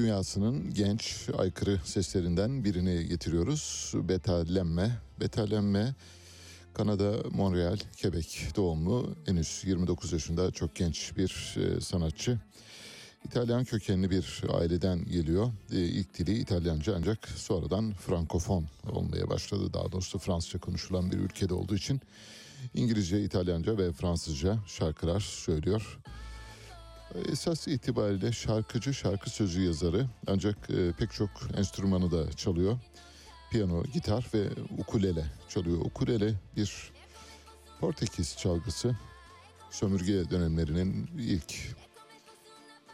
dünyasının genç aykırı seslerinden birini getiriyoruz. Betalemme. Betalemme Kanada, Montreal, Quebec doğumlu henüz 29 yaşında çok genç bir e, sanatçı. İtalyan kökenli bir aileden geliyor. E, ilk dili İtalyanca ancak sonradan Frankofon olmaya başladı. Daha doğrusu Fransızca konuşulan bir ülkede olduğu için İngilizce, İtalyanca ve Fransızca şarkılar söylüyor. Esas itibariyle şarkıcı, şarkı sözü yazarı ancak e, pek çok enstrümanı da çalıyor. Piyano, gitar ve ukulele çalıyor. Ukulele bir Portekiz çalgısı. Sömürge dönemlerinin ilk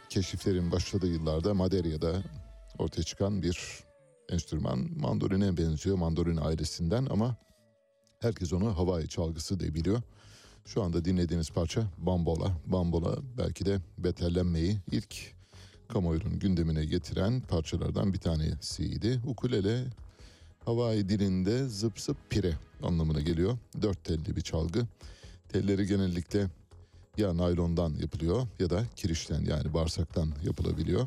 keşiflerin başladığı yıllarda Madeirya'da ortaya çıkan bir enstrüman. Mandoline benziyor, mandolin ailesinden ama herkes onu Hawaii çalgısı diye biliyor. Şu anda dinlediğiniz parça Bambola. Bambola belki de betellenmeyi ilk kamuoyunun gündemine getiren parçalardan bir tanesiydi. Ukulele Hawaii dilinde zıp zıp pire anlamına geliyor. Dört telli bir çalgı. Telleri genellikle ya naylondan yapılıyor ya da kirişten yani bağırsaktan yapılabiliyor.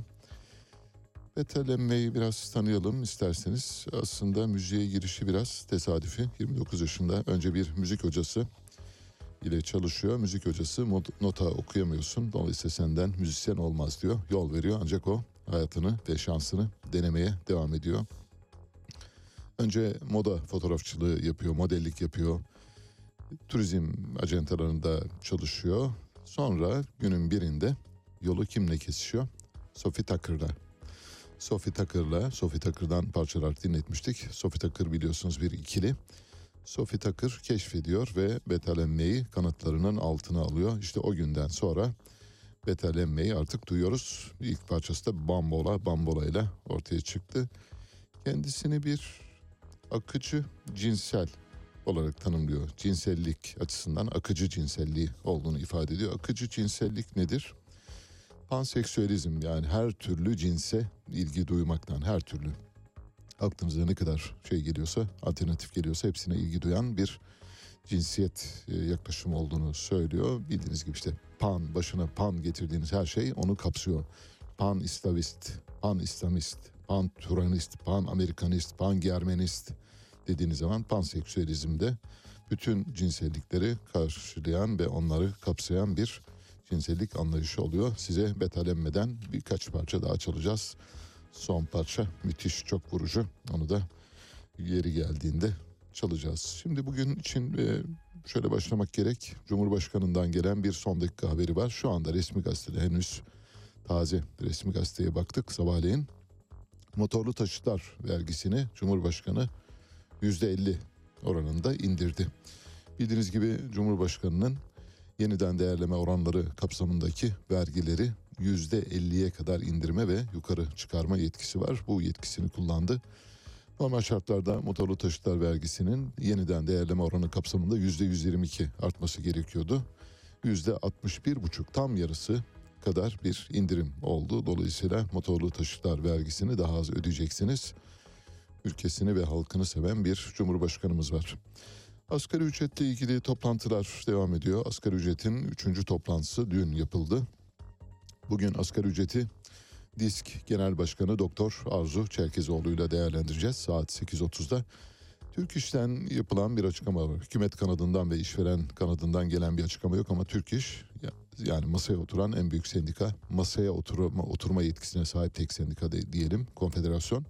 Betellenmeyi biraz tanıyalım isterseniz. Aslında müziğe girişi biraz tesadüfi. 29 yaşında önce bir müzik hocası ile çalışıyor. Müzik hocası nota okuyamıyorsun. Dolayısıyla senden müzisyen olmaz diyor. Yol veriyor ancak o hayatını ve şansını denemeye devam ediyor. Önce moda fotoğrafçılığı yapıyor, modellik yapıyor. Turizm ajantalarında çalışıyor. Sonra günün birinde yolu kimle kesişiyor? Sophie Tucker'la. Sophie Tucker'la, Sophie Tucker'dan parçalar dinletmiştik. Sophie Tucker biliyorsunuz bir ikili. Sophie Tucker keşfediyor ve betalenmeyi kanıtlarının altına alıyor. İşte o günden sonra Betalemme'yi artık duyuyoruz. İlk parçası da Bambola, Bambola ile ortaya çıktı. Kendisini bir akıcı cinsel olarak tanımlıyor. Cinsellik açısından akıcı cinselliği olduğunu ifade ediyor. Akıcı cinsellik nedir? Panseksüelizm yani her türlü cinse ilgi duymaktan her türlü aklınıza ne kadar şey geliyorsa alternatif geliyorsa hepsine ilgi duyan bir cinsiyet e, yaklaşımı olduğunu söylüyor. Bildiğiniz gibi işte pan başına pan getirdiğiniz her şey onu kapsıyor. Pan İslamist, pan İslamist, pan Turanist, pan Amerikanist, pan Germenist dediğiniz zaman panseksüelizmde bütün cinsellikleri karşılayan ve onları kapsayan bir cinsellik anlayışı oluyor. Size betalenmeden birkaç parça daha çalacağız. Son parça müthiş çok vurucu. Onu da yeri geldiğinde çalacağız. Şimdi bugün için e, şöyle başlamak gerek. Cumhurbaşkanından gelen bir son dakika haberi var. Şu anda resmi gazetede henüz taze resmi gazeteye baktık sabahleyin. Motorlu taşıtlar vergisini Cumhurbaşkanı %50 oranında indirdi. Bildiğiniz gibi Cumhurbaşkanı'nın yeniden değerleme oranları kapsamındaki vergileri %50'ye kadar indirme ve yukarı çıkarma yetkisi var. Bu yetkisini kullandı. Normal şartlarda motorlu taşıtlar vergisinin yeniden değerleme oranı kapsamında %122 artması gerekiyordu. %61,5 tam yarısı kadar bir indirim oldu. Dolayısıyla motorlu taşıtlar vergisini daha az ödeyeceksiniz. Ülkesini ve halkını seven bir cumhurbaşkanımız var. Asgari ücretle ilgili toplantılar devam ediyor. Asgari ücretin 3. toplantısı dün yapıldı. Bugün asgari ücreti Disk Genel Başkanı Doktor Arzu Çerkezoğlu ile değerlendireceğiz saat 8.30'da. Türk İş'ten yapılan bir açıklama var. Hükümet kanadından ve işveren kanadından gelen bir açıklama yok ama Türk İş yani masaya oturan en büyük sendika, masaya oturma, oturma yetkisine sahip tek sendika de, diyelim konfederasyon.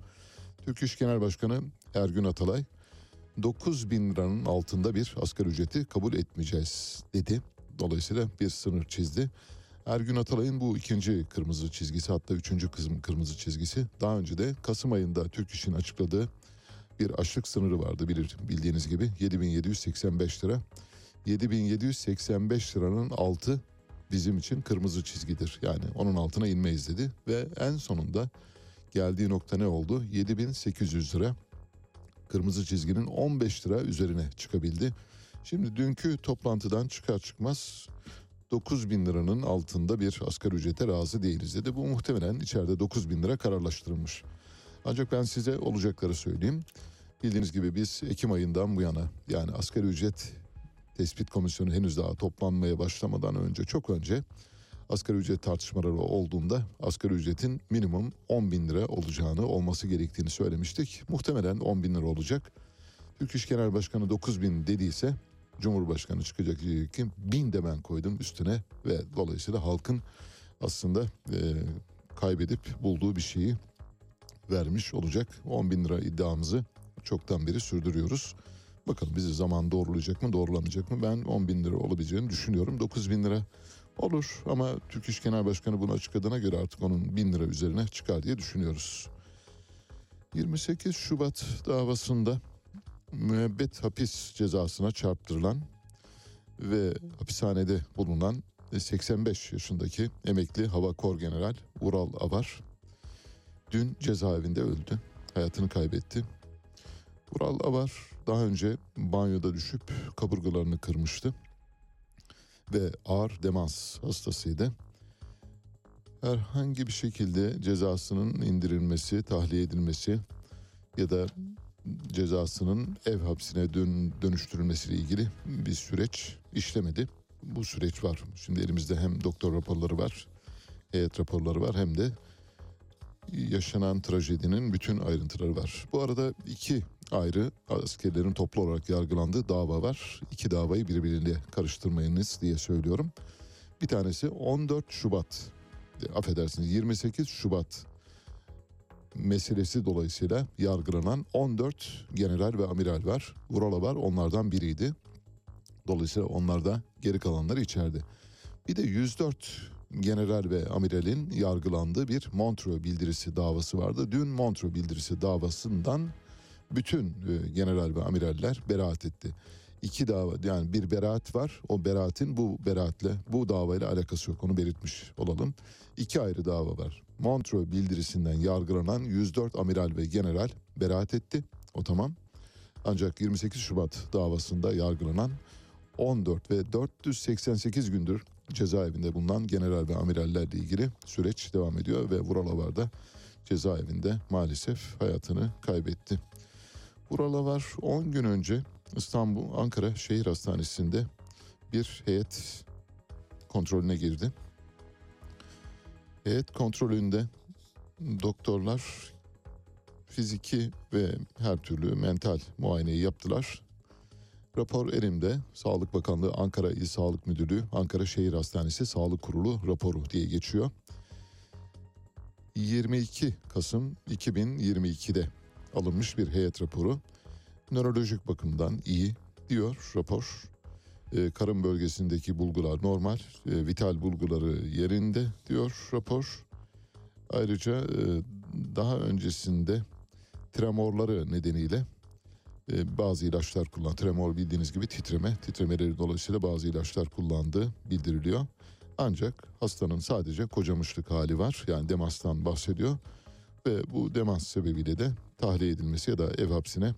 Türk İş Genel Başkanı Ergün Atalay 9 bin liranın altında bir asgari ücreti kabul etmeyeceğiz dedi. Dolayısıyla bir sınır çizdi. Ergün Atalay'ın bu ikinci kırmızı çizgisi hatta üçüncü kırmızı çizgisi. Daha önce de Kasım ayında Türk İş'in açıkladığı bir açlık sınırı vardı bilir bildiğiniz gibi 7785 lira. 7785 liranın altı bizim için kırmızı çizgidir. Yani onun altına inmeyiz dedi ve en sonunda geldiği nokta ne oldu? 7800 lira. Kırmızı çizginin 15 lira üzerine çıkabildi. Şimdi dünkü toplantıdan çıkar çıkmaz 9 bin liranın altında bir asgari ücrete razı değiliz dedi. Bu muhtemelen içeride 9 bin lira kararlaştırılmış. Ancak ben size olacakları söyleyeyim. Bildiğiniz gibi biz Ekim ayından bu yana yani asgari ücret tespit komisyonu henüz daha toplanmaya başlamadan önce çok önce asgari ücret tartışmaları olduğunda asgari ücretin minimum 10 bin lira olacağını olması gerektiğini söylemiştik. Muhtemelen 10 bin lira olacak. Türk İş Genel Başkanı 9 bin dediyse Cumhurbaşkanı çıkacak diyecek ki bin de ben koydum üstüne ve dolayısıyla halkın aslında e, kaybedip bulduğu bir şeyi vermiş olacak. 10 bin lira iddiamızı çoktan beri sürdürüyoruz. Bakalım bizi zaman doğrulayacak mı doğrulamayacak mı? Ben 10 bin lira olabileceğini düşünüyorum. 9 bin lira olur ama Türk İş Genel Başkanı bunu açıkladığına göre artık onun bin lira üzerine çıkar diye düşünüyoruz. 28 Şubat davasında müebbet hapis cezasına çarptırılan ve hapishanede bulunan 85 yaşındaki emekli Hava Kor General Ural Avar dün cezaevinde öldü. Hayatını kaybetti. Ural Avar daha önce banyoda düşüp kaburgalarını kırmıştı ve ağır demans hastasıydı. Herhangi bir şekilde cezasının indirilmesi, tahliye edilmesi ya da cezasının ev hapsine dön, dönüştürülmesiyle ilgili bir süreç işlemedi. Bu süreç var. Şimdi elimizde hem doktor raporları var, heyet raporları var hem de yaşanan trajedinin bütün ayrıntıları var. Bu arada iki ayrı askerlerin toplu olarak yargılandığı dava var. İki davayı birbiriyle karıştırmayınız diye söylüyorum. Bir tanesi 14 Şubat, affedersiniz 28 Şubat meselesi dolayısıyla yargılanan 14 general ve amiral var. Vurala var onlardan biriydi. Dolayısıyla onlar da geri kalanları içeride. Bir de 104 general ve amiralin yargılandığı bir Montreux bildirisi davası vardı. Dün Montreux bildirisi davasından bütün e, general ve amiraller beraat etti. iki dava yani bir beraat var. O beraatin bu beraatle bu davayla alakası yok. Onu belirtmiş olalım. İki ayrı dava var. Montreux bildirisinden yargılanan 104 amiral ve general beraat etti. O tamam. Ancak 28 Şubat davasında yargılanan 14 ve 488 gündür cezaevinde bulunan general ve amirallerle ilgili süreç devam ediyor ve Vural da cezaevinde maalesef hayatını kaybetti. Vural Avar 10 gün önce İstanbul Ankara Şehir Hastanesi'nde bir heyet kontrolüne girdi. Heyet kontrolünde doktorlar fiziki ve her türlü mental muayeneyi yaptılar. Rapor elimde. Sağlık Bakanlığı Ankara İl Sağlık Müdürlüğü Ankara Şehir Hastanesi Sağlık Kurulu raporu diye geçiyor. 22 Kasım 2022'de alınmış bir heyet raporu. Nörolojik bakımdan iyi diyor rapor. Ee, karın bölgesindeki bulgular normal, e, vital bulguları yerinde diyor rapor. Ayrıca e, daha öncesinde tremorları nedeniyle e, bazı ilaçlar kullan. Tremor bildiğiniz gibi titreme, titremeleri dolayısıyla bazı ilaçlar kullandığı bildiriliyor. Ancak hastanın sadece kocamışlık hali var. Yani demastan bahsediyor. Ve bu demans sebebiyle de tahliye edilmesi ya da ev hapsine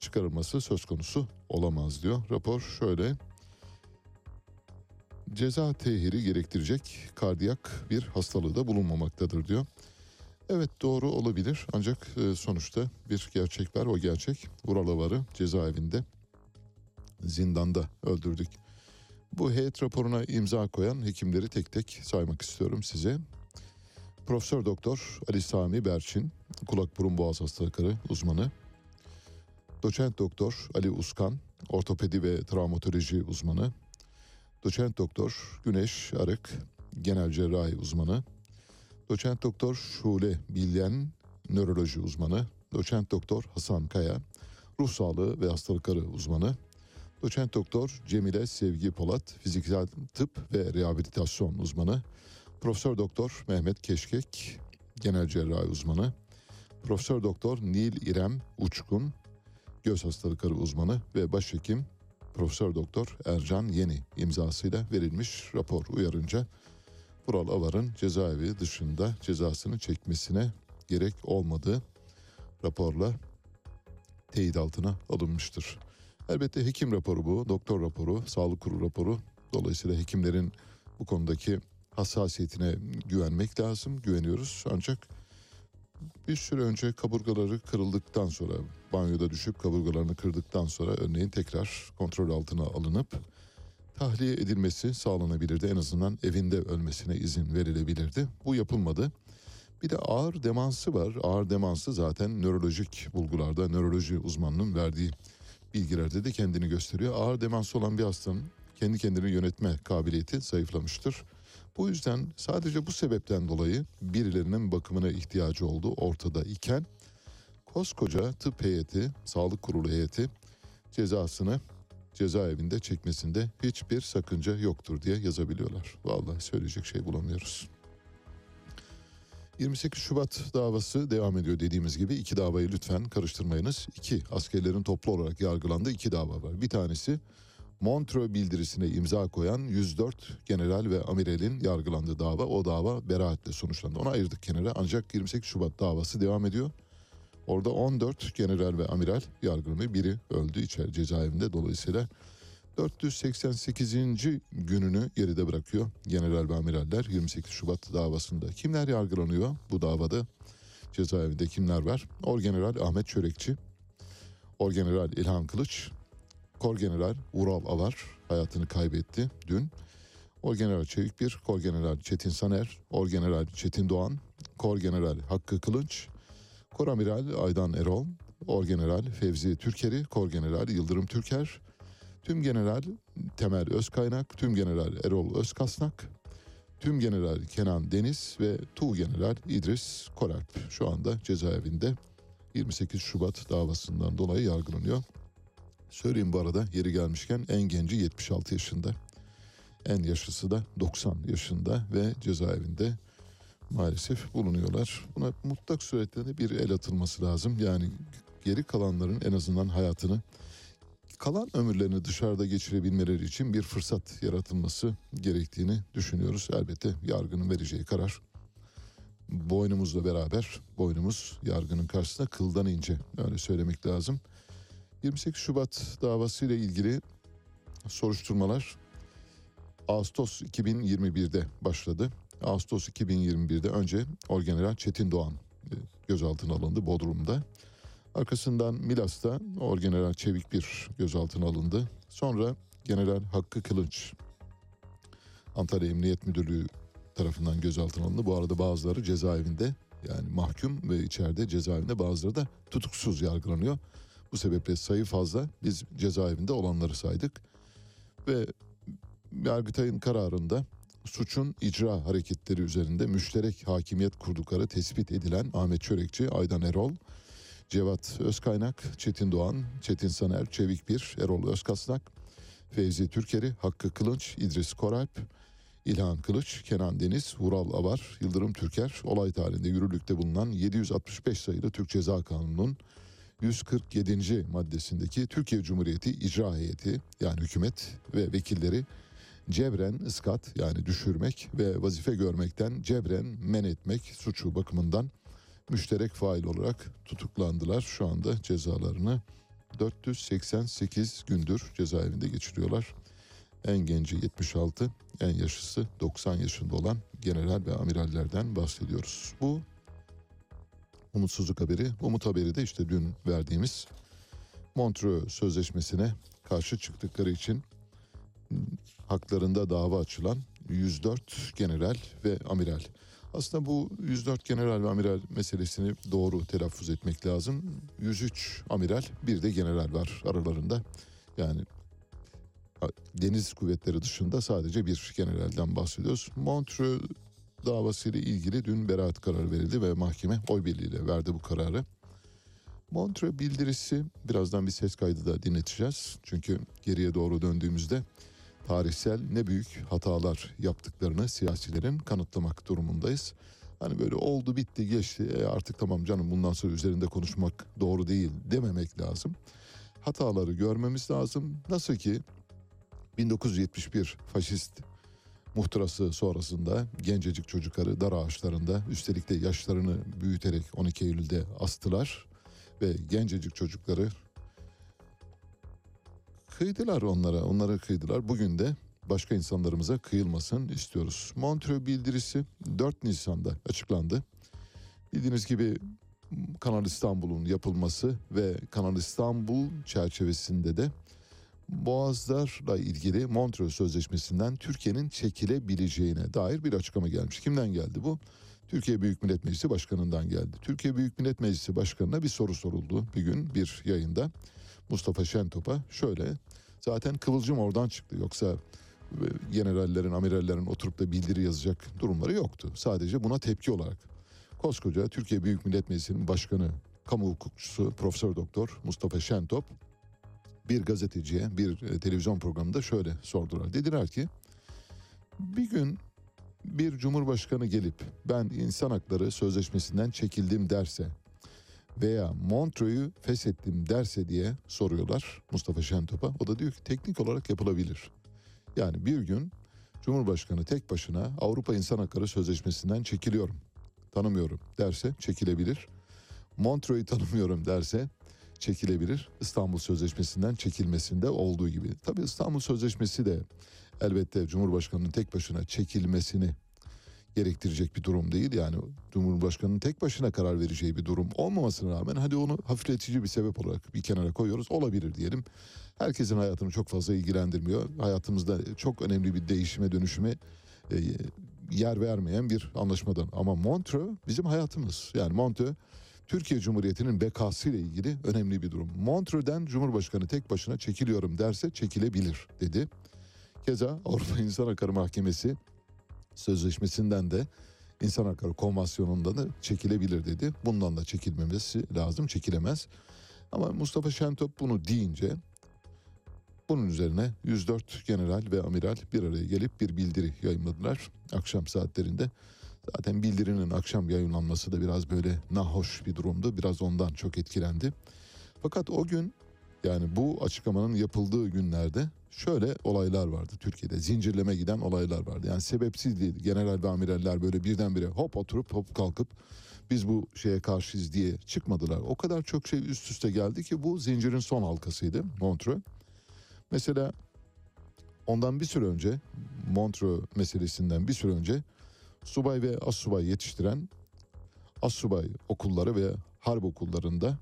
çıkarılması söz konusu olamaz diyor. Rapor şöyle. Ceza tehiri gerektirecek kardiyak bir hastalığı da bulunmamaktadır diyor. Evet doğru olabilir ancak e, sonuçta bir gerçek var. O gerçek Vural Avar'ı cezaevinde zindanda öldürdük. Bu heyet raporuna imza koyan hekimleri tek tek saymak istiyorum size. Profesör Doktor Ali Sami Berçin, kulak burun boğaz hastalıkları uzmanı. Doçent Doktor Ali Uskan, ortopedi ve travmatoloji uzmanı. Doçent Doktor Güneş Arık, genel cerrahi uzmanı. Doçent Doktor Şule Bilyen, nöroloji uzmanı. Doçent Doktor Hasan Kaya, ruh sağlığı ve hastalıkları uzmanı. Doçent Doktor Cemile Sevgi Polat, fiziksel tıp ve rehabilitasyon uzmanı. Profesör Doktor Mehmet Keşkek, genel cerrahi uzmanı. Profesör Doktor Nil İrem Uçkun, göz hastalıkları uzmanı ve başhekim Profesör Doktor Ercan Yeni imzasıyla verilmiş rapor uyarınca Vural Avar'ın cezaevi dışında cezasını çekmesine gerek olmadığı raporla teyit altına alınmıştır. Elbette hekim raporu bu, doktor raporu, sağlık kurulu raporu. Dolayısıyla hekimlerin bu konudaki hassasiyetine güvenmek lazım, güveniyoruz. Ancak bir süre önce kaburgaları kırıldıktan sonra, banyoda düşüp kaburgalarını kırdıktan sonra örneğin tekrar kontrol altına alınıp tahliye edilmesi sağlanabilirdi. En azından evinde ölmesine izin verilebilirdi. Bu yapılmadı. Bir de ağır demansı var. Ağır demansı zaten nörolojik bulgularda nöroloji uzmanının verdiği bilgilerde de kendini gösteriyor. Ağır demansı olan bir hastanın kendi kendini yönetme kabiliyeti zayıflamıştır. Bu yüzden sadece bu sebepten dolayı birilerinin bakımına ihtiyacı olduğu ortada iken koskoca tıp heyeti, sağlık kurulu heyeti cezasını cezaevinde çekmesinde hiçbir sakınca yoktur diye yazabiliyorlar. Vallahi söyleyecek şey bulamıyoruz. 28 Şubat davası devam ediyor dediğimiz gibi iki davayı lütfen karıştırmayınız. İki askerlerin toplu olarak yargılandığı iki dava var. Bir tanesi Montreux bildirisine imza koyan 104 general ve amiralin yargılandığı dava. O dava beraatle sonuçlandı. Onu ayırdık kenara ancak 28 Şubat davası devam ediyor. Orada 14 general ve amiral yargılanıyor. Biri öldü içeri cezaevinde dolayısıyla 488. gününü geride bırakıyor general ve amiraller 28 Şubat davasında. Kimler yargılanıyor bu davada? Cezaevinde kimler var? Orgeneral Ahmet Çörekçi, Orgeneral İlhan Kılıç, Korgeneral Ural Avar hayatını kaybetti dün. Orgeneral Çevik Bir, Korgeneral Çetin Saner, Orgeneral Çetin Doğan, Korgeneral Hakkı Kılıç, Koramiral Aydan Erol, Orgeneral Fevzi Türkeri, Korgeneral Yıldırım Türker, Tüm General Temel Özkaynak, Tüm General Erol Özkasnak, Tüm General Kenan Deniz ve Tu General İdris Koralp şu anda cezaevinde 28 Şubat davasından dolayı yargılanıyor. Söyleyeyim bu arada yeri gelmişken en genci 76 yaşında. En yaşlısı da 90 yaşında ve cezaevinde maalesef bulunuyorlar. Buna mutlak suretle bir el atılması lazım. Yani geri kalanların en azından hayatını kalan ömürlerini dışarıda geçirebilmeleri için bir fırsat yaratılması gerektiğini düşünüyoruz. Elbette yargının vereceği karar boynumuzla beraber boynumuz yargının karşısında kıldan ince öyle söylemek lazım. 28 Şubat davası ile ilgili soruşturmalar Ağustos 2021'de başladı. Ağustos 2021'de önce Orgeneral Çetin Doğan e, gözaltına alındı Bodrum'da. Arkasından Milas'ta Orgeneral Çevik bir gözaltına alındı. Sonra General Hakkı Kılınç Antalya Emniyet Müdürlüğü tarafından gözaltına alındı. Bu arada bazıları cezaevinde yani mahkum ve içeride cezaevinde bazıları da tutuksuz yargılanıyor. Bu sebeple sayı fazla. Biz cezaevinde olanları saydık. Ve Yargıtay'ın kararında suçun icra hareketleri üzerinde müşterek hakimiyet kurdukları tespit edilen Ahmet Çörekçi, Aydan Erol, Cevat Özkaynak, Çetin Doğan, Çetin Saner, Çevik Bir, Erol Özkasnak, Fevzi Türkeri, Hakkı Kılınç, İdris Koralp, İlhan Kılıç, Kenan Deniz, Vural Avar, Yıldırım Türker olay tarihinde yürürlükte bulunan 765 sayılı Türk Ceza Kanunu'nun 147. maddesindeki Türkiye Cumhuriyeti İcra Heyeti yani hükümet ve vekilleri cebren ıskat yani düşürmek ve vazife görmekten cebren men etmek suçu bakımından müşterek fail olarak tutuklandılar. Şu anda cezalarını 488 gündür cezaevinde geçiriyorlar. En genci 76, en yaşlısı 90 yaşında olan general ve amirallerden bahsediyoruz. Bu umutsuzluk haberi. Umut haberi de işte dün verdiğimiz Montreux Sözleşmesi'ne karşı çıktıkları için haklarında dava açılan 104 general ve amiral. Aslında bu 104 general ve amiral meselesini doğru telaffuz etmek lazım. 103 amiral bir de general var aralarında. Yani deniz kuvvetleri dışında sadece bir generalden bahsediyoruz. Montreux davası ile ilgili dün beraat kararı verildi ve mahkeme oy birliğiyle verdi bu kararı. Montreux bildirisi birazdan bir ses kaydı da dinleteceğiz. Çünkü geriye doğru döndüğümüzde tarihsel ne büyük hatalar yaptıklarını siyasilerin kanıtlamak durumundayız. Hani böyle oldu bitti geçti e artık tamam canım bundan sonra üzerinde konuşmak doğru değil dememek lazım. Hataları görmemiz lazım. Nasıl ki 1971 faşist muhtırası sonrasında gencecik çocukları dar ağaçlarında üstelik de yaşlarını büyüterek 12 Eylül'de astılar ve gencecik çocukları kıydılar onlara, onlara kıydılar. Bugün de başka insanlarımıza kıyılmasın istiyoruz. Montreux bildirisi 4 Nisan'da açıklandı. Bildiğiniz gibi Kanal İstanbul'un yapılması ve Kanal İstanbul çerçevesinde de Boğazlarla ilgili Montreux Sözleşmesi'nden Türkiye'nin çekilebileceğine dair bir açıklama gelmiş. Kimden geldi bu? Türkiye Büyük Millet Meclisi Başkanı'ndan geldi. Türkiye Büyük Millet Meclisi Başkanı'na bir soru soruldu bir gün bir yayında. Mustafa Şentop'a şöyle zaten kıvılcım oradan çıktı yoksa e, generallerin, amirallerin oturup da bildiri yazacak durumları yoktu. Sadece buna tepki olarak koskoca Türkiye Büyük Millet Meclisi'nin başkanı, kamu hukukçusu Profesör Doktor Mustafa Şentop bir gazeteciye bir e, televizyon programında şöyle sordular. Dediler ki bir gün bir cumhurbaşkanı gelip ben insan hakları sözleşmesinden çekildim derse veya Montreux'u feshettim derse diye soruyorlar Mustafa Şentop'a. O da diyor ki teknik olarak yapılabilir. Yani bir gün Cumhurbaşkanı tek başına Avrupa İnsan Hakları Sözleşmesi'nden çekiliyorum, tanımıyorum derse çekilebilir. Montreux'u tanımıyorum derse çekilebilir. İstanbul Sözleşmesi'nden çekilmesinde olduğu gibi. Tabii İstanbul Sözleşmesi de elbette Cumhurbaşkanı'nın tek başına çekilmesini gerektirecek bir durum değil. Yani Cumhurbaşkanı'nın tek başına karar vereceği bir durum olmamasına rağmen hadi onu hafifletici bir sebep olarak bir kenara koyuyoruz. Olabilir diyelim. Herkesin hayatını çok fazla ilgilendirmiyor. Hayatımızda çok önemli bir değişime dönüşüme e, yer vermeyen bir anlaşmadan. Ama Montreux bizim hayatımız. Yani Montreux Türkiye Cumhuriyeti'nin bekası ile ilgili önemli bir durum. Montreux'den Cumhurbaşkanı tek başına çekiliyorum derse çekilebilir dedi. Keza Avrupa İnsan Hakları Mahkemesi sözleşmesinden de İnsan Hakları Konvansiyonu'ndan da çekilebilir dedi. Bundan da çekilmemesi lazım, çekilemez. Ama Mustafa Şentop bunu deyince bunun üzerine 104 general ve amiral bir araya gelip bir bildiri yayınladılar akşam saatlerinde. Zaten bildirinin akşam yayınlanması da biraz böyle nahoş bir durumdu. Biraz ondan çok etkilendi. Fakat o gün Yani bu açıklamanın yapıldığı günlerde şöyle olaylar vardı Türkiye'de. Zincirleme giden olaylar vardı. Yani sebepsiz değil. General ve amiraller böyle birdenbire hop oturup hop kalkıp biz bu şeye karşıyız diye çıkmadılar. O kadar çok şey üst üste geldi ki bu zincirin son halkasıydı Montreux. Mesela ondan bir süre önce Montreux meselesinden bir süre önce subay ve assubay yetiştiren assubay okulları ve harp okullarında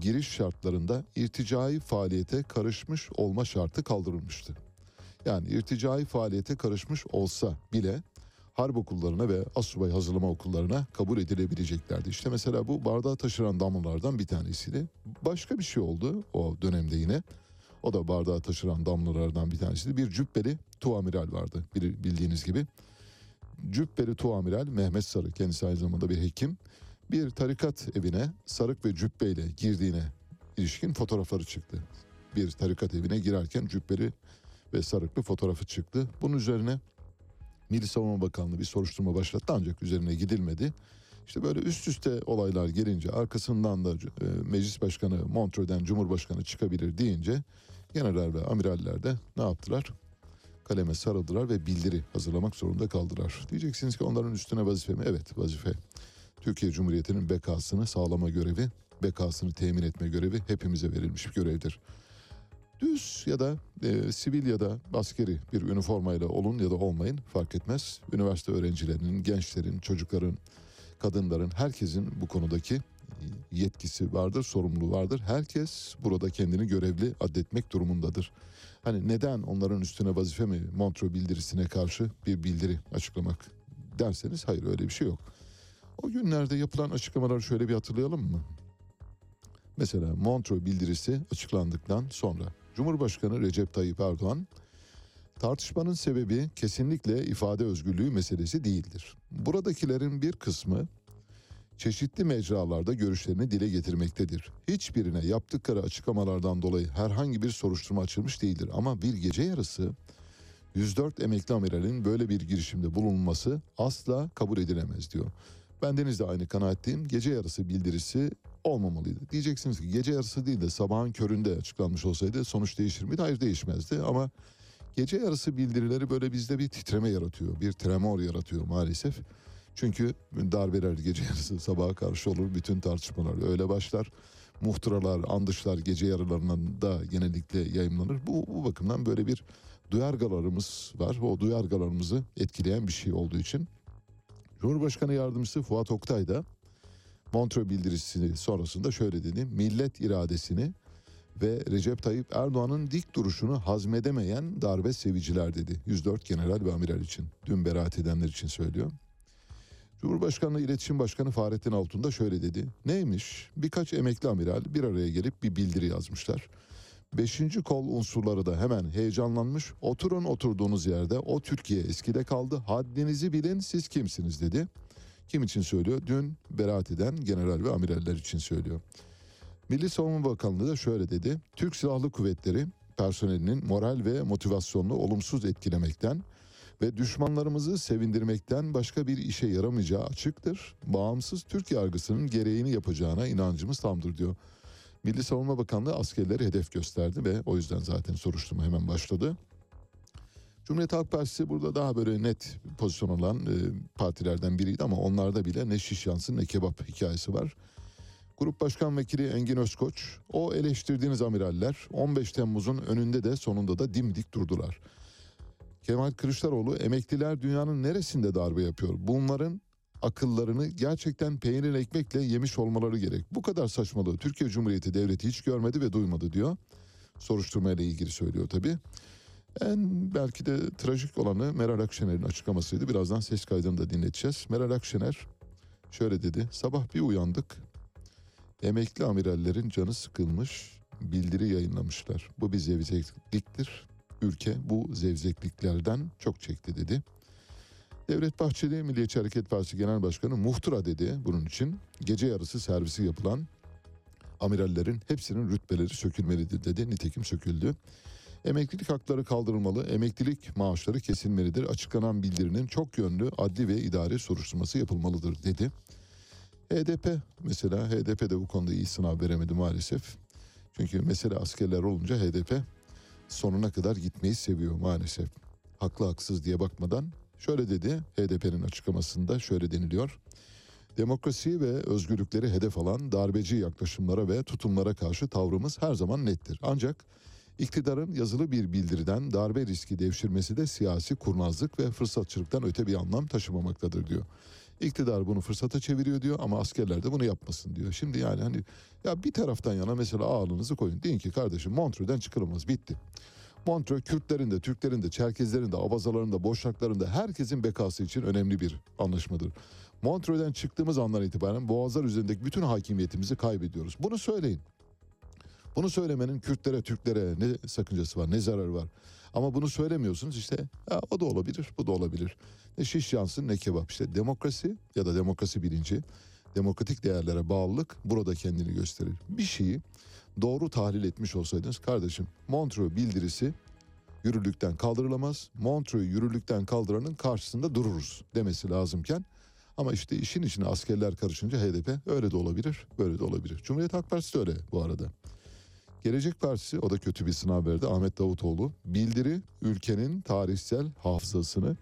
giriş şartlarında irticai faaliyete karışmış olma şartı kaldırılmıştı. Yani irticai faaliyete karışmış olsa bile harp okullarına ve asubay hazırlama okullarına kabul edilebileceklerdi. İşte mesela bu bardağı taşıran damlalardan bir tanesiydi. Başka bir şey oldu o dönemde yine. O da bardağı taşıran damlalardan bir tanesiydi. Bir cübbeli tuamiral vardı bildiğiniz gibi. Cübbeli tuamiral Mehmet Sarı kendisi aynı zamanda bir hekim bir tarikat evine sarık ve cübbeyle girdiğine ilişkin fotoğrafları çıktı. Bir tarikat evine girerken cübbeli ve sarıklı fotoğrafı çıktı. Bunun üzerine Milli Savunma Bakanlığı bir soruşturma başlattı ancak üzerine gidilmedi. İşte böyle üst üste olaylar gelince arkasından da e, Meclis Başkanı Montreux'den Cumhurbaşkanı çıkabilir deyince general ve amiraller de ne yaptılar? Kaleme sarıldılar ve bildiri hazırlamak zorunda kaldılar. Diyeceksiniz ki onların üstüne vazife mi? Evet vazife. Türkiye Cumhuriyeti'nin bekasını sağlama görevi, bekasını temin etme görevi hepimize verilmiş bir görevdir. Düz ya da e, sivil ya da askeri bir üniformayla olun ya da olmayın fark etmez. Üniversite öğrencilerinin, gençlerin, çocukların, kadınların, herkesin bu konudaki yetkisi vardır, sorumluluğu vardır. Herkes burada kendini görevli addetmek durumundadır. Hani neden onların üstüne vazife mi Montreux bildirisine karşı bir bildiri açıklamak derseniz hayır öyle bir şey yok. O günlerde yapılan açıklamaları şöyle bir hatırlayalım mı? Mesela Montreux bildirisi açıklandıktan sonra Cumhurbaşkanı Recep Tayyip Erdoğan tartışmanın sebebi kesinlikle ifade özgürlüğü meselesi değildir. Buradakilerin bir kısmı çeşitli mecralarda görüşlerini dile getirmektedir. Hiçbirine yaptıkları açıklamalardan dolayı herhangi bir soruşturma açılmış değildir ama bir gece yarısı 104 emekli amiralin böyle bir girişimde bulunması asla kabul edilemez diyor. Bendeniz de aynı kanaatteyim. Gece yarısı bildirisi olmamalıydı. Diyeceksiniz ki gece yarısı değil de sabahın köründe açıklanmış olsaydı sonuç değişir miydi? Hayır değişmezdi ama gece yarısı bildirileri böyle bizde bir titreme yaratıyor. Bir tremor yaratıyor maalesef. Çünkü darbeler gece yarısı sabaha karşı olur. Bütün tartışmalar öyle başlar. Muhtıralar, andışlar gece yarılarında genellikle yayınlanır. Bu, bu bakımdan böyle bir duyargalarımız var. O duyargalarımızı etkileyen bir şey olduğu için Cumhurbaşkanı Yardımcısı Fuat Oktay da Montreux bildirisi sonrasında şöyle dedi. Millet iradesini ve Recep Tayyip Erdoğan'ın dik duruşunu hazmedemeyen darbe seviciler dedi. 104 general ve amiral için. Dün beraat edenler için söylüyor. Cumhurbaşkanlığı İletişim Başkanı Fahrettin Altun da şöyle dedi. Neymiş? Birkaç emekli amiral bir araya gelip bir bildiri yazmışlar. Beşinci kol unsurları da hemen heyecanlanmış. Oturun oturduğunuz yerde o Türkiye eskide kaldı. Haddinizi bilin siz kimsiniz dedi. Kim için söylüyor? Dün beraat eden general ve amiraller için söylüyor. Milli Savunma Bakanlığı da şöyle dedi. Türk Silahlı Kuvvetleri personelinin moral ve motivasyonunu olumsuz etkilemekten ve düşmanlarımızı sevindirmekten başka bir işe yaramayacağı açıktır. Bağımsız Türk yargısının gereğini yapacağına inancımız tamdır diyor. Milli Savunma Bakanlığı askerleri hedef gösterdi ve o yüzden zaten soruşturma hemen başladı. Cumhuriyet Halk Partisi burada daha böyle net pozisyon olan e, partilerden biriydi ama onlarda bile ne şiş yansın ne kebap hikayesi var. Grup Başkan Vekili Engin Özkoç, o eleştirdiğiniz amiraller 15 Temmuz'un önünde de sonunda da dimdik durdular. Kemal Kılıçdaroğlu emekliler dünyanın neresinde darbe yapıyor? Bunların akıllarını gerçekten peynir ekmekle yemiş olmaları gerek. Bu kadar saçmalığı Türkiye Cumhuriyeti Devleti hiç görmedi ve duymadı diyor. Soruşturmayla ilgili söylüyor tabii. En belki de trajik olanı Meral Akşener'in açıklamasıydı. Birazdan ses kaydını da dinleteceğiz. Meral Akşener şöyle dedi. Sabah bir uyandık. Emekli amirallerin canı sıkılmış. Bildiri yayınlamışlar. Bu bir zevzekliktir. Ülke bu zevzekliklerden çok çekti dedi. Devlet Bahçeli Milliyetçi Hareket Partisi Genel Başkanı muhtıra dedi bunun için. Gece yarısı servisi yapılan amirallerin hepsinin rütbeleri sökülmelidir dedi. Nitekim söküldü. Emeklilik hakları kaldırılmalı, emeklilik maaşları kesilmelidir. Açıklanan bildirinin çok yönlü adli ve idari soruşturması yapılmalıdır dedi. HDP mesela HDP de bu konuda iyi sınav veremedi maalesef. Çünkü mesele askerler olunca HDP sonuna kadar gitmeyi seviyor maalesef. Haklı haksız diye bakmadan şöyle dedi HDP'nin açıklamasında şöyle deniliyor. Demokrasi ve özgürlükleri hedef alan darbeci yaklaşımlara ve tutumlara karşı tavrımız her zaman nettir. Ancak iktidarın yazılı bir bildiriden darbe riski devşirmesi de siyasi kurnazlık ve fırsatçılıktan öte bir anlam taşımamaktadır diyor. İktidar bunu fırsata çeviriyor diyor ama askerler de bunu yapmasın diyor. Şimdi yani hani ya bir taraftan yana mesela ağırlığınızı koyun. Deyin ki kardeşim Montreux'den çıkılmaz bitti. Montreux Kürtlerin de, Türklerin de, Çerkezlerin de, Abazaların da, Boşnakların da herkesin bekası için önemli bir anlaşmadır. Montreux'den çıktığımız andan itibaren Boğazlar üzerindeki bütün hakimiyetimizi kaybediyoruz. Bunu söyleyin. Bunu söylemenin Kürtlere, Türklere ne sakıncası var, ne zararı var. Ama bunu söylemiyorsunuz işte ya, o da olabilir, bu da olabilir. Ne şiş yansın ne kebap. İşte demokrasi ya da demokrasi bilinci, demokratik değerlere bağlılık burada kendini gösterir. Bir şeyi doğru tahlil etmiş olsaydınız kardeşim Montreux bildirisi yürürlükten kaldırılamaz. Montreux yürürlükten kaldıranın karşısında dururuz demesi lazımken ama işte işin içine askerler karışınca HDP öyle de olabilir, böyle de olabilir. Cumhuriyet Halk Partisi de öyle bu arada. Gelecek Partisi o da kötü bir sınav verdi. Ahmet Davutoğlu bildiri ülkenin tarihsel hafızasını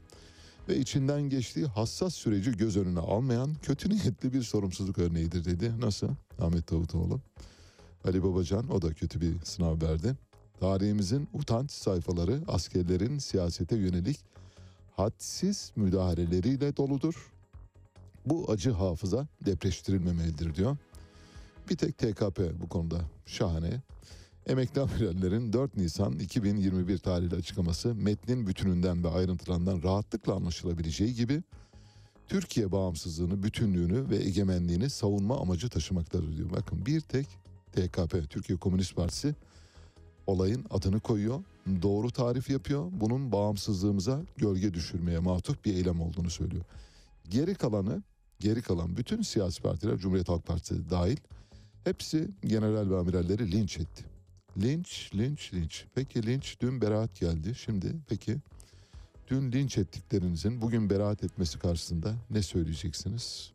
ve içinden geçtiği hassas süreci göz önüne almayan kötü niyetli bir sorumsuzluk örneğidir dedi. Nasıl? Ahmet Davutoğlu. Ali Babacan o da kötü bir sınav verdi. Tarihimizin utanç sayfaları askerlerin siyasete yönelik hadsiz müdahaleleriyle doludur. Bu acı hafıza depreştirilmemelidir diyor. Bir tek TKP bu konuda şahane. Emekli amirallerin 4 Nisan 2021 tarihli açıklaması metnin bütününden ve ayrıntılarından rahatlıkla anlaşılabileceği gibi Türkiye bağımsızlığını, bütünlüğünü ve egemenliğini savunma amacı taşımaktadır diyor. Bakın bir tek TKP, Türkiye Komünist Partisi olayın adını koyuyor, doğru tarif yapıyor. Bunun bağımsızlığımıza gölge düşürmeye matuf bir eylem olduğunu söylüyor. Geri kalanı, geri kalan bütün siyasi partiler, Cumhuriyet Halk Partisi dahil, hepsi general ve amiralleri linç etti. Linç, linç, linç. Peki linç dün beraat geldi. Şimdi peki dün linç ettiklerinizin bugün beraat etmesi karşısında ne söyleyeceksiniz?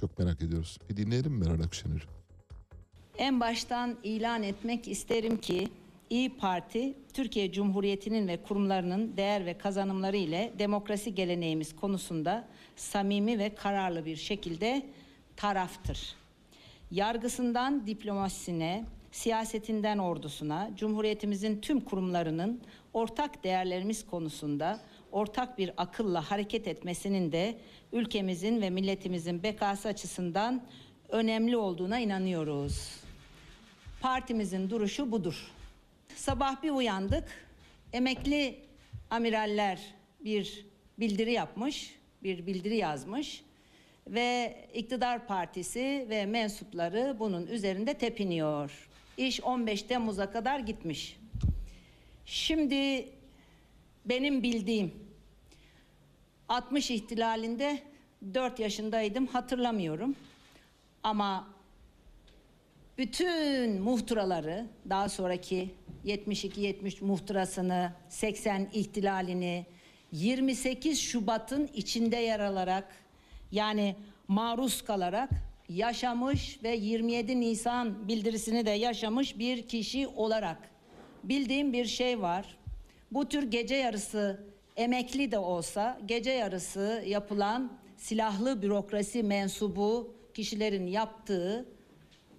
Çok merak ediyoruz. Bir dinleyelim Meral Akşener'i? En baştan ilan etmek isterim ki İyi Parti Türkiye Cumhuriyeti'nin ve kurumlarının değer ve kazanımları ile demokrasi geleneğimiz konusunda samimi ve kararlı bir şekilde taraftır. Yargısından diplomasisine, siyasetinden ordusuna, Cumhuriyetimizin tüm kurumlarının ortak değerlerimiz konusunda ortak bir akılla hareket etmesinin de ülkemizin ve milletimizin bekası açısından önemli olduğuna inanıyoruz. Partimizin duruşu budur. Sabah bir uyandık. Emekli amiraller bir bildiri yapmış, bir bildiri yazmış ve iktidar partisi ve mensupları bunun üzerinde tepiniyor. İş 15 Temmuz'a kadar gitmiş. Şimdi benim bildiğim 60 ihtilalinde 4 yaşındaydım hatırlamıyorum. Ama bütün muhtıraları daha sonraki 72-73 muhtırasını 80 ihtilalini 28 Şubat'ın içinde yer alarak yani maruz kalarak yaşamış ve 27 Nisan bildirisini de yaşamış bir kişi olarak bildiğim bir şey var. Bu tür gece yarısı emekli de olsa gece yarısı yapılan silahlı bürokrasi mensubu kişilerin yaptığı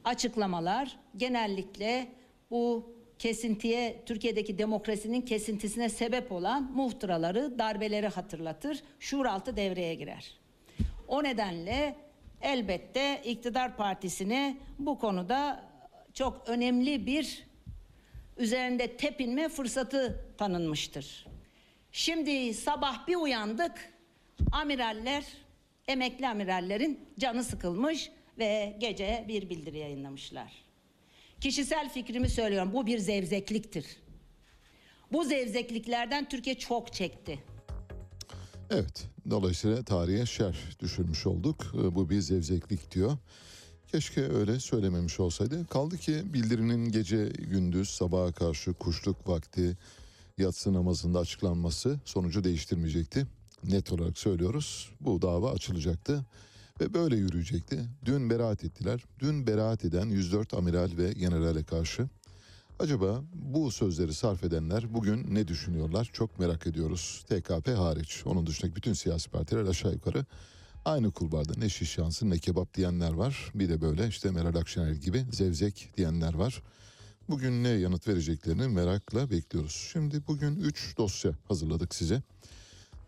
açıklamalar genellikle bu kesintiye Türkiye'deki demokrasinin kesintisine sebep olan muhtıraları, darbeleri hatırlatır. Şuuraltı devreye girer. O nedenle elbette iktidar partisine bu konuda çok önemli bir üzerinde tepinme fırsatı tanınmıştır. Şimdi sabah bir uyandık. Amiraller, emekli amirallerin canı sıkılmış ve gece bir bildiri yayınlamışlar. Kişisel fikrimi söylüyorum. Bu bir zevzekliktir. Bu zevzekliklerden Türkiye çok çekti. Evet, dolayısıyla tarihe şer düşürmüş olduk. Ee, Bu bir zevzeklik diyor. Keşke öyle söylememiş olsaydı. Kaldı ki bildirinin gece gündüz sabaha karşı kuşluk vakti yatsı namazında açıklanması sonucu değiştirmeyecekti. Net olarak söylüyoruz. Bu dava açılacaktı ve böyle yürüyecekti. Dün beraat ettiler. Dün beraat eden 104 amiral ve generale karşı Acaba bu sözleri sarf edenler bugün ne düşünüyorlar? Çok merak ediyoruz. TKP hariç. Onun dışındaki bütün siyasi partiler aşağı yukarı aynı kulvarda. Ne şiş yansın ne kebap diyenler var. Bir de böyle işte Meral Akşener gibi zevzek diyenler var. Bugün ne yanıt vereceklerini merakla bekliyoruz. Şimdi bugün 3 dosya hazırladık size.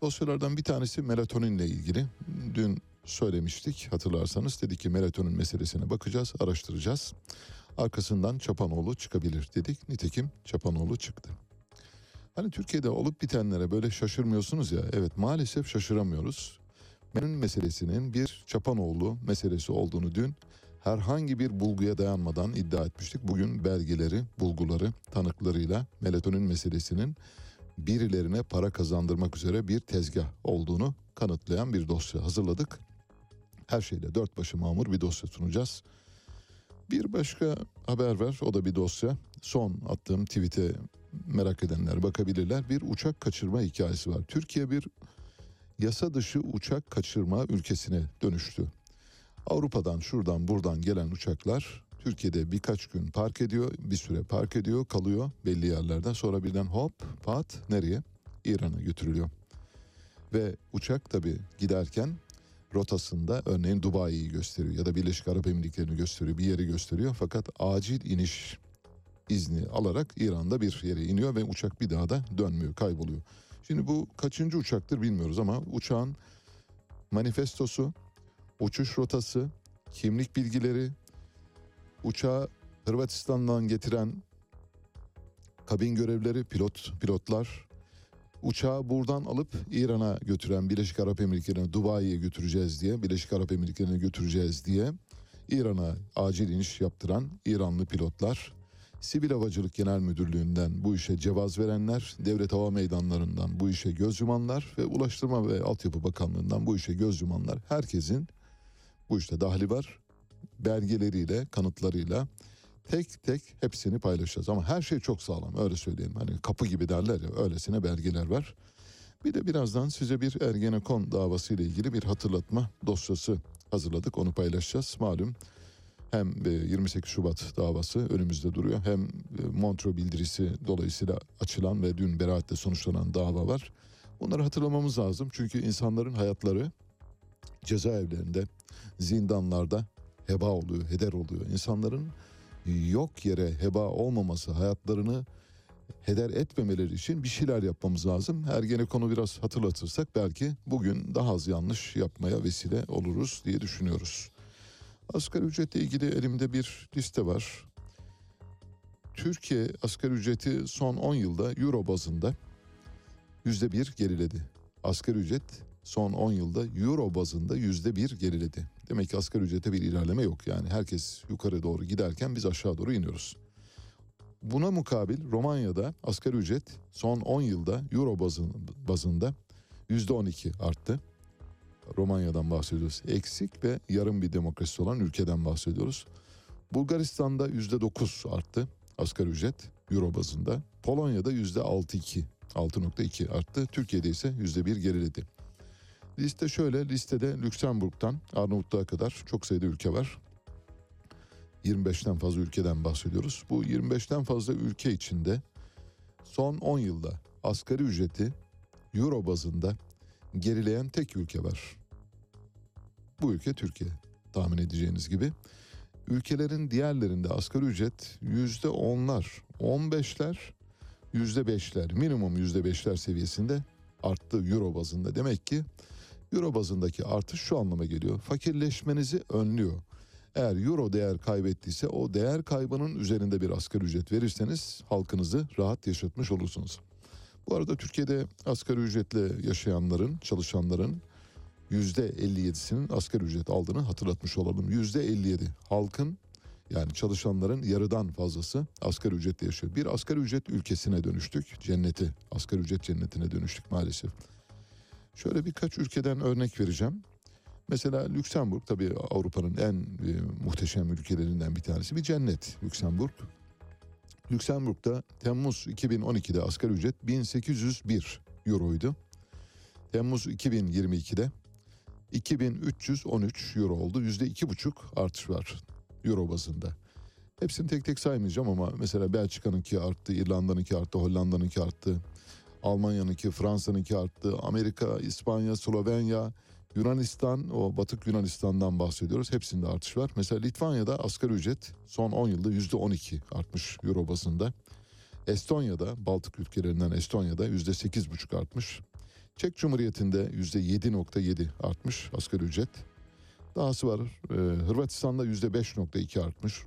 Dosyalardan bir tanesi melatoninle ilgili. Dün söylemiştik hatırlarsanız dedik ki melatonin meselesine bakacağız, araştıracağız. Arkasından Çapanoğlu çıkabilir dedik. Nitekim Çapanoğlu çıktı. Hani Türkiye'de olup bitenlere böyle şaşırmıyorsunuz ya. Evet maalesef şaşıramıyoruz. Melatonin meselesinin bir Çapanoğlu meselesi olduğunu dün herhangi bir bulguya dayanmadan iddia etmiştik. Bugün belgeleri, bulguları, tanıklarıyla melatonin meselesinin birilerine para kazandırmak üzere bir tezgah olduğunu kanıtlayan bir dosya hazırladık. Her şeyle dört başı mamur bir dosya sunacağız. Bir başka haber var o da bir dosya. Son attığım tweet'e merak edenler bakabilirler. Bir uçak kaçırma hikayesi var. Türkiye bir yasa dışı uçak kaçırma ülkesine dönüştü. Avrupa'dan şuradan buradan gelen uçaklar Türkiye'de birkaç gün park ediyor, bir süre park ediyor, kalıyor belli yerlerde. Sonra birden hop pat nereye? İran'a götürülüyor. Ve uçak tabii giderken rotasında örneğin Dubai'yi gösteriyor ya da Birleşik Arap Emirlikleri'ni gösteriyor, bir yeri gösteriyor. Fakat acil iniş izni alarak İran'da bir yere iniyor ve uçak bir daha da dönmüyor, kayboluyor. Şimdi bu kaçıncı uçaktır bilmiyoruz ama uçağın manifestosu, uçuş rotası, kimlik bilgileri, uçağı Hırvatistan'dan getiren kabin görevlileri, pilot pilotlar, uçağı buradan alıp İran'a götüren Birleşik Arap Emirlikleri'ne Dubai'ye götüreceğiz diye, Birleşik Arap Emirlikleri'ne götüreceğiz diye İran'a acil iniş yaptıran İranlı pilotlar, Sivil Havacılık Genel Müdürlüğü'nden bu işe cevaz verenler, Devlet Hava Meydanları'ndan bu işe göz yumanlar ve Ulaştırma ve Altyapı Bakanlığı'ndan bu işe göz yumanlar herkesin bu işte dahli var. Belgeleriyle, kanıtlarıyla tek tek hepsini paylaşacağız. Ama her şey çok sağlam öyle söyleyelim. Hani kapı gibi derler ya öylesine belgeler var. Bir de birazdan size bir Ergenekon davası ile ilgili bir hatırlatma dosyası hazırladık. Onu paylaşacağız. Malum hem e, 28 Şubat davası önümüzde duruyor hem e, Montreux bildirisi dolayısıyla açılan ve dün beraatle sonuçlanan dava var. Bunları hatırlamamız lazım çünkü insanların hayatları cezaevlerinde, zindanlarda heba oluyor, heder oluyor. İnsanların yok yere heba olmaması, hayatlarını heder etmemeleri için bir şeyler yapmamız lazım. Ergenekonu biraz hatırlatırsak belki bugün daha az yanlış yapmaya vesile oluruz diye düşünüyoruz. Asgari ücretle ilgili elimde bir liste var. Türkiye asgari ücreti son 10 yılda euro bazında yüzde bir geriledi. Asgari ücret son 10 yılda euro bazında yüzde bir geriledi. Demek ki asgari ücrete bir ilerleme yok. Yani herkes yukarı doğru giderken biz aşağı doğru iniyoruz. Buna mukabil Romanya'da asgari ücret son 10 yılda euro bazın- bazında yüzde 12 arttı. Romanya'dan bahsediyoruz. Eksik ve yarım bir demokrasi olan ülkeden bahsediyoruz. Bulgaristan'da yüzde 9 arttı asgari ücret euro bazında. Polonya'da yüzde 6.2 6.2 arttı. Türkiye'de ise yüzde bir geriledi. Liste şöyle listede Lüksemburg'dan Arnavutluğa kadar çok sayıda ülke var. 25'ten fazla ülkeden bahsediyoruz. Bu 25'ten fazla ülke içinde son 10 yılda asgari ücreti euro bazında gerileyen tek ülke var. Bu ülke Türkiye tahmin edeceğiniz gibi. Ülkelerin diğerlerinde asgari ücret yüzde onlar, on beşler, yüzde beşler, minimum yüzde beşler seviyesinde arttı euro bazında. Demek ki euro bazındaki artış şu anlama geliyor. Fakirleşmenizi önlüyor. Eğer euro değer kaybettiyse o değer kaybının üzerinde bir asgari ücret verirseniz halkınızı rahat yaşatmış olursunuz. Bu arada Türkiye'de asgari ücretle yaşayanların, çalışanların yüzde 57'sinin asgari ücret aldığını hatırlatmış olalım. Yüzde 57 halkın yani çalışanların yarıdan fazlası asgari ücretle yaşıyor. Bir asgari ücret ülkesine dönüştük. Cenneti, asgari ücret cennetine dönüştük maalesef. Şöyle birkaç ülkeden örnek vereceğim. Mesela Lüksemburg tabii Avrupa'nın en e, muhteşem ülkelerinden bir tanesi. Bir cennet Lüksemburg. Lüksemburg'da Temmuz 2012'de asgari ücret 1801 euroydu. Temmuz 2022'de 2313 euro oldu. Yüzde iki buçuk artış var euro bazında. Hepsini tek tek saymayacağım ama mesela Belçika'nınki arttı, İrlanda'nınki arttı, Hollanda'nınki arttı. Almanya'nınki, Fransa'nınki arttı. Amerika, İspanya, Slovenya, Yunanistan, o batık Yunanistan'dan bahsediyoruz. Hepsinde artış var. Mesela Litvanya'da asgari ücret son 10 yılda %12 artmış euro bazında. Estonya'da, Baltık ülkelerinden Estonya'da %8,5 artmış. Çek Cumhuriyeti'nde %7,7 artmış asgari ücret. Dahası var. Ee, Hırvatistan'da %5,2 artmış.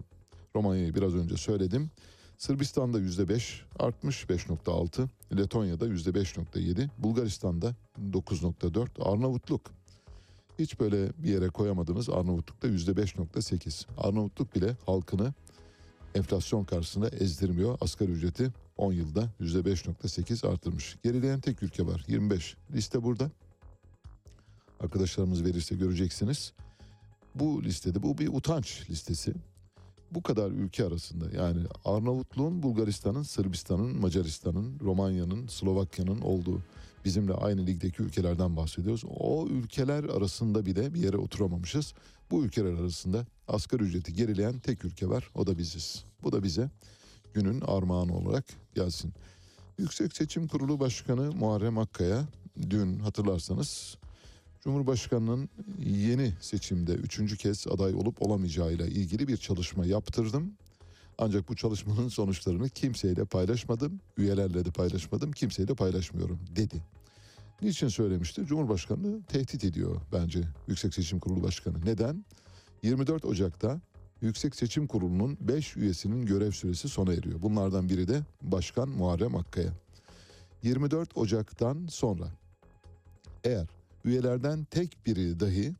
Romanya'yı biraz önce söyledim. Sırbistan'da %5 artmış 5.6. Letonya'da %5.7. Bulgaristan'da 9.4. Arnavutluk hiç böyle bir yere koyamadığınız Arnavutluk'ta %5.8. Arnavutluk bile halkını enflasyon karşısında ezdirmiyor. Asgari ücreti 10 yılda %5.8 artırmış. Gerileyen tek ülke var 25. Liste burada. Arkadaşlarımız verirse göreceksiniz. Bu listede bu bir utanç listesi. Bu kadar ülke arasında yani Arnavutluğun, Bulgaristan'ın, Sırbistan'ın, Macaristan'ın, Romanya'nın, Slovakya'nın olduğu bizimle aynı ligdeki ülkelerden bahsediyoruz. O ülkeler arasında bile bir yere oturamamışız. Bu ülkeler arasında asgari ücreti gerileyen tek ülke var. O da biziz. Bu da bize günün armağanı olarak gelsin. Yüksek Seçim Kurulu Başkanı Muharrem Akkaya dün hatırlarsanız Cumhurbaşkanının yeni seçimde üçüncü kez aday olup olamayacağıyla ilgili bir çalışma yaptırdım. Ancak bu çalışmanın sonuçlarını kimseyle paylaşmadım, üyelerle de paylaşmadım, kimseyle paylaşmıyorum dedi. Niçin söylemişti? Cumhurbaşkanı tehdit ediyor bence Yüksek Seçim Kurulu Başkanı. Neden? 24 Ocak'ta Yüksek Seçim Kurulu'nun 5 üyesinin görev süresi sona eriyor. Bunlardan biri de Başkan Muharrem Akkaya. 24 Ocak'tan sonra eğer üyelerden tek biri dahi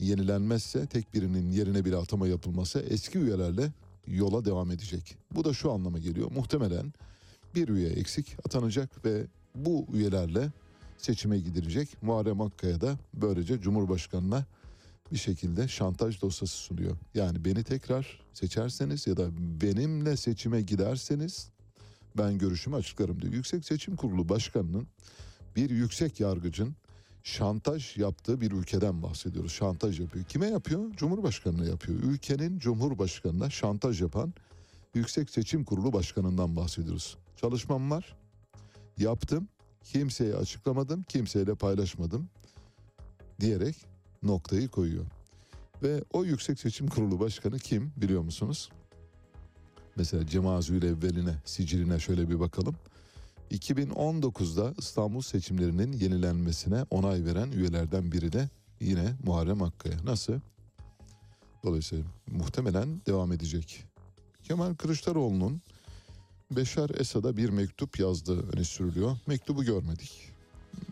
yenilenmezse tek birinin yerine bile atama yapılmazsa eski üyelerle yola devam edecek. Bu da şu anlama geliyor. Muhtemelen bir üye eksik atanacak ve bu üyelerle seçime gidilecek. Muharrem Akkaya da böylece Cumhurbaşkanı'na bir şekilde şantaj dosyası sunuyor. Yani beni tekrar seçerseniz ya da benimle seçime giderseniz ben görüşümü açıklarım diyor. Yüksek Seçim Kurulu Başkanı'nın bir yüksek yargıcın şantaj yaptığı bir ülkeden bahsediyoruz. Şantaj yapıyor. Kime yapıyor? Cumhurbaşkanına yapıyor. Ülkenin cumhurbaşkanına şantaj yapan Yüksek Seçim Kurulu Başkanı'ndan bahsediyoruz. Çalışmam var. Yaptım. Kimseye açıklamadım. Kimseyle paylaşmadım. Diyerek noktayı koyuyor. Ve o Yüksek Seçim Kurulu Başkanı kim biliyor musunuz? Mesela Cemazül Evveline, siciline şöyle bir bakalım. 2019'da İstanbul seçimlerinin yenilenmesine onay veren üyelerden biri de yine Muharrem Akkaya. Nasıl? Dolayısıyla muhtemelen devam edecek. Kemal Kılıçdaroğlu'nun Beşar Esad'a bir mektup yazdığı öne sürülüyor. Mektubu görmedik.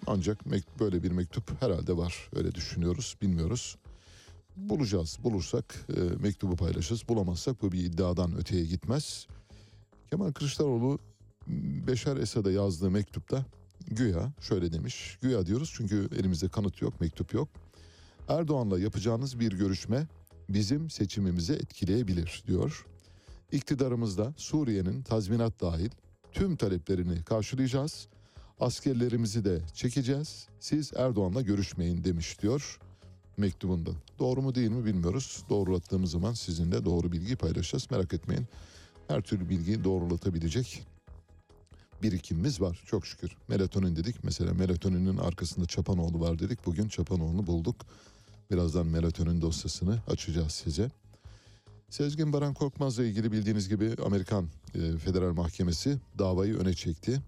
Ancak böyle bir mektup herhalde var. Öyle düşünüyoruz, bilmiyoruz. Bulacağız. Bulursak e, mektubu paylaşırız. Bulamazsak bu bir iddiadan öteye gitmez. Kemal Kılıçdaroğlu Beşar Esad'a yazdığı mektupta güya şöyle demiş. Güya diyoruz çünkü elimizde kanıt yok, mektup yok. Erdoğan'la yapacağınız bir görüşme bizim seçimimizi etkileyebilir diyor. İktidarımızda Suriye'nin tazminat dahil tüm taleplerini karşılayacağız. Askerlerimizi de çekeceğiz. Siz Erdoğan'la görüşmeyin demiş diyor mektubunda. Doğru mu değil mi bilmiyoruz. Doğrulattığımız zaman sizinle doğru bilgi paylaşacağız. Merak etmeyin. Her türlü bilgiyi doğrulatabilecek birikimimiz var çok şükür. Melatonin dedik. Mesela melatoninin arkasında Çapanoğlu var dedik. Bugün Çapanoğlu'nu bulduk. Birazdan melatonin dosyasını açacağız size. Sezgin Baran Korkmaz'la ilgili bildiğiniz gibi Amerikan e, Federal Mahkemesi davayı öne çekti.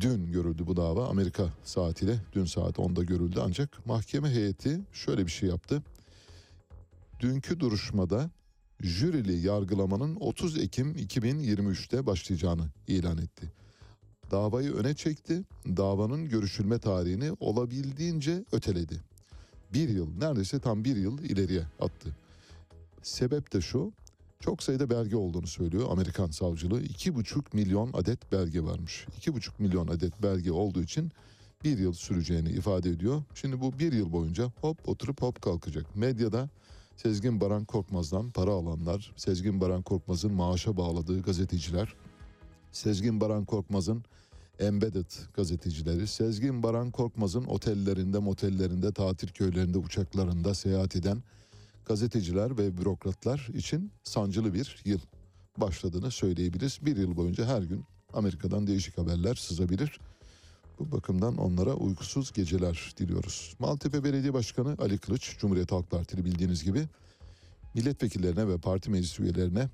Dün görüldü bu dava Amerika saatiyle dün saat 10'da görüldü ancak mahkeme heyeti şöyle bir şey yaptı. Dünkü duruşmada jürili yargılamanın 30 Ekim 2023'te başlayacağını ilan etti. Davayı öne çekti, davanın görüşülme tarihini olabildiğince öteledi. Bir yıl, neredeyse tam bir yıl ileriye attı. Sebep de şu, çok sayıda belge olduğunu söylüyor Amerikan savcılığı. 2,5 milyon adet belge varmış. 2,5 milyon adet belge olduğu için bir yıl süreceğini ifade ediyor. Şimdi bu bir yıl boyunca hop oturup hop kalkacak. Medyada Sezgin Baran Korkmaz'dan para alanlar, Sezgin Baran Korkmaz'ın maaşa bağladığı gazeteciler, Sezgin Baran Korkmaz'ın embedded gazetecileri, Sezgin Baran Korkmaz'ın otellerinde, motellerinde, tatil köylerinde, uçaklarında seyahat eden gazeteciler ve bürokratlar için sancılı bir yıl. başladığını söyleyebiliriz. Bir yıl boyunca her gün Amerika'dan değişik haberler sızabilir. Bu bakımdan onlara uykusuz geceler diliyoruz. Maltepe Belediye Başkanı Ali Kılıç, Cumhuriyet Halk Partili bildiğiniz gibi milletvekillerine ve parti meclis üyelerine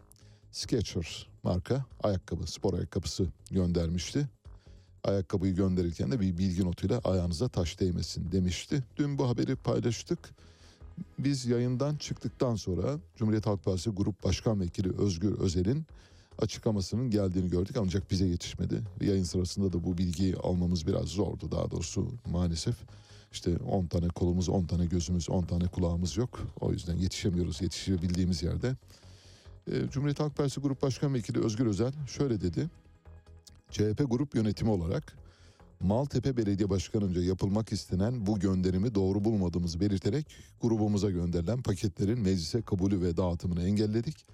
Skechers marka ayakkabı, spor ayakkabısı göndermişti. Ayakkabıyı gönderirken de bir bilgi notuyla ayağınıza taş değmesin demişti. Dün bu haberi paylaştık. Biz yayından çıktıktan sonra Cumhuriyet Halk Partisi Grup Başkan Vekili Özgür Özel'in açıklamasının geldiğini gördük ancak bize yetişmedi. Yayın sırasında da bu bilgiyi almamız biraz zordu daha doğrusu maalesef. İşte 10 tane kolumuz, 10 tane gözümüz, 10 tane kulağımız yok. O yüzden yetişemiyoruz yetişebildiğimiz yerde. Ee, Cumhuriyet Halk Partisi Grup Başkan Vekili Özgür Özel şöyle dedi. CHP grup yönetimi olarak Maltepe Belediye Başkanı'nca yapılmak istenen bu gönderimi doğru bulmadığımızı belirterek grubumuza gönderilen paketlerin meclise kabulü ve dağıtımını engelledik.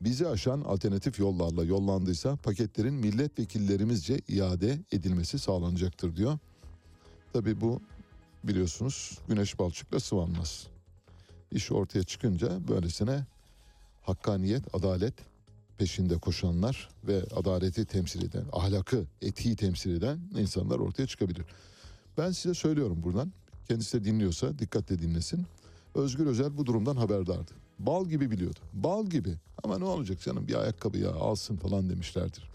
Bizi aşan alternatif yollarla yollandıysa paketlerin milletvekillerimizce iade edilmesi sağlanacaktır diyor. Tabii bu biliyorsunuz güneş balçıkla sıvanmaz. İş ortaya çıkınca böylesine hakkaniyet, adalet peşinde koşanlar ve adaleti temsil eden, ahlakı, etiği temsil eden insanlar ortaya çıkabilir. Ben size söylüyorum buradan. Kendisi de dinliyorsa dikkatle dinlesin. Özgür Özel bu durumdan haberdardı. Bal gibi biliyordu. Bal gibi. Ama ne olacak canım bir ayakkabı ya alsın falan demişlerdir.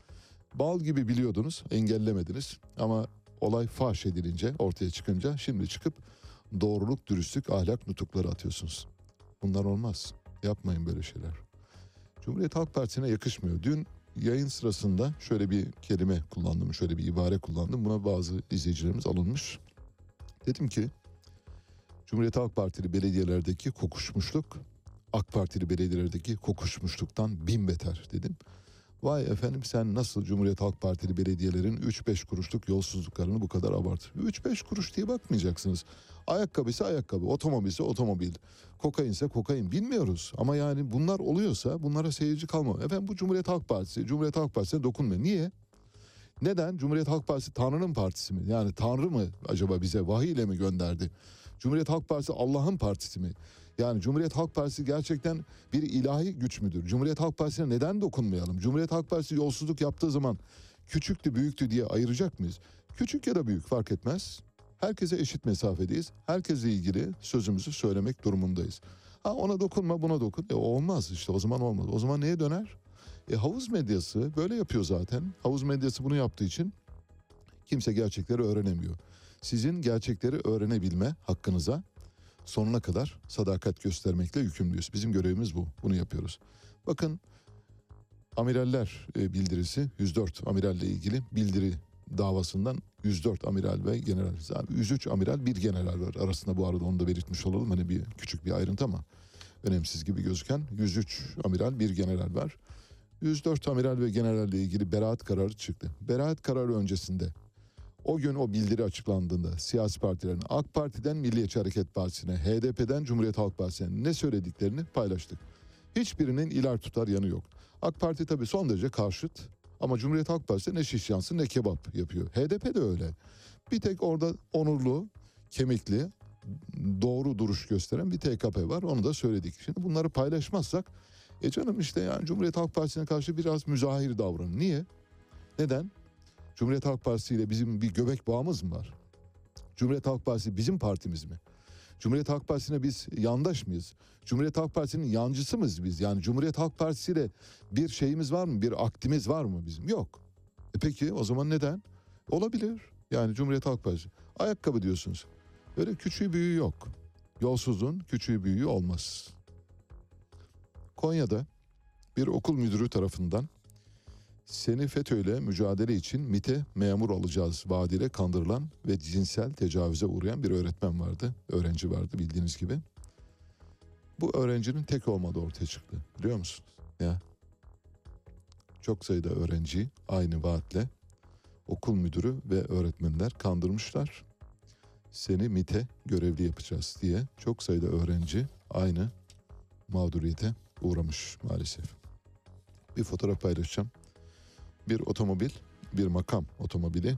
Bal gibi biliyordunuz, engellemediniz. Ama olay faş edilince, ortaya çıkınca şimdi çıkıp doğruluk, dürüstlük, ahlak nutukları atıyorsunuz. Bunlar olmaz. Yapmayın böyle şeyler. Cumhuriyet Halk Partisi'ne yakışmıyor. Dün yayın sırasında şöyle bir kelime kullandım, şöyle bir ibare kullandım. Buna bazı izleyicilerimiz alınmış. Dedim ki Cumhuriyet Halk Partili belediyelerdeki kokuşmuşluk AK Partili belediyelerdeki kokuşmuşluktan bin beter dedim. Vay efendim sen nasıl Cumhuriyet Halk Partili belediyelerin 3-5 kuruşluk yolsuzluklarını bu kadar abartır. 3-5 kuruş diye bakmayacaksınız. Ayakkabısı ayakkabı, otomobilse otomobil, kokainse kokain bilmiyoruz. Ama yani bunlar oluyorsa bunlara seyirci kalmam. Efendim bu Cumhuriyet Halk Partisi, Cumhuriyet Halk Partisi'ne dokunmuyor. Niye? Neden? Cumhuriyet Halk Partisi Tanrı'nın partisi mi? Yani Tanrı mı acaba bize vahiy ile mi gönderdi? Cumhuriyet Halk Partisi Allah'ın partisi mi? Yani Cumhuriyet Halk Partisi gerçekten bir ilahi güç müdür? Cumhuriyet Halk Partisi'ne neden dokunmayalım? Cumhuriyet Halk Partisi yolsuzluk yaptığı zaman küçüktü büyüktü diye ayıracak mıyız? Küçük ya da büyük fark etmez. Herkese eşit mesafedeyiz. Herkesle ilgili sözümüzü söylemek durumundayız. Ha ona dokunma buna dokun. E olmaz işte o zaman olmaz. O zaman neye döner? E havuz medyası böyle yapıyor zaten. Havuz medyası bunu yaptığı için kimse gerçekleri öğrenemiyor. Sizin gerçekleri öğrenebilme hakkınıza sonuna kadar sadakat göstermekle yükümlüyüz. Bizim görevimiz bu. Bunu yapıyoruz. Bakın amiraller e, bildirisi 104 amiralle ilgili bildiri davasından 104 amiral ve general. Yani 103 amiral bir general var arasında bu arada onu da belirtmiş olalım. Hani bir küçük bir ayrıntı ama önemsiz gibi gözüken 103 amiral bir general var. 104 amiral ve generalle ilgili beraat kararı çıktı. Beraat kararı öncesinde o gün o bildiri açıklandığında siyasi partilerin AK Parti'den Milliyetçi Hareket Partisi'ne, HDP'den Cumhuriyet Halk Partisi'ne ne söylediklerini paylaştık. Hiçbirinin iler tutar yanı yok. AK Parti tabii son derece karşıt ama Cumhuriyet Halk Partisi ne şiş yansın ne kebap yapıyor. HDP de öyle. Bir tek orada onurlu, kemikli, doğru duruş gösteren bir TKP var. Onu da söyledik. Şimdi bunları paylaşmazsak e canım işte yani Cumhuriyet Halk Partisi'ne karşı biraz müzahir davranın. Niye? Neden? Cumhuriyet Halk Partisi ile bizim bir göbek bağımız mı var? Cumhuriyet Halk Partisi bizim partimiz mi? Cumhuriyet Halk Partisi'ne biz yandaş mıyız? Cumhuriyet Halk Partisi'nin yancısı mıyız biz? Yani Cumhuriyet Halk Partisi ile bir şeyimiz var mı? Bir aktimiz var mı bizim? Yok. E peki o zaman neden? Olabilir. Yani Cumhuriyet Halk Partisi. Ayakkabı diyorsunuz. Öyle küçüğü büyüğü yok. Yolsuzluğun küçüğü büyüğü olmaz. Konya'da bir okul müdürü tarafından seni FETÖ'yle mücadele için MIT'e memur alacağız vaadiyle kandırılan ve cinsel tecavüze uğrayan bir öğretmen vardı. Öğrenci vardı bildiğiniz gibi. Bu öğrencinin tek olmadığı ortaya çıktı. Biliyor musunuz? Ya. Çok sayıda öğrenci aynı vaatle okul müdürü ve öğretmenler kandırmışlar. Seni MIT'e görevli yapacağız diye çok sayıda öğrenci aynı mağduriyete uğramış maalesef. Bir fotoğraf paylaşacağım bir otomobil, bir makam otomobili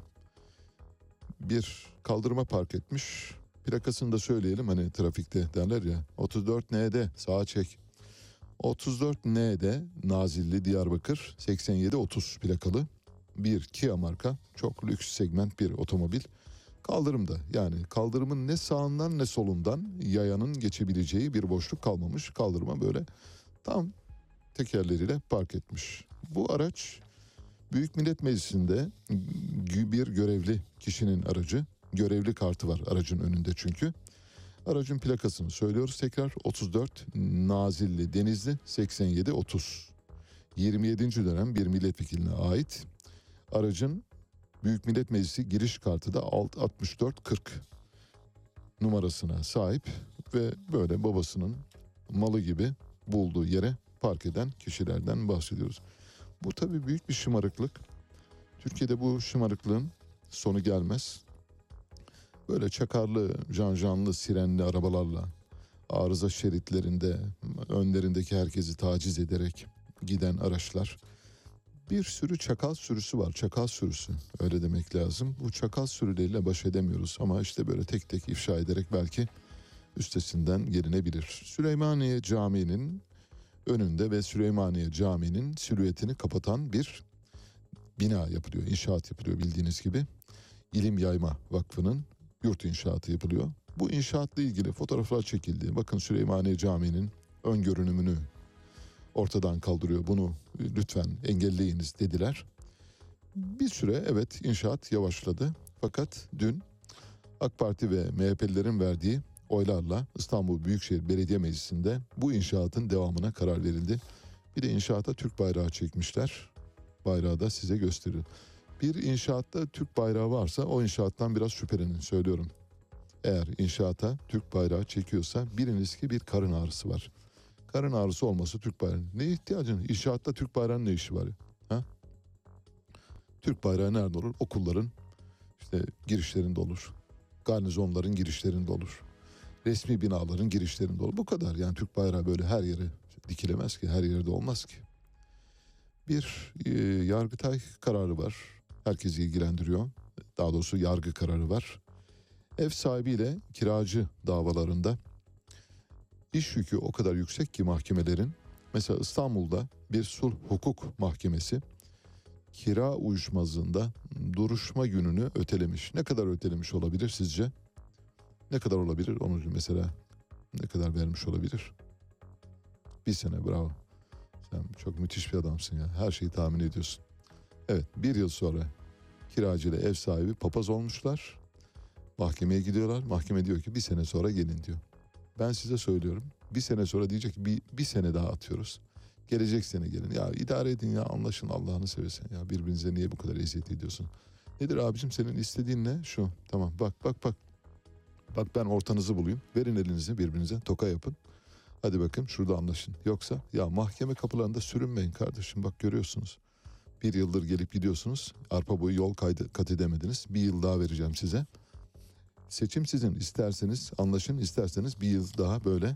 bir kaldırıma park etmiş. Plakasını da söyleyelim hani trafikte derler ya 34 ND sağa çek. 34N'de Nazilli Diyarbakır 8730 plakalı bir Kia marka çok lüks segment bir otomobil. Kaldırımda yani kaldırımın ne sağından ne solundan yayanın geçebileceği bir boşluk kalmamış. Kaldırıma böyle tam tekerleriyle park etmiş. Bu araç Büyük Millet Meclisi'nde bir görevli kişinin aracı. Görevli kartı var aracın önünde çünkü. Aracın plakasını söylüyoruz tekrar 34 Nazilli Denizli 87 30. 27. dönem bir milletvekiline ait. Aracın Büyük Millet Meclisi giriş kartı da 6440 numarasına sahip ve böyle babasının malı gibi bulduğu yere park eden kişilerden bahsediyoruz. Bu tabii büyük bir şımarıklık. Türkiye'de bu şımarıklığın sonu gelmez. Böyle çakarlı, janjanlı, sirenli arabalarla arıza şeritlerinde önlerindeki herkesi taciz ederek giden araçlar. Bir sürü çakal sürüsü var. Çakal sürüsü öyle demek lazım. Bu çakal sürüleriyle baş edemiyoruz ama işte böyle tek tek ifşa ederek belki üstesinden gelinebilir. Süleymaniye Camii'nin önünde ve Süleymaniye Camii'nin silüetini kapatan bir bina yapılıyor. İnşaat yapılıyor bildiğiniz gibi. İlim Yayma Vakfı'nın yurt inşaatı yapılıyor. Bu inşaatla ilgili fotoğraflar çekildi. Bakın Süleymaniye Camii'nin ön görünümünü ortadan kaldırıyor. Bunu lütfen engelleyiniz dediler. Bir süre evet inşaat yavaşladı. Fakat dün AK Parti ve MHP'lilerin verdiği oylarla İstanbul Büyükşehir Belediye Meclisi'nde bu inşaatın devamına karar verildi. Bir de inşaata Türk bayrağı çekmişler. Bayrağı da size gösterir. Bir inşaatta Türk bayrağı varsa o inşaattan biraz şüphelenin söylüyorum. Eğer inşaata Türk bayrağı çekiyorsa biliniz ki bir karın ağrısı var. Karın ağrısı olması Türk bayrağı. Ne ihtiyacın? İnşaatta Türk bayrağının ne işi var? Ha? Türk bayrağı nerede olur? Okulların işte girişlerinde olur. Garnizonların girişlerinde olur. Resmi binaların girişlerinde olur. Bu kadar. Yani Türk bayrağı böyle her yere dikilemez ki. Her yerde olmaz ki. Bir e, Yargıtay kararı var. Herkesi ilgilendiriyor. Daha doğrusu yargı kararı var. Ev sahibiyle kiracı davalarında iş yükü o kadar yüksek ki mahkemelerin mesela İstanbul'da bir sulh hukuk mahkemesi kira uyuşmazlığında duruşma gününü ötelemiş. Ne kadar ötelemiş olabilir sizce? Ne kadar olabilir? Onu mesela ne kadar vermiş olabilir? Bir sene bravo. Sen çok müthiş bir adamsın ya. Her şeyi tahmin ediyorsun. Evet bir yıl sonra kiracı ile ev sahibi papaz olmuşlar. Mahkemeye gidiyorlar. Mahkeme diyor ki bir sene sonra gelin diyor. Ben size söylüyorum. Bir sene sonra diyecek ki bir, bir sene daha atıyoruz. Gelecek sene gelin. Ya idare edin ya anlaşın Allah'ını seversen. Ya birbirinize niye bu kadar eziyet ediyorsun? Nedir abicim senin istediğin ne? Şu tamam bak bak bak. Bak ben ortanızı bulayım. Verin elinizi birbirinize toka yapın. Hadi bakın şurada anlaşın. Yoksa ya mahkeme kapılarında sürünmeyin kardeşim. Bak görüyorsunuz. Bir yıldır gelip gidiyorsunuz. Arpa boyu yol kaydı, kat edemediniz. Bir yıl daha vereceğim size. Seçim sizin. İsterseniz anlaşın, isterseniz bir yıl daha böyle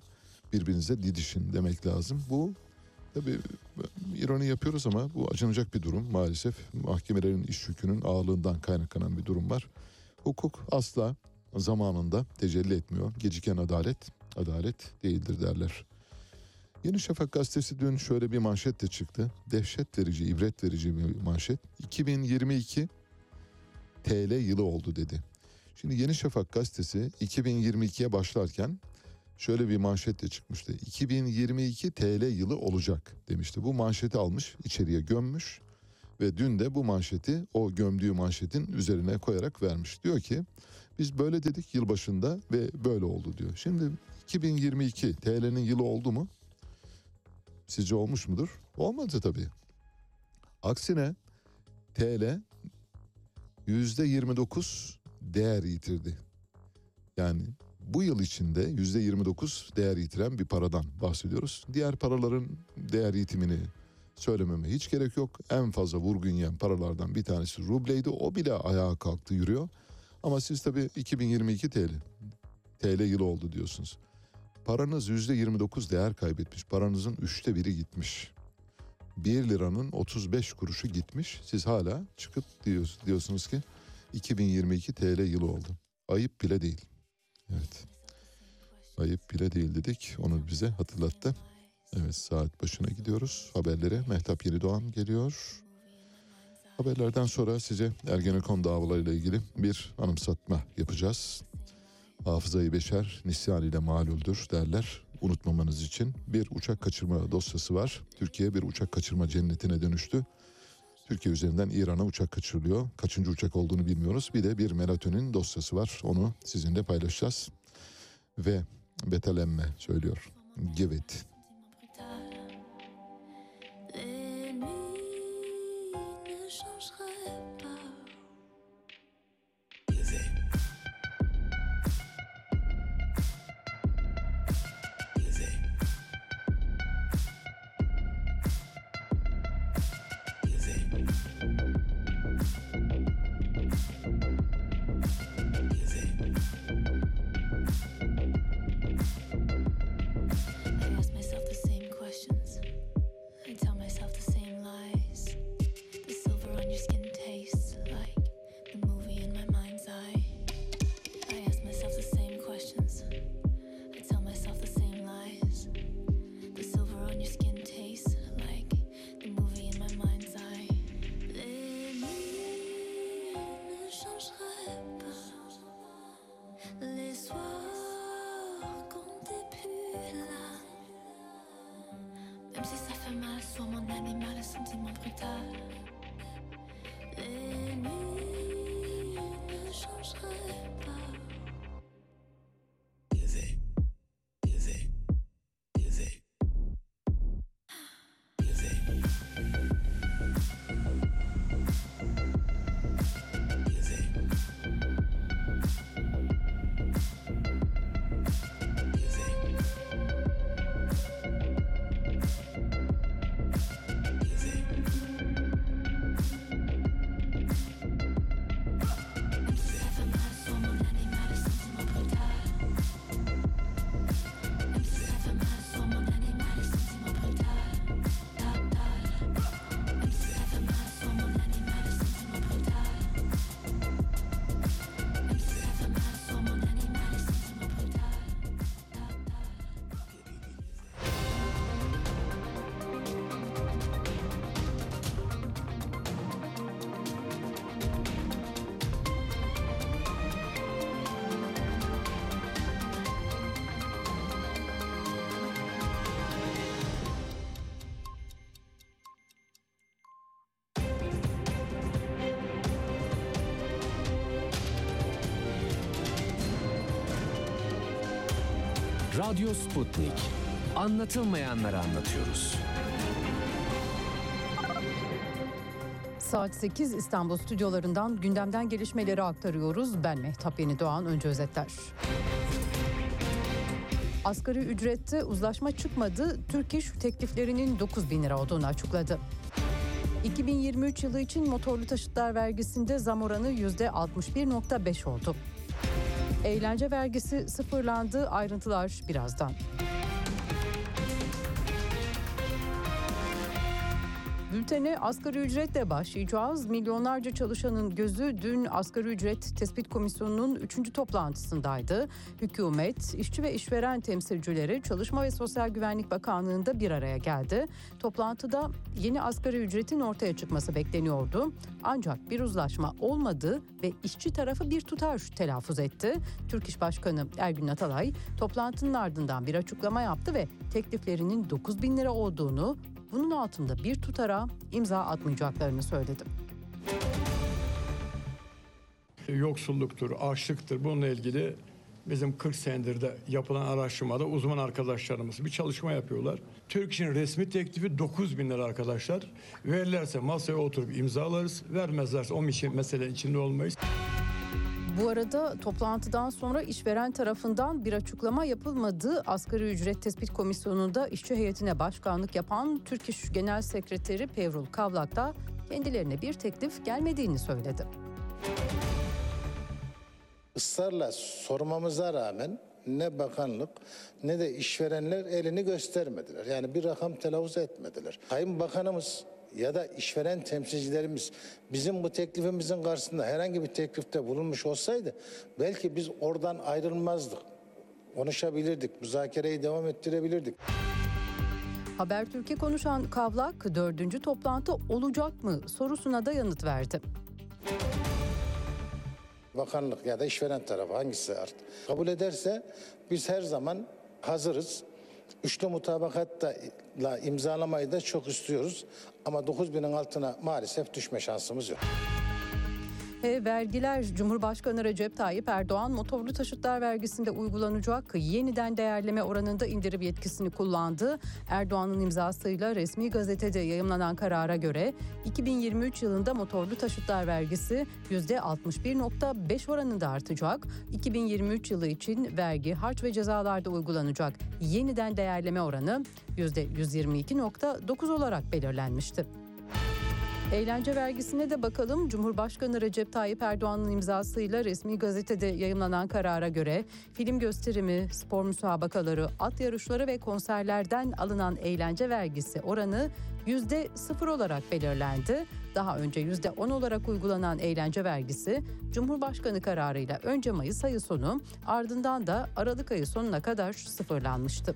birbirinize didişin demek lazım. Bu tabii ironi yapıyoruz ama bu acınacak bir durum maalesef. Mahkemelerin iş yükünün ağırlığından kaynaklanan bir durum var. Hukuk asla zamanında tecelli etmiyor. Geciken adalet, adalet değildir derler. Yeni Şafak gazetesi dün şöyle bir manşetle çıktı. Dehşet verici, ibret verici bir manşet. 2022 TL yılı oldu dedi. Şimdi Yeni Şafak gazetesi 2022'ye başlarken şöyle bir manşetle çıkmıştı. 2022 TL yılı olacak demişti. Bu manşeti almış, içeriye gömmüş ve dün de bu manşeti o gömdüğü manşetin üzerine koyarak vermiş. Diyor ki biz böyle dedik yılbaşında ve böyle oldu diyor. Şimdi 2022 TL'nin yılı oldu mu? Sizce olmuş mudur? Olmadı tabii. Aksine TL %29 değer yitirdi. Yani bu yıl içinde %29 değer yitiren bir paradan bahsediyoruz. Diğer paraların değer yitimini söylememe hiç gerek yok. En fazla vurgun yiyen paralardan bir tanesi rubleydi. O bile ayağa kalktı yürüyor. Ama siz tabii 2022 TL, TL yılı oldu diyorsunuz. Paranız %29 değer kaybetmiş. Paranızın üçte biri gitmiş. 1 liranın 35 kuruşu gitmiş. Siz hala çıkıp diyorsunuz, diyorsunuz ki 2022 TL yılı oldu. Ayıp bile değil. Evet. Ayıp bile değil dedik. Onu bize hatırlattı. Evet saat başına gidiyoruz. Haberlere Mehtap Yenidoğan geliyor. Haberlerden sonra size Ergenekon davalarıyla ilgili bir anımsatma yapacağız. Hafızayı beşer nisyan ile maluldür derler. Unutmamanız için bir uçak kaçırma dosyası var. Türkiye bir uçak kaçırma cennetine dönüştü. Türkiye üzerinden İran'a uçak kaçırılıyor. Kaçıncı uçak olduğunu bilmiyoruz. Bir de bir melatonin dosyası var. Onu sizinle paylaşacağız. Ve betelenme söylüyor. Give ne changeraient Radyo Sputnik. Anlatılmayanları anlatıyoruz. Saat 8 İstanbul stüdyolarından gündemden gelişmeleri aktarıyoruz. Ben Mehtap Yeni Doğan. Önce özetler. Asgari ücrette uzlaşma çıkmadı. Türk İş tekliflerinin 9 bin lira olduğunu açıkladı. 2023 yılı için motorlu taşıtlar vergisinde zam oranı %61.5 oldu. Eğlence vergisi sıfırlandı. Ayrıntılar birazdan. Bültene asgari ücretle başlayacağız. Milyonlarca çalışanın gözü dün asgari ücret tespit komisyonunun 3. toplantısındaydı. Hükümet, işçi ve işveren temsilcileri Çalışma ve Sosyal Güvenlik Bakanlığı'nda bir araya geldi. Toplantıda yeni asgari ücretin ortaya çıkması bekleniyordu. Ancak bir uzlaşma olmadı ve işçi tarafı bir tutar telaffuz etti. Türk İş Başkanı Ergün Atalay toplantının ardından bir açıklama yaptı ve tekliflerinin 9 bin lira olduğunu, bunun altında bir tutara imza atmayacaklarını söyledi. yoksulluktur, açlıktır. Bununla ilgili bizim 40 senedir de yapılan araştırmada uzman arkadaşlarımız bir çalışma yapıyorlar. Türk İş'in resmi teklifi 9 bin lira arkadaşlar. Verirlerse masaya oturup imzalarız. Vermezlerse o için mesele içinde olmayız. Bu arada toplantıdan sonra işveren tarafından bir açıklama yapılmadı. Asgari ücret tespit komisyonunda işçi heyetine başkanlık yapan Türk İş Genel Sekreteri Pevrul Kavlak da kendilerine bir teklif gelmediğini söyledi. ısrarla sormamıza rağmen ne bakanlık ne de işverenler elini göstermediler. Yani bir rakam telaffuz etmediler. Sayın Bakanımız ya da işveren temsilcilerimiz bizim bu teklifimizin karşısında herhangi bir teklifte bulunmuş olsaydı belki biz oradan ayrılmazdık. Konuşabilirdik, müzakereyi devam ettirebilirdik. Habertürk'e konuşan Kavlak dördüncü toplantı olacak mı sorusuna da yanıt verdi. Bakanlık ya da işveren tarafı hangisi artık kabul ederse biz her zaman hazırız. Üçlü mutabakatla imzalamayı da çok istiyoruz. Ama 9000'in altına maalesef düşme şansımız yok. Ve vergiler Cumhurbaşkanı Recep Tayyip Erdoğan motorlu taşıtlar vergisinde uygulanacak yeniden değerleme oranında indirim yetkisini kullandı. Erdoğan'ın imzasıyla resmi gazetede yayımlanan karara göre 2023 yılında motorlu taşıtlar vergisi %61.5 oranında artacak. 2023 yılı için vergi, harç ve cezalarda uygulanacak yeniden değerleme oranı %122.9 olarak belirlenmişti. Eğlence vergisine de bakalım. Cumhurbaşkanı Recep Tayyip Erdoğan'ın imzasıyla resmi gazetede yayımlanan karara göre film gösterimi, spor müsabakaları, at yarışları ve konserlerden alınan eğlence vergisi oranı yüzde sıfır olarak belirlendi. Daha önce yüzde on olarak uygulanan eğlence vergisi Cumhurbaşkanı kararıyla önce Mayıs ayı sonu ardından da Aralık ayı sonuna kadar sıfırlanmıştı.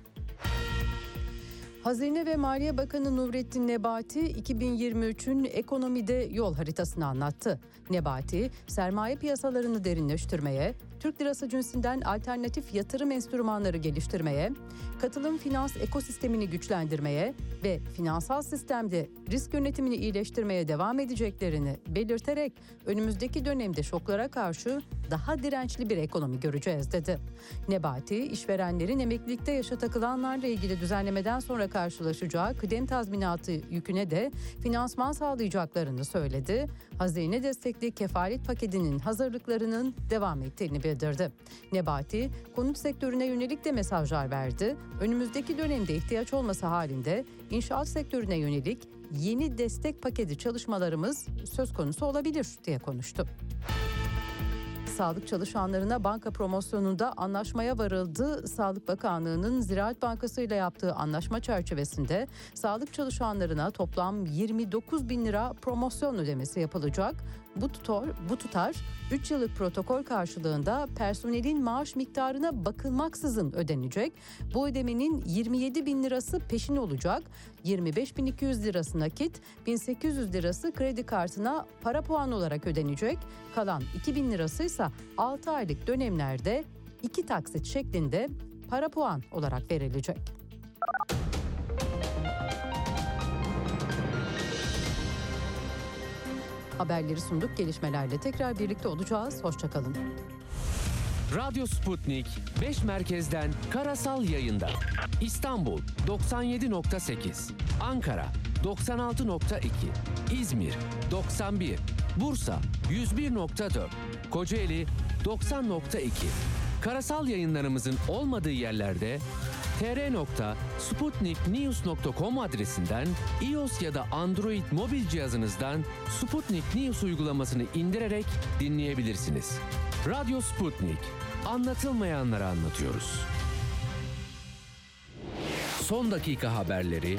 Hazine ve Maliye Bakanı Nurettin Nebati 2023'ün ekonomide yol haritasını anlattı. Nebati, sermaye piyasalarını derinleştirmeye, Türk lirası cinsinden alternatif yatırım enstrümanları geliştirmeye, katılım finans ekosistemini güçlendirmeye ve finansal sistemde risk yönetimini iyileştirmeye devam edeceklerini belirterek önümüzdeki dönemde şoklara karşı daha dirençli bir ekonomi göreceğiz dedi. Nebati, işverenlerin emeklilikte yaşa takılanlarla ilgili düzenlemeden sonra karşılaşacağı kıdem tazminatı yüküne de finansman sağlayacaklarını söyledi. Hazine destekli kefalet paketinin hazırlıklarının devam ettiğini bildirdi. Nebati, konut sektörüne yönelik de mesajlar verdi. Önümüzdeki dönemde ihtiyaç olması halinde inşaat sektörüne yönelik yeni destek paketi çalışmalarımız söz konusu olabilir diye konuştu sağlık çalışanlarına banka promosyonunda anlaşmaya varıldı. Sağlık Bakanlığı'nın Ziraat Bankası ile yaptığı anlaşma çerçevesinde sağlık çalışanlarına toplam 29 bin lira promosyon ödemesi yapılacak. Bu tutar, bu tutar 3 yıllık protokol karşılığında personelin maaş miktarına bakılmaksızın ödenecek. Bu ödemenin 27 bin lirası peşin olacak. 25.200 lirası nakit, 1800 lirası kredi kartına para puan olarak ödenecek. Kalan 2000 lirası ise 6 aylık dönemlerde iki taksit şeklinde para puan olarak verilecek. Haberleri sunduk. Gelişmelerle tekrar birlikte olacağız. Hoşçakalın. Radyo Sputnik 5 merkezden karasal yayında. İstanbul 97.8, Ankara 96.2, İzmir 91, Bursa 101.4, Kocaeli 90.2. Karasal yayınlarımızın olmadığı yerlerde tr.sputniknews.com adresinden iOS ya da Android mobil cihazınızdan Sputnik News uygulamasını indirerek dinleyebilirsiniz. Radyo Sputnik. Anlatılmayanları anlatıyoruz. Son dakika haberleri,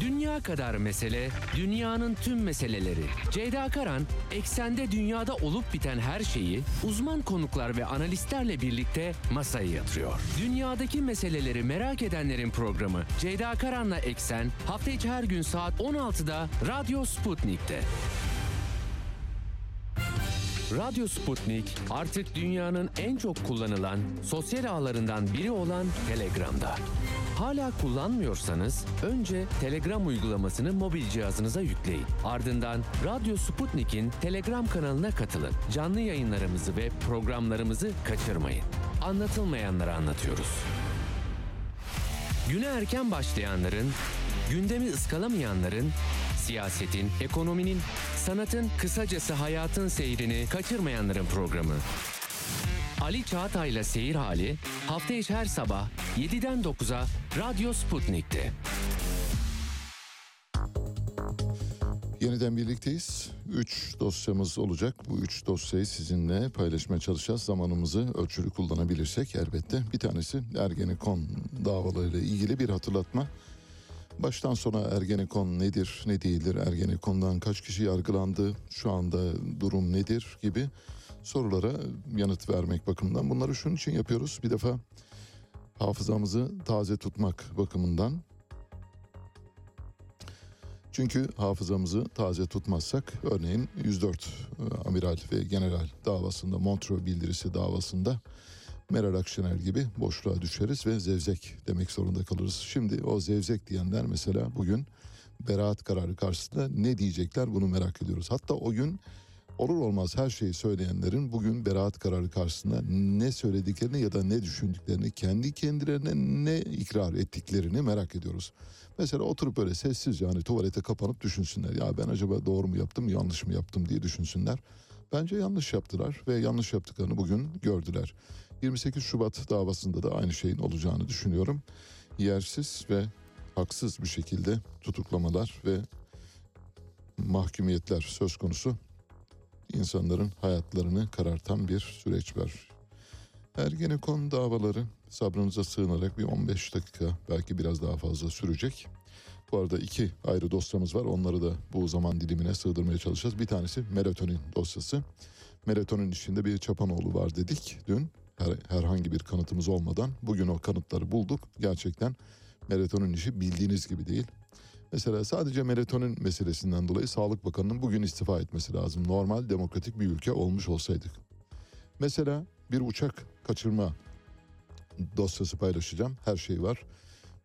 Dünya kadar mesele, dünyanın tüm meseleleri. Ceyda Karan, eksende dünyada olup biten her şeyi uzman konuklar ve analistlerle birlikte masaya yatırıyor. Dünyadaki meseleleri merak edenlerin programı Ceyda Karan'la Eksen hafta içi her gün saat 16'da Radyo Sputnik'te. Radyo Sputnik artık dünyanın en çok kullanılan sosyal ağlarından biri olan Telegram'da. Hala kullanmıyorsanız önce Telegram uygulamasını mobil cihazınıza yükleyin. Ardından Radyo Sputnik'in Telegram kanalına katılın. Canlı yayınlarımızı ve programlarımızı kaçırmayın. Anlatılmayanları anlatıyoruz. Güne erken başlayanların, gündemi ıskalamayanların, siyasetin, ekonominin, sanatın, kısacası hayatın seyrini kaçırmayanların programı. Ali Çağatay'la Seyir Hali hafta içi her sabah 7'den 9'a Radyo Sputnik'te. Yeniden birlikteyiz. Üç dosyamız olacak. Bu üç dosyayı sizinle paylaşmaya çalışacağız. Zamanımızı ölçülü kullanabilirsek elbette. Bir tanesi Ergenekon davalarıyla ilgili bir hatırlatma. Baştan sona Ergenekon nedir, ne değildir, Ergenekon'dan kaç kişi yargılandı, şu anda durum nedir gibi sorulara yanıt vermek bakımından. Bunları şunun için yapıyoruz. Bir defa hafızamızı taze tutmak bakımından. Çünkü hafızamızı taze tutmazsak örneğin 104 e, amiral ve general davasında Montreux bildirisi davasında Meral Akşener gibi boşluğa düşeriz ve zevzek demek zorunda kalırız. Şimdi o zevzek diyenler mesela bugün beraat kararı karşısında ne diyecekler bunu merak ediyoruz. Hatta o gün olur olmaz her şeyi söyleyenlerin bugün beraat kararı karşısında ne söylediklerini ya da ne düşündüklerini kendi kendilerine ne ikrar ettiklerini merak ediyoruz. Mesela oturup böyle sessizce hani tuvalete kapanıp düşünsünler. Ya ben acaba doğru mu yaptım yanlış mı yaptım diye düşünsünler. Bence yanlış yaptılar ve yanlış yaptıklarını bugün gördüler. 28 Şubat davasında da aynı şeyin olacağını düşünüyorum. Yersiz ve haksız bir şekilde tutuklamalar ve mahkumiyetler söz konusu insanların hayatlarını karartan bir süreç var. Ergenekon davaları sabrınıza sığınarak bir 15 dakika belki biraz daha fazla sürecek. Bu arada iki ayrı dosyamız var. Onları da bu zaman dilimine sığdırmaya çalışacağız. Bir tanesi melatonin dosyası. Melatonin içinde bir Çapanoğlu var dedik dün. Her, herhangi bir kanıtımız olmadan. Bugün o kanıtları bulduk. Gerçekten melatonin işi bildiğiniz gibi değil. Mesela sadece melatonin meselesinden dolayı Sağlık Bakanı'nın bugün istifa etmesi lazım. Normal demokratik bir ülke olmuş olsaydık. Mesela bir uçak kaçırma dosyası paylaşacağım. Her şey var.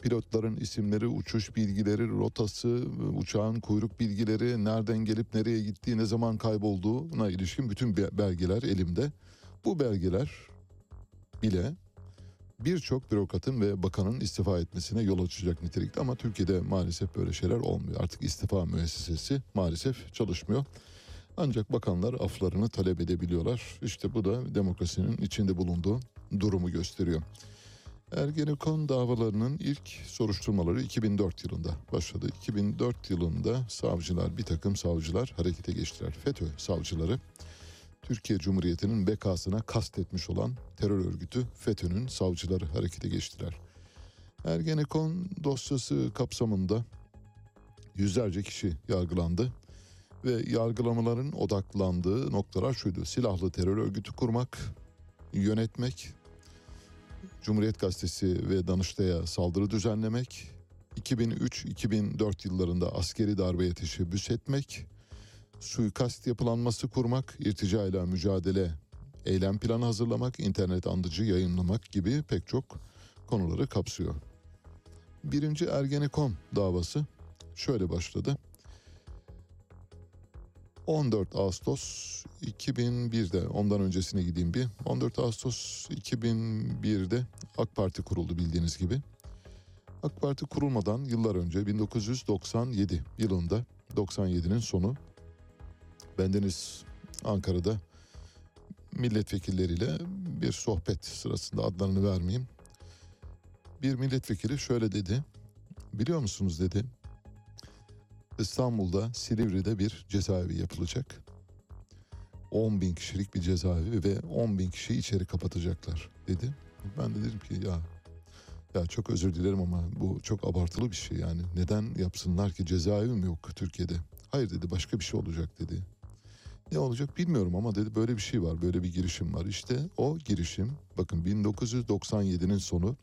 Pilotların isimleri, uçuş bilgileri, rotası, uçağın kuyruk bilgileri, nereden gelip nereye gittiği, ne zaman kaybolduğuna ilişkin bütün belgeler elimde. Bu belgeler bile birçok bürokratın ve bakanın istifa etmesine yol açacak nitelikte ama Türkiye'de maalesef böyle şeyler olmuyor. Artık istifa müessesesi maalesef çalışmıyor. Ancak bakanlar aflarını talep edebiliyorlar. İşte bu da demokrasinin içinde bulunduğu durumu gösteriyor. Ergenekon davalarının ilk soruşturmaları 2004 yılında başladı. 2004 yılında savcılar, bir takım savcılar harekete geçtiler. FETÖ savcıları Türkiye Cumhuriyeti'nin bekasına kastetmiş olan terör örgütü FETÖ'nün savcıları harekete geçtiler. Ergenekon dosyası kapsamında yüzlerce kişi yargılandı ve yargılamaların odaklandığı noktalar şuydu. Silahlı terör örgütü kurmak, yönetmek, Cumhuriyet Gazetesi ve Danıştay'a saldırı düzenlemek, 2003-2004 yıllarında askeri darbeye teşebbüs etmek, suikast yapılanması kurmak, irtica mücadele, eylem planı hazırlamak, internet andıcı yayınlamak gibi pek çok konuları kapsıyor. Birinci Ergenekon davası şöyle başladı. 14 Ağustos 2001'de ondan öncesine gideyim bir. 14 Ağustos 2001'de AK Parti kuruldu bildiğiniz gibi. AK Parti kurulmadan yıllar önce 1997 yılında 97'nin sonu bendeniz Ankara'da milletvekilleriyle bir sohbet sırasında adlarını vermeyeyim. Bir milletvekili şöyle dedi. Biliyor musunuz dedi. İstanbul'da Silivri'de bir cezaevi yapılacak. 10 bin kişilik bir cezaevi ve 10 bin kişiyi içeri kapatacaklar dedi. Ben de dedim ki ya ya çok özür dilerim ama bu çok abartılı bir şey yani. Neden yapsınlar ki cezaevi mi yok Türkiye'de? Hayır dedi başka bir şey olacak dedi. Ne olacak bilmiyorum ama dedi böyle bir şey var böyle bir girişim var. İşte o girişim bakın 1997'nin sonu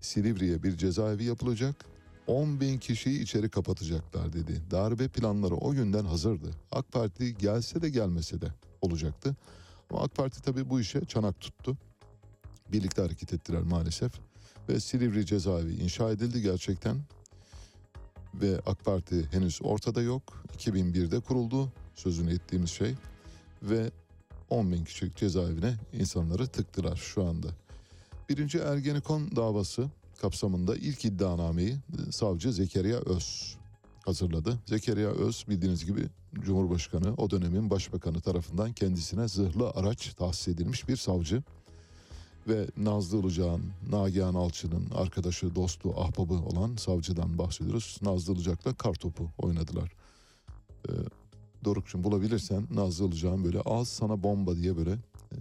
Silivri'ye bir cezaevi yapılacak 10 bin kişiyi içeri kapatacaklar dedi. Darbe planları o günden hazırdı. AK Parti gelse de gelmese de olacaktı. Ama AK Parti tabii bu işe çanak tuttu. Birlikte hareket ettiler maalesef. Ve Silivri cezaevi inşa edildi gerçekten. Ve AK Parti henüz ortada yok. 2001'de kuruldu sözünü ettiğimiz şey. Ve 10 bin kişilik cezaevine insanları tıktılar şu anda. Birinci Ergenekon davası kapsamında ilk iddianameyi e, savcı Zekeriya Öz hazırladı. Zekeriya Öz bildiğiniz gibi Cumhurbaşkanı o dönemin başbakanı tarafından kendisine zırhlı araç tahsis edilmiş bir savcı. Ve Nazlı Ilıcak'ın, Nagihan Alçı'nın arkadaşı, dostu, ahbabı olan savcıdan bahsediyoruz. Nazlı Ilıcak'la kartopu oynadılar. Ee, Doruk'cum bulabilirsen Nazlı Ilıcak'ın böyle az sana bomba diye böyle e,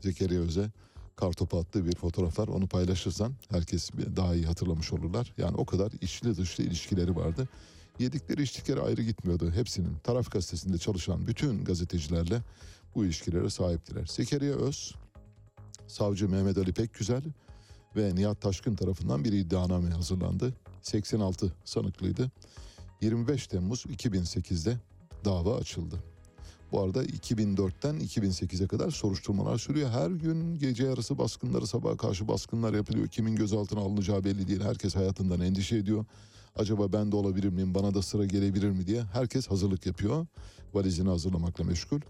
Zekeriya Öz'e kartopu attığı bir fotoğraf var. Onu paylaşırsan herkes daha iyi hatırlamış olurlar. Yani o kadar içli dışlı ilişkileri vardı. Yedikleri içtikleri ayrı gitmiyordu. Hepsinin taraf gazetesinde çalışan bütün gazetecilerle bu ilişkilere sahiptiler. Zekeriya Öz, savcı Mehmet Ali Pekgüzel ve Nihat Taşkın tarafından bir iddianame hazırlandı. 86 sanıklıydı. 25 Temmuz 2008'de dava açıldı. Bu arada 2004'ten 2008'e kadar soruşturmalar sürüyor. Her gün gece yarısı baskınları sabaha karşı baskınlar yapılıyor. Kimin gözaltına alınacağı belli değil. Herkes hayatından endişe ediyor. Acaba ben de olabilir miyim? Bana da sıra gelebilir mi diye herkes hazırlık yapıyor. Valizini hazırlamakla meşgul.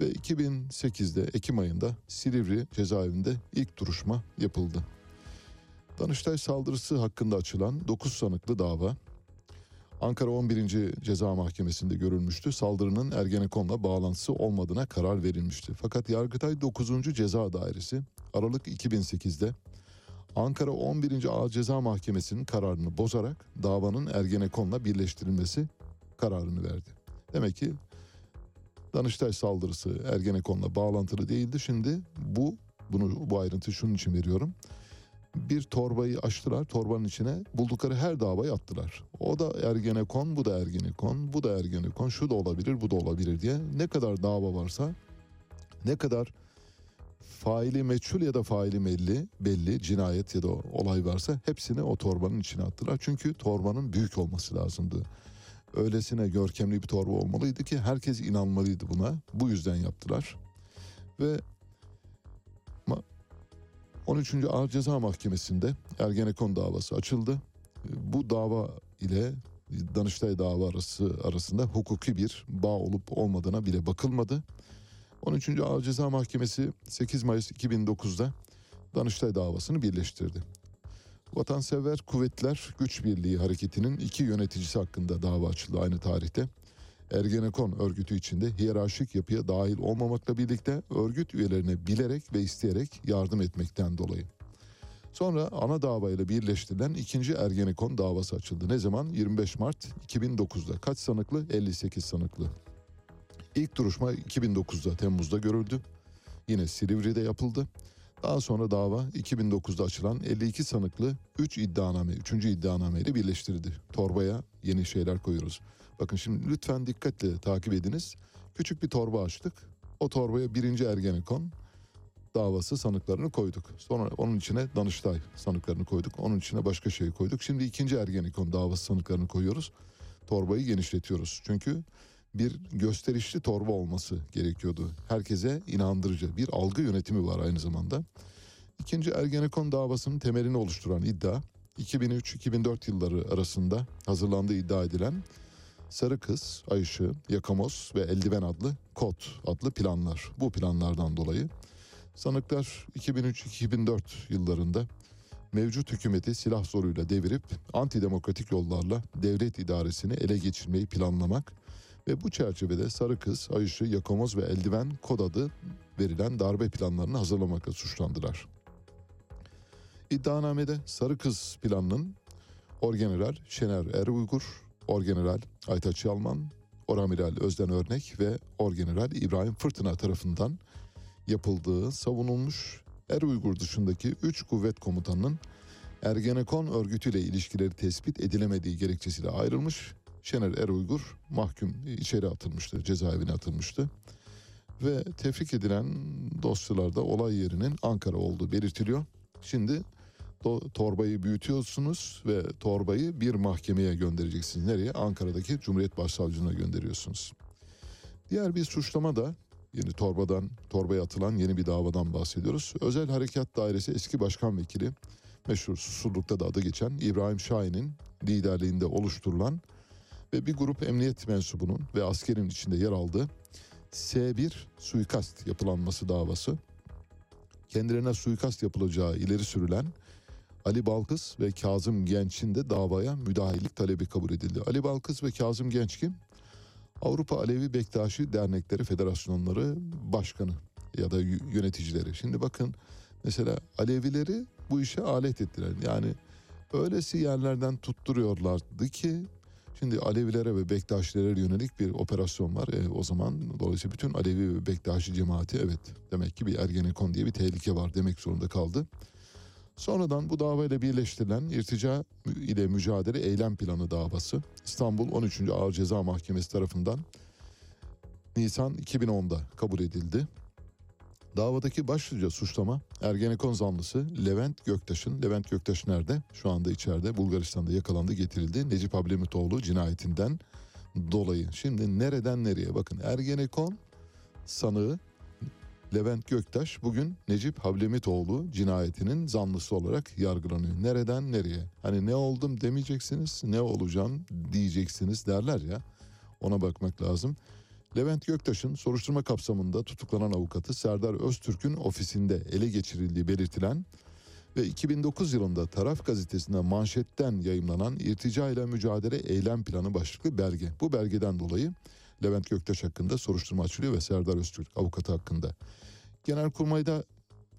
Ve 2008'de Ekim ayında Silivri cezaevinde ilk duruşma yapıldı. Danıştay saldırısı hakkında açılan 9 sanıklı dava Ankara 11. Ceza Mahkemesi'nde görülmüştü. Saldırının Ergenekon'la bağlantısı olmadığına karar verilmişti. Fakat Yargıtay 9. Ceza Dairesi Aralık 2008'de Ankara 11. Ağır Ceza Mahkemesi'nin kararını bozarak davanın Ergenekon'la birleştirilmesi kararını verdi. Demek ki Danıştay saldırısı Ergenekon'la bağlantılı değildi. Şimdi bu bunu bu ayrıntıyı şunun için veriyorum bir torbayı açtılar. Torbanın içine buldukları her davayı attılar. O da Ergenekon, bu da Ergenekon, bu da Ergenekon, şu da olabilir, bu da olabilir diye. Ne kadar dava varsa, ne kadar faili meçhul ya da faili belli, belli cinayet ya da olay varsa hepsini o torbanın içine attılar. Çünkü torbanın büyük olması lazımdı. Öylesine görkemli bir torba olmalıydı ki herkes inanmalıydı buna. Bu yüzden yaptılar. Ve 13. Ağır Ceza Mahkemesi'nde Ergenekon davası açıldı. Bu dava ile Danıştay dava arası arasında hukuki bir bağ olup olmadığına bile bakılmadı. 13. Ağır Ceza Mahkemesi 8 Mayıs 2009'da Danıştay davasını birleştirdi. Vatansever Kuvvetler Güç Birliği Hareketi'nin iki yöneticisi hakkında dava açıldı aynı tarihte. Ergenekon örgütü içinde hiyerarşik yapıya dahil olmamakla birlikte örgüt üyelerine bilerek ve isteyerek yardım etmekten dolayı. Sonra ana davayla birleştirilen ikinci Ergenekon davası açıldı. Ne zaman? 25 Mart 2009'da. Kaç sanıklı? 58 sanıklı. İlk duruşma 2009'da Temmuz'da görüldü. Yine Silivri'de yapıldı. Daha sonra dava 2009'da açılan 52 sanıklı 3 iddianame, 3. iddianame ile birleştirildi. Torbaya yeni şeyler koyuyoruz. Bakın şimdi lütfen dikkatle takip ediniz. Küçük bir torba açtık. O torbaya birinci Ergenekon davası sanıklarını koyduk. Sonra onun içine Danıştay sanıklarını koyduk. Onun içine başka şey koyduk. Şimdi ikinci Ergenekon davası sanıklarını koyuyoruz. Torbayı genişletiyoruz. Çünkü bir gösterişli torba olması gerekiyordu. Herkese inandırıcı bir algı yönetimi var aynı zamanda. İkinci Ergenekon davasının temelini oluşturan iddia 2003-2004 yılları arasında hazırlandığı iddia edilen Sarı Kız, Ayşe, Yakamoz ve Eldiven adlı kod adlı planlar. Bu planlardan dolayı sanıklar 2003-2004 yıllarında mevcut hükümeti silah zoruyla devirip antidemokratik yollarla devlet idaresini ele geçirmeyi planlamak ve bu çerçevede Sarı Kız, Ayşe, Yakamoz ve Eldiven kod adı verilen darbe planlarını hazırlamakla suçlandılar. İddianamede Sarı Kız planının Orgeneral Şener Er Uygur, Orgeneral Aytaç Yalman, Oramiral Özden Örnek ve Orgeneral İbrahim Fırtına tarafından yapıldığı savunulmuş. Er Uygur dışındaki 3 kuvvet komutanının Ergenekon örgütüyle ilişkileri tespit edilemediği gerekçesiyle ayrılmış. Şener Er Uygur mahkum içeri atılmıştı, cezaevine atılmıştı. Ve tefrik edilen dosyalarda olay yerinin Ankara olduğu belirtiliyor. Şimdi do- torbayı büyütüyorsunuz ve torbayı bir mahkemeye göndereceksiniz. Nereye? Ankara'daki Cumhuriyet Başsavcılığına gönderiyorsunuz. Diğer bir suçlama da yeni torbadan torbaya atılan yeni bir davadan bahsediyoruz. Özel Harekat Dairesi eski başkan vekili meşhur susurlukta da adı geçen İbrahim Şahin'in liderliğinde oluşturulan ve bir grup emniyet mensubunun ve askerin içinde yer aldığı S1 suikast yapılanması davası. Kendilerine suikast yapılacağı ileri sürülen Ali Balkız ve Kazım Genç'in de davaya müdahillik talebi kabul edildi. Ali Balkız ve Kazım Genç kim? Avrupa Alevi Bektaşi Dernekleri Federasyonları Başkanı ya da yöneticileri. Şimdi bakın mesela Alevileri bu işe alet ettiler. Yani öylesi yerlerden tutturuyorlardı ki Şimdi Alevilere ve Bektaşilere yönelik bir operasyon var. E, o zaman dolayısıyla bütün Alevi ve Bektaşi cemaati evet demek ki bir Ergenekon diye bir tehlike var demek zorunda kaldı. Sonradan bu davayla birleştirilen irtica ile mücadele eylem planı davası İstanbul 13. Ağır Ceza Mahkemesi tarafından Nisan 2010'da kabul edildi. Davadaki başlıca suçlama Ergenekon zanlısı Levent Göktaş'ın, Levent Göktaş nerede? Şu anda içeride Bulgaristan'da yakalandı getirildi. Necip Ablemitoğlu cinayetinden dolayı. Şimdi nereden nereye bakın Ergenekon sanığı Levent Göktaş bugün Necip Hablemitoğlu cinayetinin zanlısı olarak yargılanıyor. Nereden nereye? Hani ne oldum demeyeceksiniz, ne olacağım diyeceksiniz derler ya. Ona bakmak lazım. Levent Göktaş'ın soruşturma kapsamında tutuklanan avukatı Serdar Öztürk'ün ofisinde ele geçirildiği belirtilen ve 2009 yılında Taraf gazetesinde manşetten yayımlanan irtica ile mücadele eylem planı başlıklı belge. Bu belgeden dolayı Levent Göktaş hakkında soruşturma açılıyor ve Serdar Öztürk avukatı hakkında. Genelkurmay'da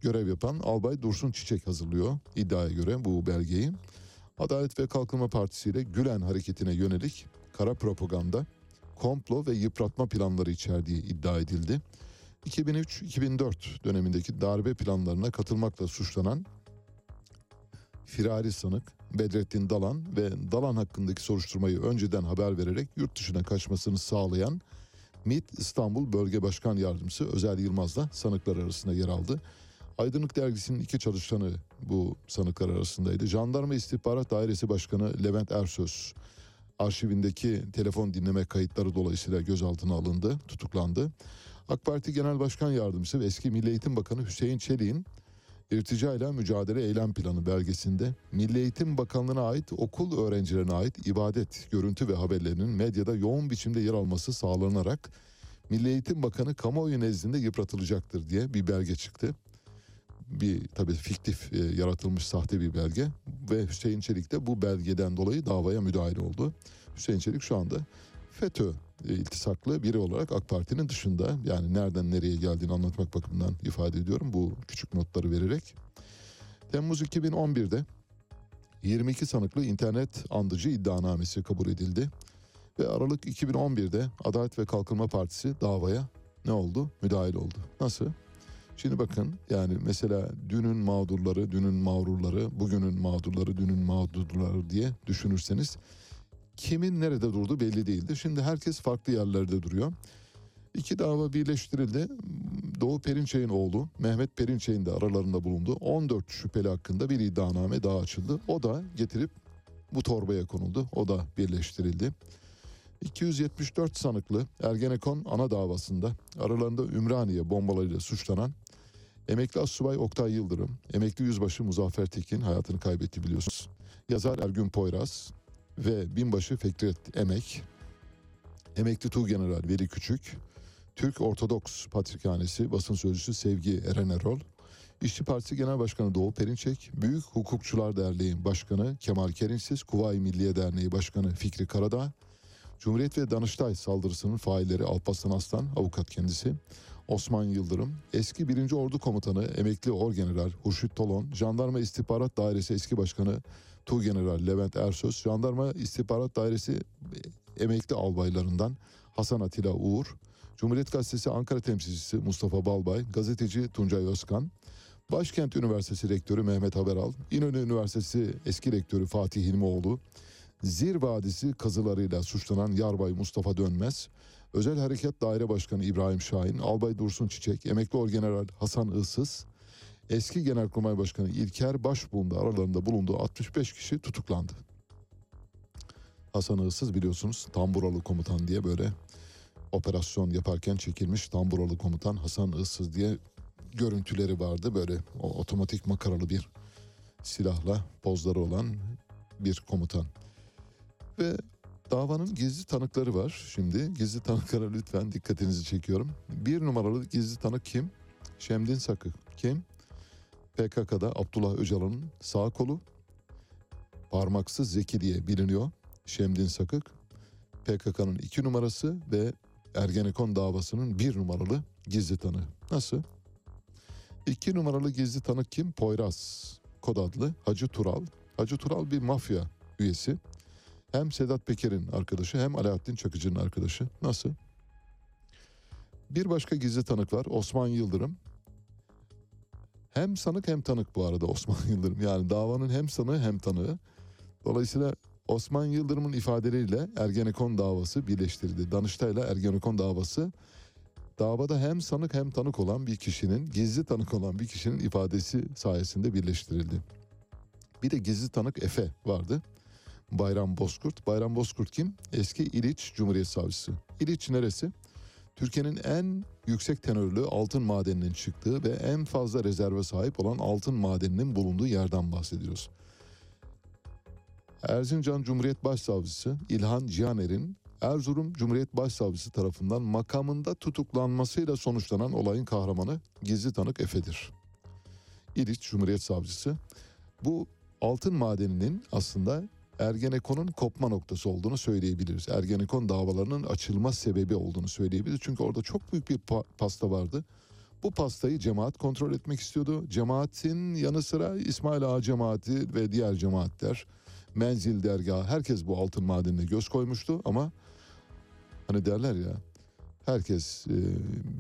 görev yapan Albay Dursun Çiçek hazırlıyor iddiaya göre bu belgeyi. Adalet ve Kalkınma Partisi ile Gülen hareketine yönelik kara propaganda, komplo ve yıpratma planları içerdiği iddia edildi. 2003-2004 dönemindeki darbe planlarına katılmakla suçlanan firari sanık Bedrettin Dalan ve Dalan hakkındaki soruşturmayı önceden haber vererek yurt dışına kaçmasını sağlayan MİT İstanbul Bölge Başkan Yardımcısı Özel Yılmaz da sanıklar arasında yer aldı. Aydınlık Dergisi'nin iki çalışanı bu sanıklar arasındaydı. Jandarma İstihbarat Dairesi Başkanı Levent Ersöz arşivindeki telefon dinleme kayıtları dolayısıyla gözaltına alındı, tutuklandı. AK Parti Genel Başkan Yardımcısı ve eski Milli Eğitim Bakanı Hüseyin Çelik'in İrtica ile Mücadele Eylem Planı belgesinde Milli Eğitim Bakanlığı'na ait okul öğrencilerine ait ibadet, görüntü ve haberlerinin medyada yoğun biçimde yer alması sağlanarak Milli Eğitim Bakanı kamuoyu nezdinde yıpratılacaktır diye bir belge çıktı. Bir tabii fiktif e, yaratılmış sahte bir belge ve Hüseyin Çelik de bu belgeden dolayı davaya müdahil oldu. Hüseyin Çelik şu anda FETÖ iltisaklı biri olarak AK Parti'nin dışında yani nereden nereye geldiğini anlatmak bakımından ifade ediyorum bu küçük notları vererek. Temmuz 2011'de 22 sanıklı internet andıcı iddianamesi kabul edildi ve Aralık 2011'de Adalet ve Kalkınma Partisi davaya ne oldu? Müdahil oldu. Nasıl? Şimdi bakın yani mesela dünün mağdurları, dünün mağrurları, bugünün mağdurları, dünün mağdurları diye düşünürseniz kimin nerede durduğu belli değildi. Şimdi herkes farklı yerlerde duruyor. İki dava birleştirildi. Doğu Perinçey'in oğlu Mehmet Perinçey'in de aralarında bulundu. 14 şüpheli hakkında bir iddianame daha açıldı. O da getirip bu torbaya konuldu. O da birleştirildi. 274 sanıklı Ergenekon ana davasında aralarında Ümraniye bombalarıyla suçlanan emekli asubay Oktay Yıldırım, emekli yüzbaşı Muzaffer Tekin hayatını kaybetti biliyorsunuz. Yazar Ergün Poyraz, ve binbaşı Fikret Emek, emekli Tuğgeneral Veli Küçük, Türk Ortodoks Patrikhanesi basın sözcüsü Sevgi Eren Erol, İşçi Partisi Genel Başkanı Doğu Perinçek, Büyük Hukukçular Derneği Başkanı Kemal Kerinsiz, Kuvayi Milliye Derneği Başkanı Fikri Karadağ, Cumhuriyet ve Danıştay saldırısının failleri Alparslan Aslan, avukat kendisi, Osman Yıldırım, eski 1. Ordu Komutanı Emekli Orgeneral Hurşit Tolon, Jandarma İstihbarat Dairesi eski başkanı Tuğgeneral Levent Ersöz, Jandarma İstihbarat Dairesi emekli albaylarından Hasan Atilla Uğur, Cumhuriyet Gazetesi Ankara temsilcisi Mustafa Balbay, gazeteci Tuncay Özkan, Başkent Üniversitesi Rektörü Mehmet Haberal, İnönü Üniversitesi eski rektörü Fatih Hilmioğlu, Zir Vadisi kazılarıyla suçlanan Yarbay Mustafa Dönmez, Özel Harekat Daire Başkanı İbrahim Şahin, Albay Dursun Çiçek, Emekli Orgeneral Hasan Issız, eski Genelkurmay Başkanı İlker Başbuğ'un aralarında bulunduğu 65 kişi tutuklandı. Hasan Issız biliyorsunuz Tamburalı Komutan diye böyle operasyon yaparken çekilmiş Tamburalı Komutan Hasan Issız diye görüntüleri vardı. Böyle o otomatik makaralı bir silahla pozları olan bir komutan. Ve davanın gizli tanıkları var. Şimdi gizli tanıklara lütfen dikkatinizi çekiyorum. Bir numaralı gizli tanık kim? Şemdin Sakı. Kim? PKK'da Abdullah Öcalan'ın sağ kolu. Parmaksız Zeki diye biliniyor. Şemdin Sakık. PKK'nın iki numarası ve Ergenekon davasının bir numaralı gizli tanığı. Nasıl? İki numaralı gizli tanık kim? Poyraz. Kod adlı Hacı Tural. Hacı Tural bir mafya üyesi. Hem Sedat Peker'in arkadaşı hem Alaaddin Çakıcı'nın arkadaşı. Nasıl? Bir başka gizli tanık var Osman Yıldırım. Hem sanık hem tanık bu arada Osman Yıldırım. Yani davanın hem sanığı hem tanığı. Dolayısıyla Osman Yıldırım'ın ifadeleriyle Ergenekon davası birleştirildi. Danıştay'la Ergenekon davası davada hem sanık hem tanık olan bir kişinin, gizli tanık olan bir kişinin ifadesi sayesinde birleştirildi. Bir de gizli tanık Efe vardı. Bayram Bozkurt. Bayram Bozkurt kim? Eski İliç Cumhuriyet Savcısı. İliç neresi? Türkiye'nin en yüksek tenörlü altın madeninin çıktığı ve en fazla rezerve sahip olan altın madeninin bulunduğu yerden bahsediyoruz. Erzincan Cumhuriyet Başsavcısı İlhan Cihaner'in Erzurum Cumhuriyet Başsavcısı tarafından makamında tutuklanmasıyla sonuçlanan olayın kahramanı gizli tanık Efe'dir. İliç Cumhuriyet Savcısı bu altın madeninin aslında Ergenekon'un kopma noktası olduğunu söyleyebiliriz. Ergenekon davalarının açılma sebebi olduğunu söyleyebiliriz. Çünkü orada çok büyük bir pa- pasta vardı. Bu pastayı cemaat kontrol etmek istiyordu. Cemaatin yanı sıra İsmail Ağa cemaati ve diğer cemaatler, menzil dergahı herkes bu altın madenine göz koymuştu ama hani derler ya herkes e,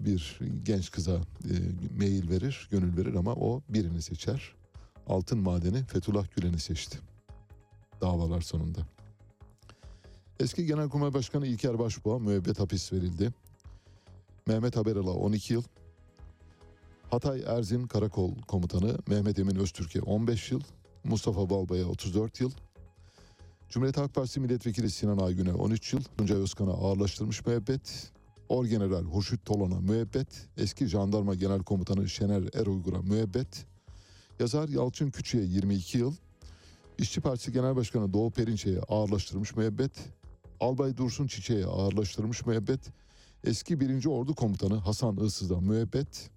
bir genç kıza e, meyil verir, gönül verir ama o birini seçer. Altın madeni Fethullah Gülen'i seçti davalar sonunda. Eski Genelkurmay Başkanı İlker Başbuğ'a müebbet hapis verildi. Mehmet Haberal'a 12 yıl. Hatay Erzin Karakol Komutanı Mehmet Emin Öztürk'e 15 yıl. Mustafa Balbay'a 34 yıl. Cumhuriyet Halk Partisi Milletvekili Sinan Aygün'e 13 yıl. Tuncay Özkan'a ağırlaştırmış müebbet. Orgeneral Hoşut Tolan'a müebbet. Eski Jandarma Genel Komutanı Şener Eruygur'a müebbet. Yazar Yalçın Küçü'ye 22 yıl. İşçi Partisi Genel Başkanı Doğu Perinçek'e ağırlaştırmış müebbet. Albay Dursun Çiçek'e ağırlaştırmış müebbet. Eski 1. Ordu Komutanı Hasan Issız'a müebbet.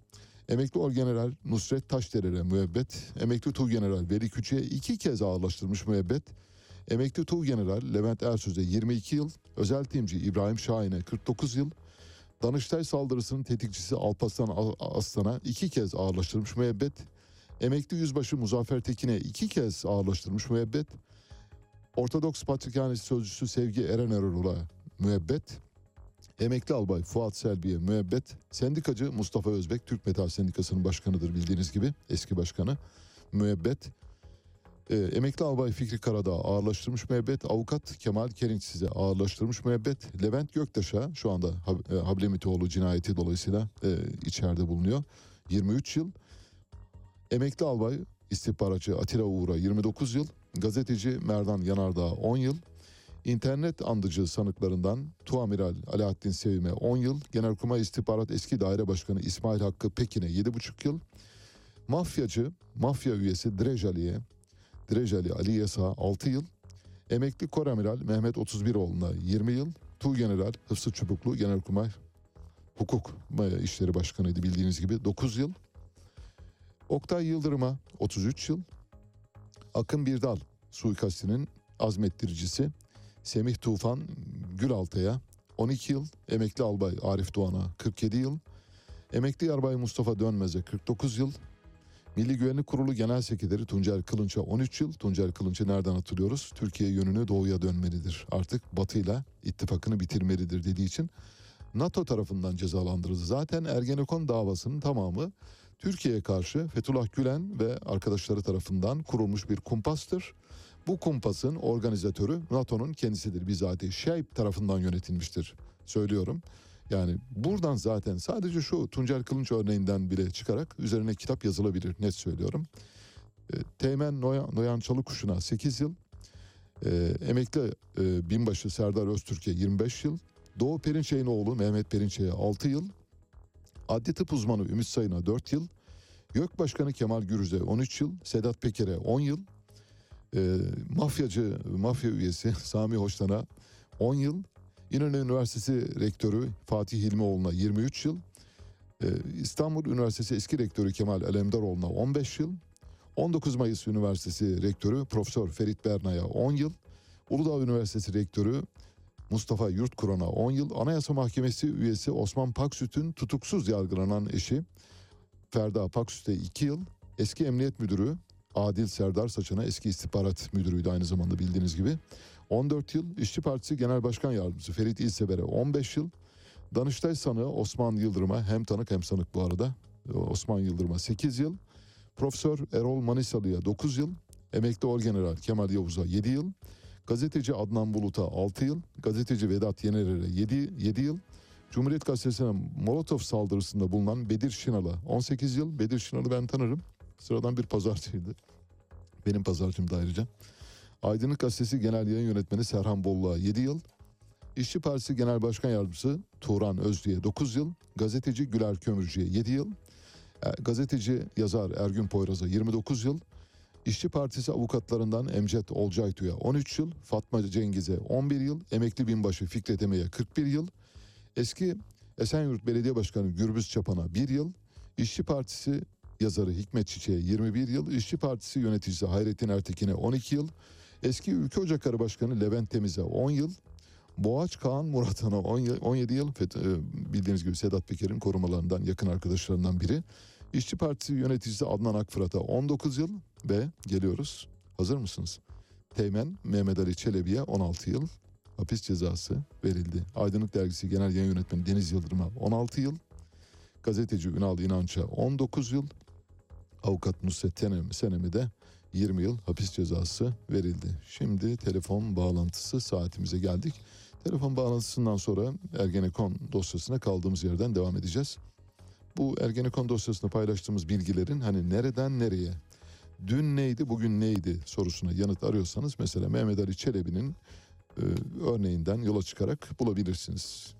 Emekli Orgeneral Nusret Taşdere'ye müebbet. Emekli Tuğgeneral Veli Küçük'e iki kez ağırlaştırmış müebbet. Emekli Tuğgeneral Levent Ersöz'e 22 yıl. Özel timci İbrahim Şahin'e 49 yıl. Danıştay saldırısının tetikçisi Alparslan Aslan'a iki kez ağırlaştırmış müebbet. Emekli Yüzbaşı Muzaffer Tekin'e iki kez ağırlaştırmış müebbet. Ortodoks Patrikhanesi Sözcüsü Sevgi Eren Erol'a müebbet. Emekli Albay Fuat Selbi'ye müebbet. Sendikacı Mustafa Özbek Türk Metal Sendikası'nın başkanıdır bildiğiniz gibi. Eski başkanı. Müebbet. Ee, emekli Albay Fikri Karadağ ağırlaştırmış müebbet. Avukat Kemal Kerinç size ağırlaştırmış müebbet. Levent Göktaş'a şu anda Hab- e, Hablemitoğlu cinayeti dolayısıyla e, içeride bulunuyor. 23 yıl. Emekli albay istihbaratçı Atilla Uğur'a 29 yıl, gazeteci Merdan Yanardağ 10 yıl, internet andıcı sanıklarından Tuamiral Alaaddin Sevim'e 10 yıl, Genelkurmay İstihbarat Eski Daire Başkanı İsmail Hakkı Pekin'e 7,5 yıl, mafyacı, mafya üyesi Drejali'ye, Drejali Ali Yasa 6 yıl, emekli Koramiral Mehmet 31oğlu'na 20 yıl, Tuğgeneral Hıfzı Çubuklu Genelkurmay Hukuk İşleri Başkanıydı bildiğiniz gibi 9 yıl, Oktay Yıldırım'a 33 yıl, Akın Birdal suikastinin azmettiricisi Semih Tufan Gülaltı'ya 12 yıl, emekli albay Arif Doğan'a 47 yıl, emekli yarbay Mustafa Dönmez'e 49 yıl, Milli Güvenlik Kurulu Genel Sekreteri Tuncer Kılınç'a 13 yıl. Tuncer Kılınç'ı nereden hatırlıyoruz? Türkiye yönünü doğuya dönmelidir. Artık batıyla ittifakını bitirmelidir dediği için NATO tarafından cezalandırıldı. Zaten Ergenekon davasının tamamı Türkiye'ye karşı Fethullah Gülen ve arkadaşları tarafından kurulmuş bir kumpastır. Bu kumpasın organizatörü NATO'nun kendisidir bizatihi. Şeyp tarafından yönetilmiştir söylüyorum. Yani buradan zaten sadece şu Tuncer Kılınç örneğinden bile çıkarak üzerine kitap yazılabilir net söylüyorum. E, Teğmen Noyan, Noyan Çalıkuşu'na 8 yıl, e, emekli e, binbaşı Serdar Öztürk'e 25 yıl, Doğu Perinçek'in oğlu Mehmet Perinçek'e 6 yıl, Adli tıp uzmanı Ümit Sayın'a 4 yıl, YÖK Başkanı Kemal Gürüz'e 13 yıl, Sedat Peker'e 10 yıl, e, mafyacı, mafya üyesi Sami Hoştan'a 10 yıl, İnönü Üniversitesi Rektörü Fatih Hilmioğlu'na 23 yıl, e, İstanbul Üniversitesi eski rektörü Kemal Alemdaroğlu'na 15 yıl, 19 Mayıs Üniversitesi Rektörü Profesör Ferit Berna'ya 10 yıl, Uludağ Üniversitesi Rektörü Mustafa Yurtkuran'a 10 yıl, Anayasa Mahkemesi üyesi Osman Paksüt'ün tutuksuz yargılanan eşi Ferda Paksüt'e 2 yıl, eski Emniyet Müdürü Adil Serdar Saçan'a eski istihbarat müdürüydü aynı zamanda bildiğiniz gibi. 14 yıl İşçi Partisi Genel Başkan Yardımcısı Ferit İlsever'e 15 yıl. Danıştay sanığı Osman Yıldırım'a hem tanık hem sanık bu arada. Osman Yıldırım'a 8 yıl. Profesör Erol Manisalı'ya 9 yıl. Emekli Orgeneral Kemal Yavuz'a 7 yıl. Gazeteci Adnan Bulut'a 6 yıl. Gazeteci Vedat Yener'e 7, 7 yıl. Cumhuriyet Gazetesi'ne Molotov saldırısında bulunan Bedir Şinal'a 18 yıl. Bedir Şinal'ı ben tanırım. Sıradan bir pazarcıydı. Benim pazarcım da ayrıca. Aydınlık Gazetesi Genel Yayın Yönetmeni Serhan Bollu'ya 7 yıl. İşçi Partisi Genel Başkan Yardımcısı Turan Özlü'ye 9 yıl. Gazeteci Güler Kömürcü'ye 7 yıl. E, Gazeteci yazar Ergün Poyraz'a 29 yıl. İşçi Partisi avukatlarından Emcet Olcaytu'ya 13 yıl, Fatma Cengiz'e 11 yıl, emekli binbaşı Fikret Eme'ye 41 yıl, eski Esenyurt Belediye Başkanı Gürbüz Çapan'a 1 yıl, İşçi Partisi yazarı Hikmet Çiçek'e 21 yıl, İşçi Partisi yöneticisi Hayrettin Ertekin'e 12 yıl, eski Ülke Ocakları Başkanı Levent Temiz'e 10 yıl, Boğaç Kaan Muratan'a 17 yıl, e, bildiğiniz gibi Sedat Peker'in korumalarından yakın arkadaşlarından biri, İşçi Partisi yöneticisi Adnan Akfırat'a 19 yıl ve geliyoruz. Hazır mısınız? Teğmen Mehmet Ali Çelebi'ye 16 yıl hapis cezası verildi. Aydınlık Dergisi Genel Yayın Yönetmeni Deniz Yıldırım'a 16 yıl. Gazeteci Ünal İnanç'a 19 yıl. Avukat Nusret Tenem, Senem'i de 20 yıl hapis cezası verildi. Şimdi telefon bağlantısı saatimize geldik. Telefon bağlantısından sonra Ergenekon dosyasına kaldığımız yerden devam edeceğiz. Bu Ergenekon dosyasında paylaştığımız bilgilerin hani nereden nereye, dün neydi bugün neydi sorusuna yanıt arıyorsanız mesela Mehmet Ali Çelebi'nin e, örneğinden yola çıkarak bulabilirsiniz.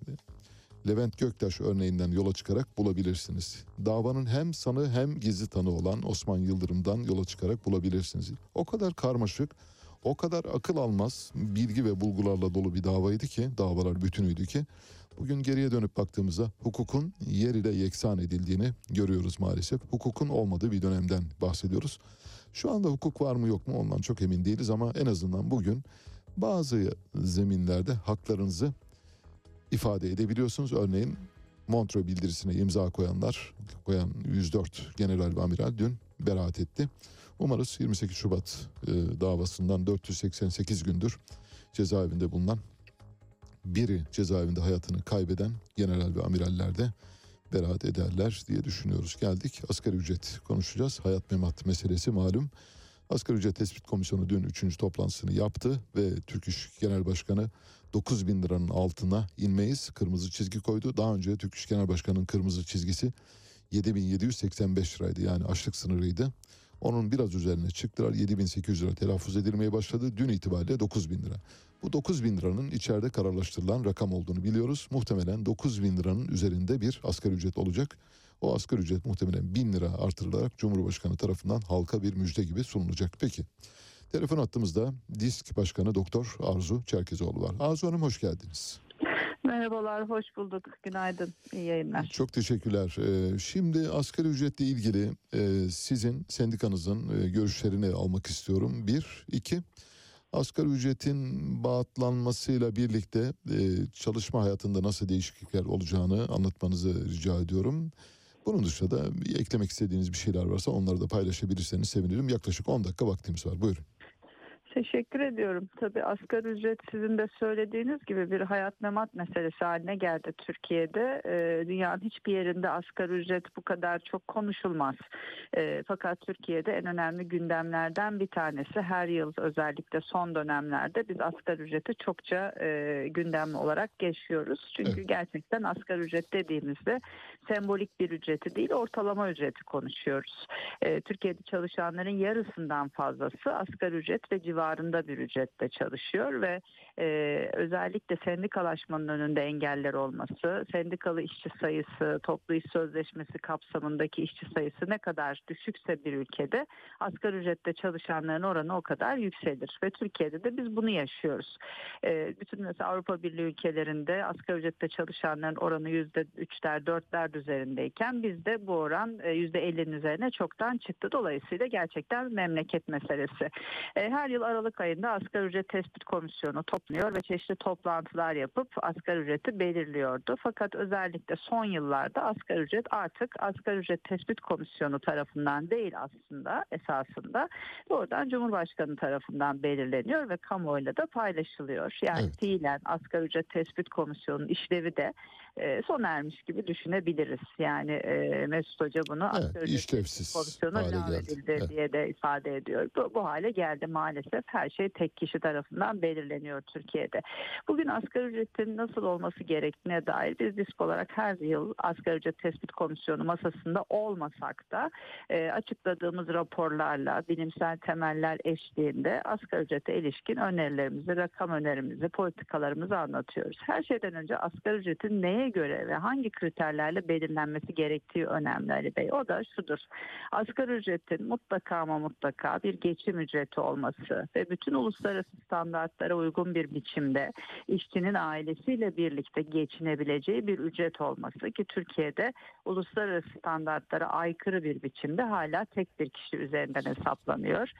Levent Göktaş örneğinden yola çıkarak bulabilirsiniz. Davanın hem sanı hem gizli tanı olan Osman Yıldırım'dan yola çıkarak bulabilirsiniz. O kadar karmaşık, o kadar akıl almaz bilgi ve bulgularla dolu bir davaydı ki, davalar bütünüydü ki bugün geriye dönüp baktığımızda hukukun yer ile yeksan edildiğini görüyoruz maalesef. Hukukun olmadığı bir dönemden bahsediyoruz. Şu anda hukuk var mı yok mu ondan çok emin değiliz ama en azından bugün bazı zeminlerde haklarınızı ifade edebiliyorsunuz. Örneğin Montreux bildirisine imza koyanlar, koyan 104 general ve amiral dün beraat etti. Umarız 28 Şubat e, davasından 488 gündür cezaevinde bulunan biri cezaevinde hayatını kaybeden general ve amiraller de beraat ederler diye düşünüyoruz. Geldik asgari ücret konuşacağız. Hayat memat meselesi malum. Asgari ücret tespit komisyonu dün 3. toplantısını yaptı ve Türk İş Genel Başkanı 9 bin liranın altına inmeyiz. Kırmızı çizgi koydu. Daha önce Türk İş Genel Başkanı'nın kırmızı çizgisi 7785 liraydı yani açlık sınırıydı. Onun biraz üzerine çıktılar 7800 lira telaffuz edilmeye başladı. Dün itibariyle 9000 lira. Bu 9 bin liranın içeride kararlaştırılan rakam olduğunu biliyoruz. Muhtemelen 9 bin liranın üzerinde bir asgari ücret olacak. O asgari ücret muhtemelen 1000 lira artırılarak Cumhurbaşkanı tarafından halka bir müjde gibi sunulacak. Peki telefon attığımızda DİSK Başkanı Doktor Arzu Çerkezoğlu var. Arzu Hanım hoş geldiniz. Merhabalar, hoş bulduk. Günaydın, iyi yayınlar. Çok teşekkürler. Ee, şimdi asgari ücretle ilgili e, sizin sendikanızın e, görüşlerini almak istiyorum. Bir, iki, asgari ücretin bağıtlanmasıyla birlikte e, çalışma hayatında nasıl değişiklikler olacağını anlatmanızı rica ediyorum. Bunun dışında da eklemek istediğiniz bir şeyler varsa onları da paylaşabilirseniz sevinirim. Yaklaşık 10 dakika vaktimiz var. Buyurun. Teşekkür ediyorum. Tabii asgari ücret sizin de söylediğiniz gibi bir hayat memat meselesi haline geldi Türkiye'de. Ee, dünyanın hiçbir yerinde asgari ücret bu kadar çok konuşulmaz. Ee, fakat Türkiye'de en önemli gündemlerden bir tanesi. Her yıl özellikle son dönemlerde biz asgari ücreti çokça e, gündemli olarak geçiyoruz. Çünkü Evet. gerçekten asgari ücret dediğimizde sembolik bir ücreti değil ortalama ücreti konuşuyoruz. Ee, Türkiye'de çalışanların yarısından fazlası asgari ücret ve civarında bir ücretle çalışıyor ve e, özellikle sendikalaşmanın önünde engeller olması, sendikalı işçi sayısı, toplu iş sözleşmesi kapsamındaki işçi sayısı ne kadar düşükse bir ülkede asgari ücrette çalışanların oranı o kadar yükselir ve Türkiye'de de biz bunu yaşıyoruz. E, bütün mesela Avrupa Birliği ülkelerinde asgari ücrette çalışanların oranı yüzde üçler, dörtler üzerindeyken bizde bu oran e, yüzde ellinin üzerine çoktan çıktı. Dolayısıyla gerçekten memleket meselesi. E, Her yıl Aralık ayında asgari ücret tespit komisyonu toplanıyor ve çeşitli toplantılar yapıp asgari ücreti belirliyordu. Fakat özellikle son yıllarda asgari ücret artık asgari ücret tespit komisyonu tarafından değil aslında esasında doğrudan Cumhurbaşkanı tarafından belirleniyor ve kamuoyuyla da paylaşılıyor. Yani Evet. fiilen asgari ücret tespit komisyonunun işlevi de e, sona ermiş gibi düşünebiliriz. Yani e, Mesut Hoca bunu Evet, asgari ücret komisyonu geldi. edildi Evet. diye de ifade ediyor. Bu, bu hale geldi maalesef. Her şey tek kişi tarafından belirleniyor Türkiye'de. Bugün asgari ücretin nasıl olması gerektiğine dair biz disk olarak her yıl asgari ücret tespit komisyonu masasında olmasak da e, açıkladığımız raporlarla bilimsel temeller eşliğinde asgari ücrete ilişkin önerilerimizi, rakam önerimizi, politikalarımızı anlatıyoruz. Her şeyden önce asgari ücretin neye göre ve hangi kriterlerle belirlenmesi gerektiği önemli Ali Bey. O da şudur. Asgari ücretin mutlaka ama mutlaka bir geçim ücreti olması ve bütün uluslararası standartlara uygun bir biçimde işçinin ailesiyle birlikte geçinebileceği bir ücret olması ki Türkiye'de uluslararası standartlara aykırı bir biçimde hala tek bir kişi üzerinden hesaplanıyor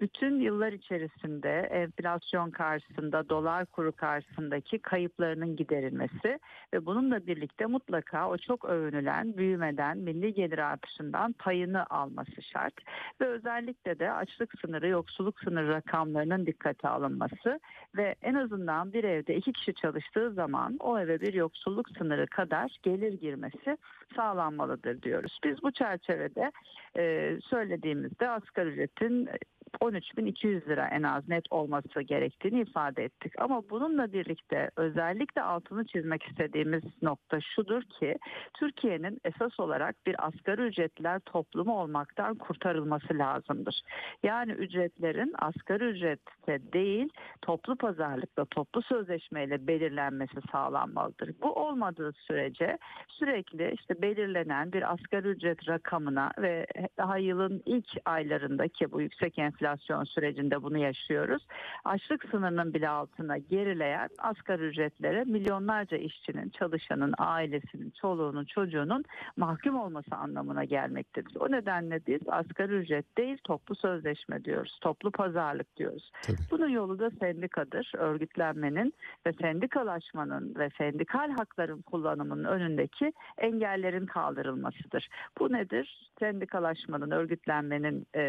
bütün yıllar içerisinde enflasyon karşısında, dolar kuru karşısındaki kayıplarının giderilmesi ve bununla birlikte mutlaka o çok övünülen büyümeden, milli gelir artışından payını alması şart. Ve özellikle de açlık sınırı, yoksulluk sınırı rakamlarının dikkate alınması ve en azından bir evde iki kişi çalıştığı zaman o eve bir yoksulluk sınırı kadar gelir girmesi sağlanmalıdır diyoruz. Biz bu çerçevede söylediğimizde asgari ücretin 13.200 lira en az net olması gerektiğini ifade ettik. Ama bununla birlikte özellikle altını çizmek istediğimiz nokta şudur ki Türkiye'nin esas olarak bir asgari ücretler toplumu olmaktan kurtarılması lazımdır. Yani ücretlerin asgari ücrette değil toplu pazarlıkla toplu sözleşmeyle belirlenmesi sağlanmalıdır. Bu olmadığı sürece sürekli işte belirlenen bir asgari ücret rakamına ve daha yılın ilk aylarındaki bu yüksek enflasyon sürecinde bunu yaşıyoruz. Açlık sınırının bile altına gerileyen asgari ücretlere milyonlarca işçinin, çalışanın, ailesinin, çoluğunun, çocuğunun mahkum olması anlamına gelmektedir. O nedenle biz asgari ücret değil toplu sözleşme diyoruz. Toplu pazarlık diyoruz. Tabii. Bunun yolu da sendikadır. Örgütlenmenin ve sendikalaşmanın ve sendikal hakların kullanımının önündeki engellerin kaldırılmasıdır. Bu nedir? Sendikalaşmanın, örgütlenmenin e,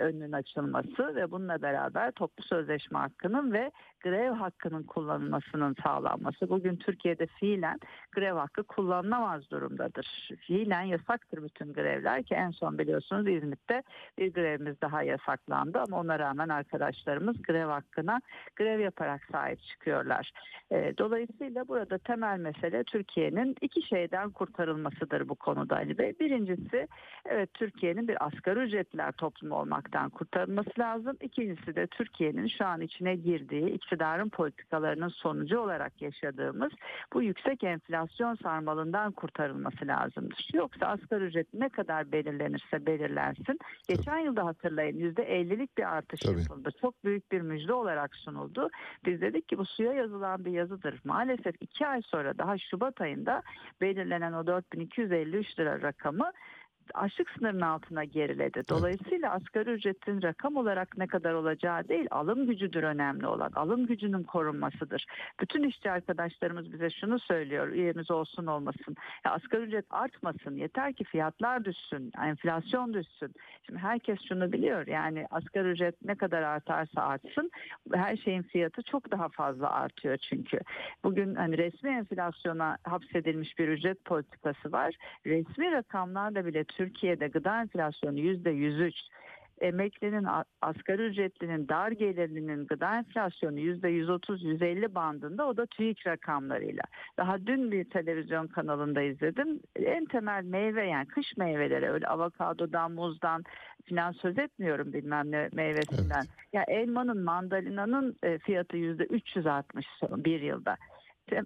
önünün açılması ve bununla beraber toplu sözleşme hakkının ve grev hakkının kullanılmasının sağlanması. Bugün Türkiye'de fiilen grev hakkı kullanılamaz durumdadır. Fiilen yasaktır bütün grevler ki en son biliyorsunuz İzmit'te bir grevimiz daha yasaklandı ama ona rağmen arkadaşlarımız grev hakkına grev yaparak sahip çıkıyorlar. E, dolayısıyla burada temel mesele Türkiye'nin iki şeyden kurtarılmasıdır bu konuda Ali Bey. Birincisi evet Türkiye'nin bir asgari ücretliler toplumu olmaktan kurtarılması lazım. İkincisi de Türkiye'nin şu an içine girdiği iktidarın politikalarının sonucu olarak yaşadığımız bu yüksek enflasyon sarmalından kurtarılması lazımdır. Yoksa asgari ücret ne kadar belirlenirse belirlensin. Geçen yılda hatırlayın %50'lik bir artış Tabii. yapıldı. Çok büyük bir müjde olarak sunuldu. Biz dedik ki bu suya yazılan bir yazıdır. Maalesef iki ay sonra daha Şubat ayında belirlenen o 4253 lira rakamı açlık sınırının altına geriledi. Dolayısıyla asgari ücretin rakam olarak ne kadar olacağı değil, alım gücüdür önemli olan. Alım gücünün korunmasıdır. Bütün işçi arkadaşlarımız bize şunu söylüyor, üyemiz olsun olmasın. Ya asgari ücret artmasın, yeter ki fiyatlar düşsün, enflasyon düşsün. Şimdi herkes şunu biliyor, yani asgari ücret ne kadar artarsa artsın, her şeyin fiyatı çok daha fazla artıyor çünkü. Bugün hani resmi enflasyona hapsedilmiş bir ücret politikası var. Resmi rakamlarla bile Türkiye'de gıda enflasyonu yüzde 103 emeklinin, asgari ücretlinin, dar gelirlinin gıda enflasyonu yüzde 130-150 bandında o da TÜİK rakamlarıyla. Daha dün bir televizyon kanalında izledim. En temel meyve yani kış meyveleri öyle avokadodan, muzdan filan söz etmiyorum bilmem ne meyvesinden. Ya elmanın, mandalinanın e, fiyatı yüzde 300 artmış son bir yılda.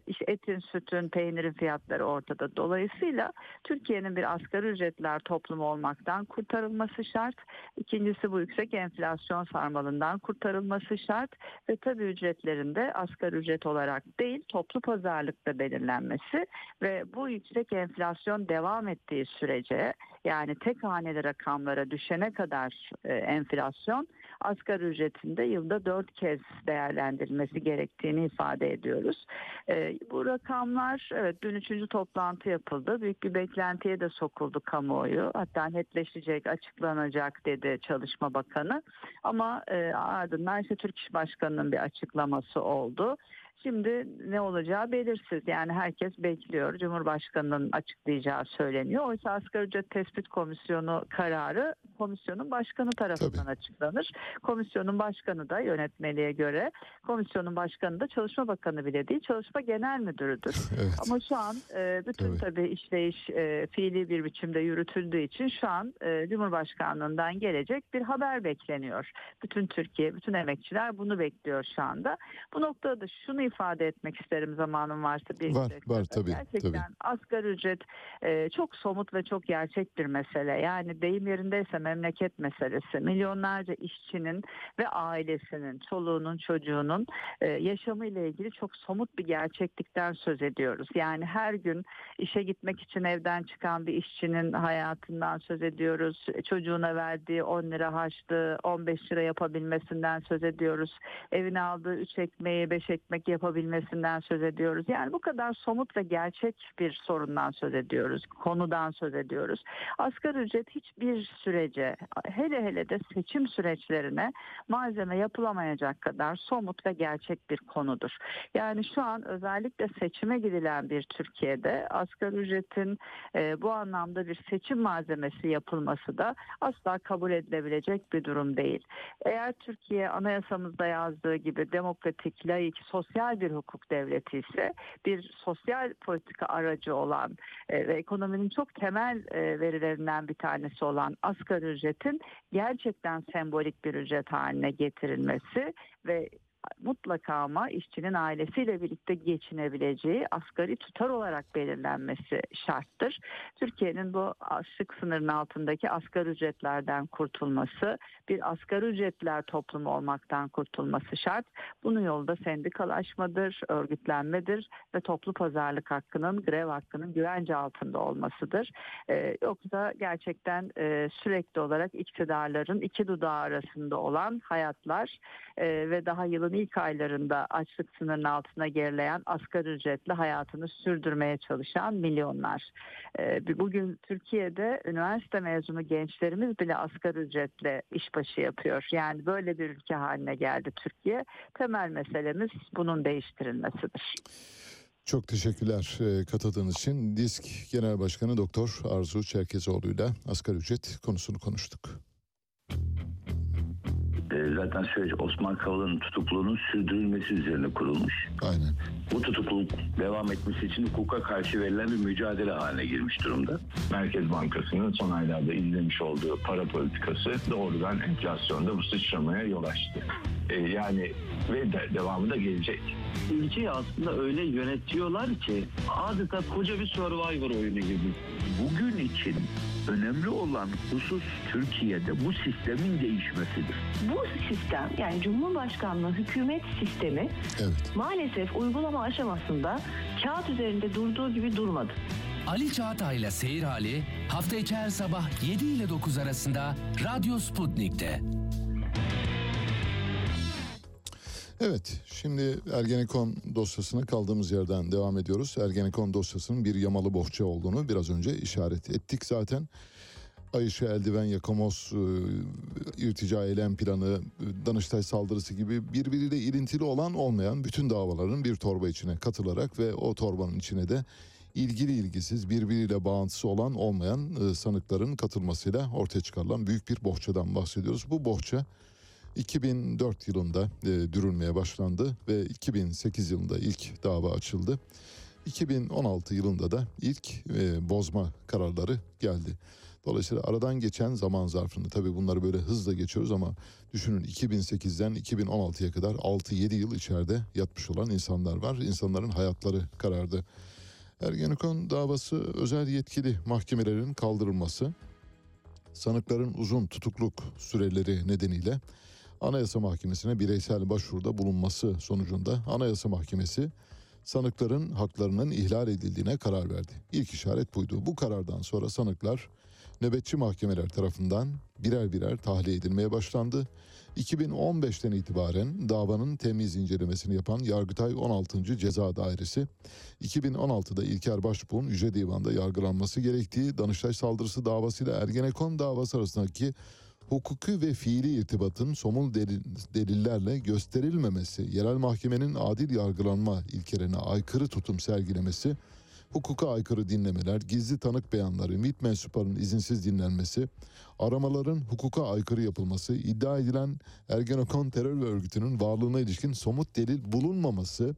İşte etin, sütün, peynirin fiyatları ortada. Dolayısıyla Türkiye'nin bir asgari ücretler toplumu olmaktan kurtarılması şart. İkincisi bu yüksek enflasyon sarmalından kurtarılması şart. Ve tabii ücretlerin de asgari ücret olarak değil toplu pazarlıkta belirlenmesi ve bu yüksek enflasyon devam ettiği sürece yani tek haneli rakamlara düşene kadar e, enflasyon asgari ücretinde yılda dört kez değerlendirilmesi gerektiğini ifade ediyoruz. E, bu rakamlar evet dün üçüncü toplantı yapıldı. Büyük bir beklentiye de sokuldu kamuoyu. Hatta netleşecek, açıklanacak dedi Çalışma Bakanı. Ama e, ardından işte Türk İş Başkanı'nın bir açıklaması oldu. Şimdi ne olacağı belirsiz. Yani herkes bekliyor. Cumhurbaşkanının açıklayacağı söyleniyor. Oysa Asgari Ücret Tespit Komisyonu kararı komisyonun başkanı tarafından Tabii. açıklanır. Komisyonun başkanı da yönetmeliğe göre komisyonun başkanı da Çalışma Bakanı bile değil Çalışma Genel Müdürüdür. Evet. Ama şu an e, bütün Tabii. tabii işleyiş e, fiili bir biçimde yürütüldüğü için şu an e, Cumhurbaşkanlığından gelecek bir haber bekleniyor. Bütün Türkiye, bütün emekçiler bunu bekliyor şu anda. Bu noktada da şunu ifade etmek isterim zamanım varsa bir Var, var tabii, Gerçekten tabii. asgari ücret e, çok somut ve çok gerçek bir mesele. Yani deyim yerindeyse memleket meselesi. Milyonlarca işçinin ve ailesinin, çoluğunun, çocuğunun e, yaşamı ile ilgili çok somut bir gerçeklikten söz ediyoruz. Yani her gün işe gitmek için evden çıkan bir işçinin hayatından söz ediyoruz. Çocuğuna verdiği 10 lira harçlığı 15 lira yapabilmesinden söz ediyoruz. Evine aldığı 3 ekmeği 5 ekmek yapabilmesinden söz ediyoruz. Yani bu kadar somut ve gerçek bir sorundan söz ediyoruz. Konudan söz ediyoruz. Asgari ücret hiçbir sürece hele hele de seçim süreçlerine malzeme yapılamayacak kadar somut ve gerçek bir konudur. Yani şu an özellikle seçime gidilen bir Türkiye'de asgari ücretin e, bu anlamda bir seçim malzemesi yapılması da asla kabul edilebilecek bir durum değil. Eğer Türkiye anayasamızda yazdığı gibi demokratik, laik, sosyal bir hukuk devleti ise bir sosyal politika aracı olan e, ve ekonominin çok temel e, verilerinden bir tanesi olan asgari ücretin gerçekten sembolik bir ücret haline getirilmesi ve mutlaka ama işçinin ailesiyle birlikte geçinebileceği asgari tutar olarak belirlenmesi şarttır. Türkiye'nin bu açlık sınırının altındaki asgari ücretlerden kurtulması, bir asgari ücretler toplumu olmaktan kurtulması şart. Bunun yolu da sendikalaşmadır, örgütlenmedir ve toplu pazarlık hakkının, grev hakkının güvence altında olmasıdır. Ee, yoksa gerçekten e, sürekli olarak iktidarların iki dudağı arasında olan hayatlar e, ve daha yılın ilk aylarında açlık sınırının altına gerileyen asgari ücretli hayatını sürdürmeye çalışan milyonlar. E, bugün Türkiye'de üniversite mezunu gençlerimiz bile asgari ücretle işbaşı yapıyor. Yani böyle bir ülke haline geldi Türkiye. Temel meselemiz bunun değiştirilmesidir. Çok teşekkürler e, katıldığınız için. Disk Genel Başkanı Doktor Arzu Çerkezoğlu'yla asgari ücret konusunu konuştuk. E, zaten süreç Osman Kavala'nın tutukluluğunun sürdürülmesi üzerine kurulmuş. Aynen. Bu tutukluluk devam etmesi için hukuka karşı verilen bir mücadele haline girmiş durumda. Merkez Bankası'nın son aylarda izlemiş olduğu para politikası doğrudan enflasyonda bu sıçramaya yol açtı. E, yani ve de, devamı da gelecek. ülkeyi aslında öyle yönetiyorlar ki adeta koca bir survivor oyunu gibi. Bugün için önemli olan husus Türkiye'de bu sistemin değişmesidir. Bu sistem yani Cumhurbaşkanlığı hükümet sistemi Evet. maalesef uygulama aşamasında kağıt üzerinde durduğu gibi durmadı. Ali Çağatay'la Seyir Hali hafta içi her sabah 7 ile 9 arasında Radyo Sputnik'te. Evet, şimdi Ergenekon dosyasına kaldığımız yerden devam ediyoruz. Ergenekon dosyasının bir yamalı bohça olduğunu biraz önce işaret ettik zaten. Ayşe Eldiven Yakamoz, e, irtica eylem planı, e, Danıştay saldırısı gibi birbiriyle ilintili olan olmayan bütün davaların bir torba içine katılarak ve o torbanın içine de ilgili ilgisiz birbiriyle bağıntısı olan olmayan e, sanıkların katılmasıyla ortaya çıkarılan büyük bir bohçadan bahsediyoruz. Bu bohça 2004 yılında e, dürülmeye başlandı ve 2008 yılında ilk dava açıldı. 2016 yılında da ilk e, bozma kararları geldi. Dolayısıyla aradan geçen zaman zarfında tabii bunları böyle hızla geçiyoruz ama düşünün 2008'den 2016'ya kadar 6-7 yıl içeride yatmış olan insanlar var. İnsanların hayatları karardı. Ergenekon davası özel yetkili mahkemelerin kaldırılması, sanıkların uzun tutukluk süreleri nedeniyle Anayasa Mahkemesi'ne bireysel başvuruda bulunması sonucunda Anayasa Mahkemesi sanıkların haklarının ihlal edildiğine karar verdi. İlk işaret buydu. Bu karardan sonra sanıklar nöbetçi mahkemeler tarafından birer birer tahliye edilmeye başlandı. 2015'ten itibaren davanın temiz incelemesini yapan Yargıtay 16. Ceza Dairesi, 2016'da İlker Başbuğ'un Yüce Divan'da yargılanması gerektiği Danıştay saldırısı davasıyla Ergenekon davası arasındaki hukuki ve fiili irtibatın somul delil- delillerle gösterilmemesi, yerel mahkemenin adil yargılanma ilkelerine aykırı tutum sergilemesi, hukuka aykırı dinlemeler, gizli tanık beyanları, MİT mensuplarının izinsiz dinlenmesi, aramaların hukuka aykırı yapılması, iddia edilen Ergenekon terör örgütünün varlığına ilişkin somut delil bulunmaması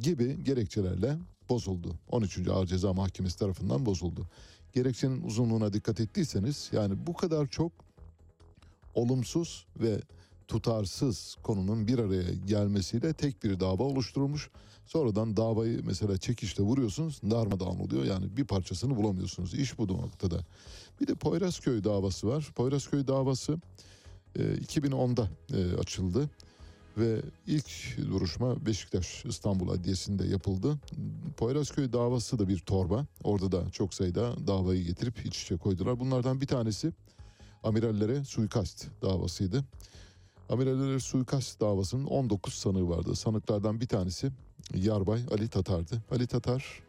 gibi gerekçelerle bozuldu. 13. Ağır Ceza Mahkemesi tarafından bozuldu. Gerekçenin uzunluğuna dikkat ettiyseniz yani bu kadar çok olumsuz ve tutarsız konunun bir araya gelmesiyle tek bir dava oluşturulmuş. Sonradan davayı mesela çekişle vuruyorsunuz darmadağın oluyor. Yani bir parçasını bulamıyorsunuz. İş bu noktada. Bir de Poyrazköy davası var. Poyrazköy davası e, 2010'da e, açıldı. Ve ilk duruşma Beşiktaş İstanbul Adliyesi'nde yapıldı. Poyrazköy davası da bir torba. Orada da çok sayıda davayı getirip iç içe koydular. Bunlardan bir tanesi amirallere suikast davasıydı. Amirallere suikast davasının 19 sanığı vardı. Sanıklardan bir tanesi Yarbay Ali Tatar'dı. Ali Tatar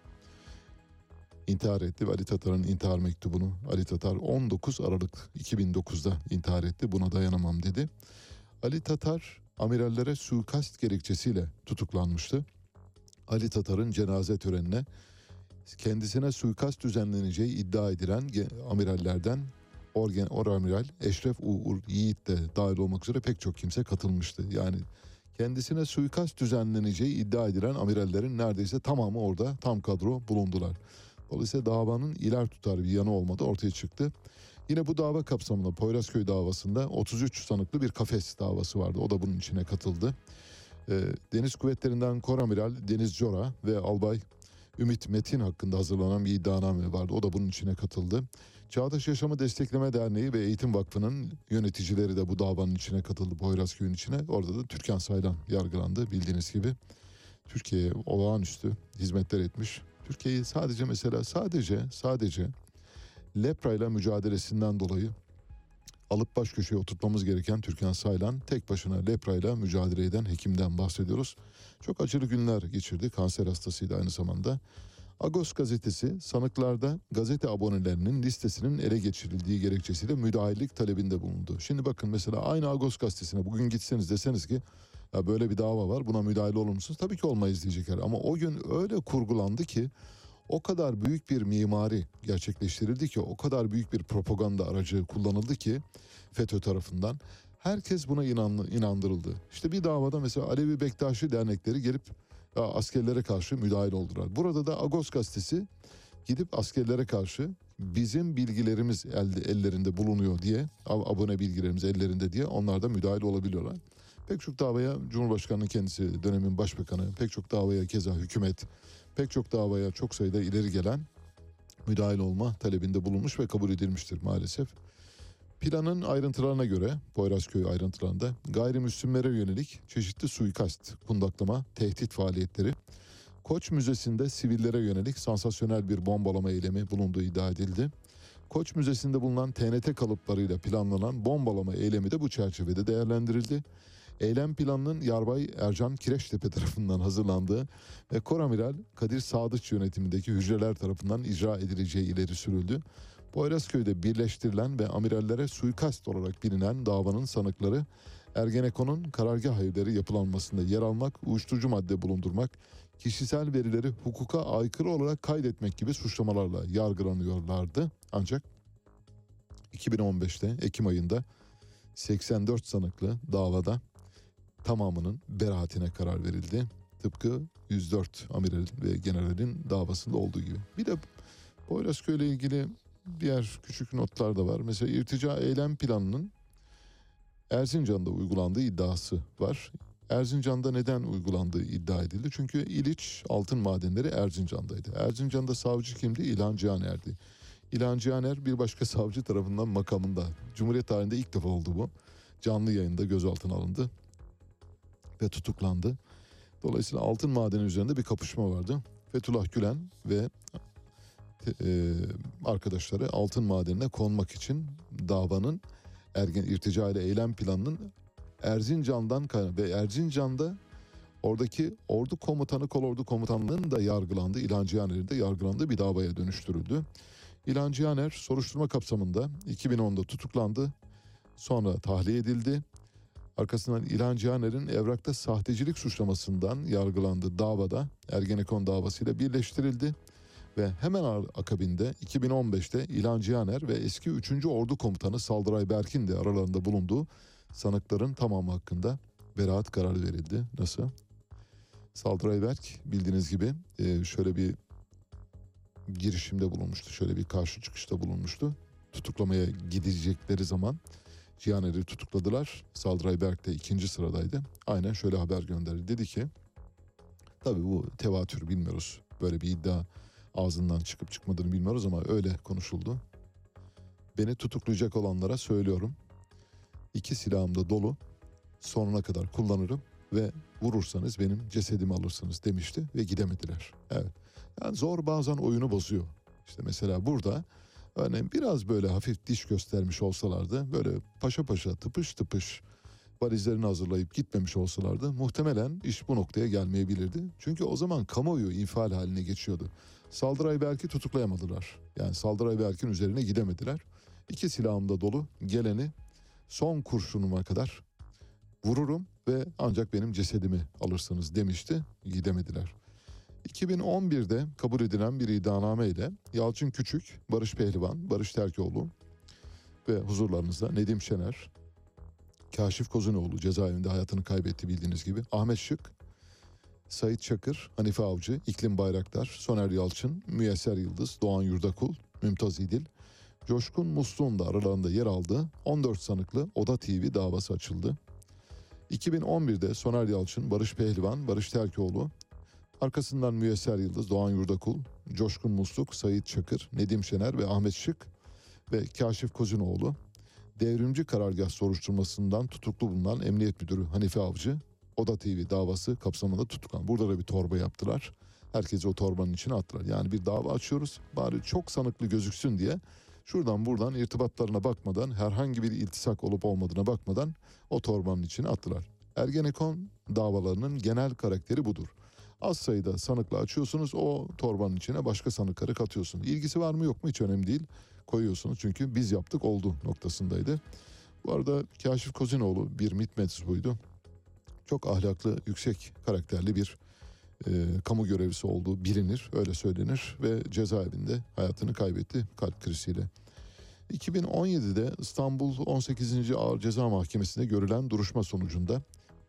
intihar etti Ali Tatar'ın intihar mektubunu Ali Tatar 19 Aralık 2009'da intihar etti. Buna dayanamam dedi. Ali Tatar amirallere suikast gerekçesiyle tutuklanmıştı. Ali Tatar'ın cenaze törenine kendisine suikast düzenleneceği iddia edilen amirallerden Orgen, Oramiral Eşref Uğur Yiğit de dahil olmak üzere pek çok kimse katılmıştı. Yani kendisine suikast düzenleneceği iddia edilen amirallerin neredeyse tamamı orada tam kadro bulundular. Dolayısıyla davanın iler tutar bir yanı olmadı ortaya çıktı. Yine bu dava kapsamında Poyrazköy davasında 33 sanıklı bir kafes davası vardı. O da bunun içine katıldı. Ee, Deniz Kuvvetlerinden Koramiral Deniz Cora ve Albay Ümit Metin hakkında hazırlanan bir iddianame vardı. O da bunun içine katıldı. Çağdaş Yaşamı Destekleme Derneği ve Eğitim Vakfı'nın yöneticileri de bu davanın içine katıldı. Poyrazköy'ün içine. Orada da Türkan Saylan yargılandı bildiğiniz gibi. Türkiye'ye olağanüstü hizmetler etmiş. Türkiye'yi sadece mesela sadece sadece lepra ile mücadelesinden dolayı alıp baş köşeye oturtmamız gereken Türkan Saylan tek başına lepra ile mücadele eden hekimden bahsediyoruz. Çok acılı günler geçirdi. Kanser hastasıydı aynı zamanda. Agos gazetesi sanıklarda gazete abonelerinin listesinin ele geçirildiği gerekçesiyle müdahillik talebinde bulundu. Şimdi bakın mesela aynı Agos gazetesine bugün gitseniz deseniz ki ya böyle bir dava var buna müdahale olur musunuz? Tabii ki olmayız diyecekler ama o gün öyle kurgulandı ki o kadar büyük bir mimari gerçekleştirildi ki o kadar büyük bir propaganda aracı kullanıldı ki FETÖ tarafından herkes buna inandırıldı. İşte bir davada mesela Alevi Bektaşi dernekleri gelip askerlere karşı müdahil oldular. Burada da Agos gazetesi gidip askerlere karşı bizim bilgilerimiz elde, ellerinde bulunuyor diye ab- abone bilgilerimiz ellerinde diye onlar da müdahil olabiliyorlar. Pek çok davaya Cumhurbaşkanı'nın kendisi dönemin başbakanı pek çok davaya keza hükümet pek çok davaya çok sayıda ileri gelen müdahil olma talebinde bulunmuş ve kabul edilmiştir maalesef. Planın ayrıntılarına göre Poyrazköy ayrıntılarında gayrimüslimlere yönelik çeşitli suikast, kundaklama, tehdit faaliyetleri, Koç Müzesi'nde sivillere yönelik sansasyonel bir bombalama eylemi bulunduğu iddia edildi. Koç Müzesi'nde bulunan TNT kalıplarıyla planlanan bombalama eylemi de bu çerçevede değerlendirildi. Eylem planının Yarbay Ercan Kireçtepe tarafından hazırlandığı ve Koramiral Kadir Sadıç yönetimindeki hücreler tarafından icra edileceği ileri sürüldü. Poyrazköy'de birleştirilen ve amirallere suikast olarak bilinen davanın sanıkları Ergenekon'un karargah evleri yapılanmasında yer almak, uyuşturucu madde bulundurmak, kişisel verileri hukuka aykırı olarak kaydetmek gibi suçlamalarla yargılanıyorlardı. Ancak 2015'te Ekim ayında 84 sanıklı davada tamamının beraatine karar verildi. Tıpkı 104 amiral ve generalin davasında olduğu gibi. Bir de Poyrazköy ile ilgili diğer küçük notlar da var. Mesela irtica eylem planının Erzincan'da uygulandığı iddiası var. Erzincan'da neden uygulandığı iddia edildi. Çünkü İliç altın madenleri Erzincan'daydı. Erzincan'da savcı kimdi? İlhan Cihaner'di. İlhan Cihaner bir başka savcı tarafından makamında. Cumhuriyet tarihinde ilk defa oldu bu. Canlı yayında gözaltına alındı ve tutuklandı. Dolayısıyla altın madeni üzerinde bir kapışma vardı. Fethullah Gülen ve e, arkadaşları altın madenine konmak için davanın ergen irtica ile eylem planının Erzincan'dan ve Erzincan'da oradaki ordu komutanı kolordu komutanlığının da yargılandı. İlhan Cihaner'in de yargılandığı bir davaya dönüştürüldü. İlhan Cihaner soruşturma kapsamında 2010'da tutuklandı. Sonra tahliye edildi. Arkasından İlhan Cihaner'in evrakta sahtecilik suçlamasından yargılandığı davada Ergenekon davasıyla birleştirildi. Ve hemen akabinde 2015'te İlhan Cihaner ve eski 3. Ordu Komutanı Saldıray Berk'in de aralarında bulunduğu sanıkların tamamı hakkında beraat kararı verildi. Nasıl? Saldıray Berk bildiğiniz gibi e, şöyle bir girişimde bulunmuştu. Şöyle bir karşı çıkışta bulunmuştu. Tutuklamaya gidecekleri zaman Cihaner'i tutukladılar. Saldıray Berk de ikinci sıradaydı. Aynen şöyle haber gönderdi. Dedi ki tabii bu tevatür bilmiyoruz. Böyle bir iddia ağzından çıkıp çıkmadığını bilmiyoruz ama öyle konuşuldu. Beni tutuklayacak olanlara söylüyorum. İki silahım da dolu. Sonuna kadar kullanırım ve vurursanız benim cesedimi alırsınız demişti ve gidemediler. Evet. Yani zor bazen oyunu bozuyor. İşte mesela burada örneğin biraz böyle hafif diş göstermiş olsalardı böyle paşa paşa tıpış tıpış valizlerini hazırlayıp gitmemiş olsalardı muhtemelen iş bu noktaya gelmeyebilirdi. Çünkü o zaman kamuoyu infial haline geçiyordu. Saldıray belki tutuklayamadılar. Yani Saldıray Berk'in üzerine gidemediler. İki silahım da dolu. Geleni son kurşunuma kadar vururum ve ancak benim cesedimi alırsınız demişti. Gidemediler. 2011'de kabul edilen bir iddianame ile Yalçın Küçük, Barış Pehlivan, Barış Terkoğlu ve huzurlarınızda Nedim Şener, Kaşif Kozunoğlu cezaevinde hayatını kaybetti bildiğiniz gibi. Ahmet Şık, Sait Çakır, Hanife Avcı, İklim Bayraktar, Soner Yalçın, Müyesser Yıldız, Doğan Yurdakul, Mümtaz İdil, Coşkun Muslu'nun da aralarında yer aldığı 14 sanıklı Oda TV davası açıldı. 2011'de Soner Yalçın, Barış Pehlivan, Barış Terkoğlu, arkasından Müyesser Yıldız, Doğan Yurdakul, Coşkun Musluk, Sait Çakır, Nedim Şener ve Ahmet Şık ve Kaşif Kozunoğlu devrimci karargah soruşturmasından tutuklu bulunan Emniyet Müdürü Hanife Avcı, Oda TV davası kapsamında tutuklan. Burada da bir torba yaptılar. Herkesi o torbanın içine attılar. Yani bir dava açıyoruz. Bari çok sanıklı gözüksün diye şuradan buradan irtibatlarına bakmadan herhangi bir iltisak olup olmadığına bakmadan o torbanın içine attılar. Ergenekon davalarının genel karakteri budur. Az sayıda sanıkla açıyorsunuz o torbanın içine başka sanıkları katıyorsunuz. İlgisi var mı yok mu hiç önemli değil. Koyuyorsunuz çünkü biz yaptık oldu noktasındaydı. Bu arada Kaşif Kozinoğlu bir MİT mensubuydu. Çok ahlaklı, yüksek karakterli bir e, kamu görevlisi olduğu bilinir, öyle söylenir ve cezaevinde hayatını kaybetti kalp kriziyle. 2017'de İstanbul 18. Ağır Ceza Mahkemesi'nde görülen duruşma sonucunda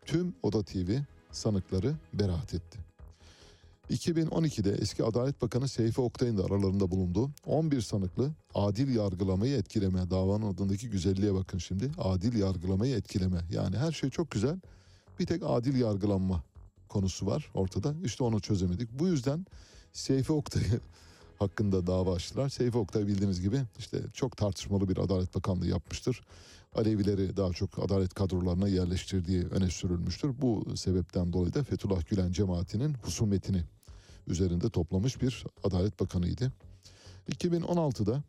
tüm Oda TV sanıkları beraat etti. 2012'de eski Adalet Bakanı Seyfi Oktay'ın da aralarında bulunduğu 11 sanıklı adil yargılamayı etkileme davanın adındaki güzelliğe bakın şimdi adil yargılamayı etkileme yani her şey çok güzel bir tek adil yargılanma konusu var ortada işte onu çözemedik bu yüzden Seyfi Oktay'ı hakkında dava açtılar. Seyfi Oktay bildiğiniz gibi işte çok tartışmalı bir Adalet Bakanlığı yapmıştır. Alevileri daha çok adalet kadrolarına yerleştirdiği öne sürülmüştür. Bu sebepten dolayı da Fethullah Gülen cemaatinin husumetini üzerinde toplamış bir Adalet Bakanıydı. 2016'da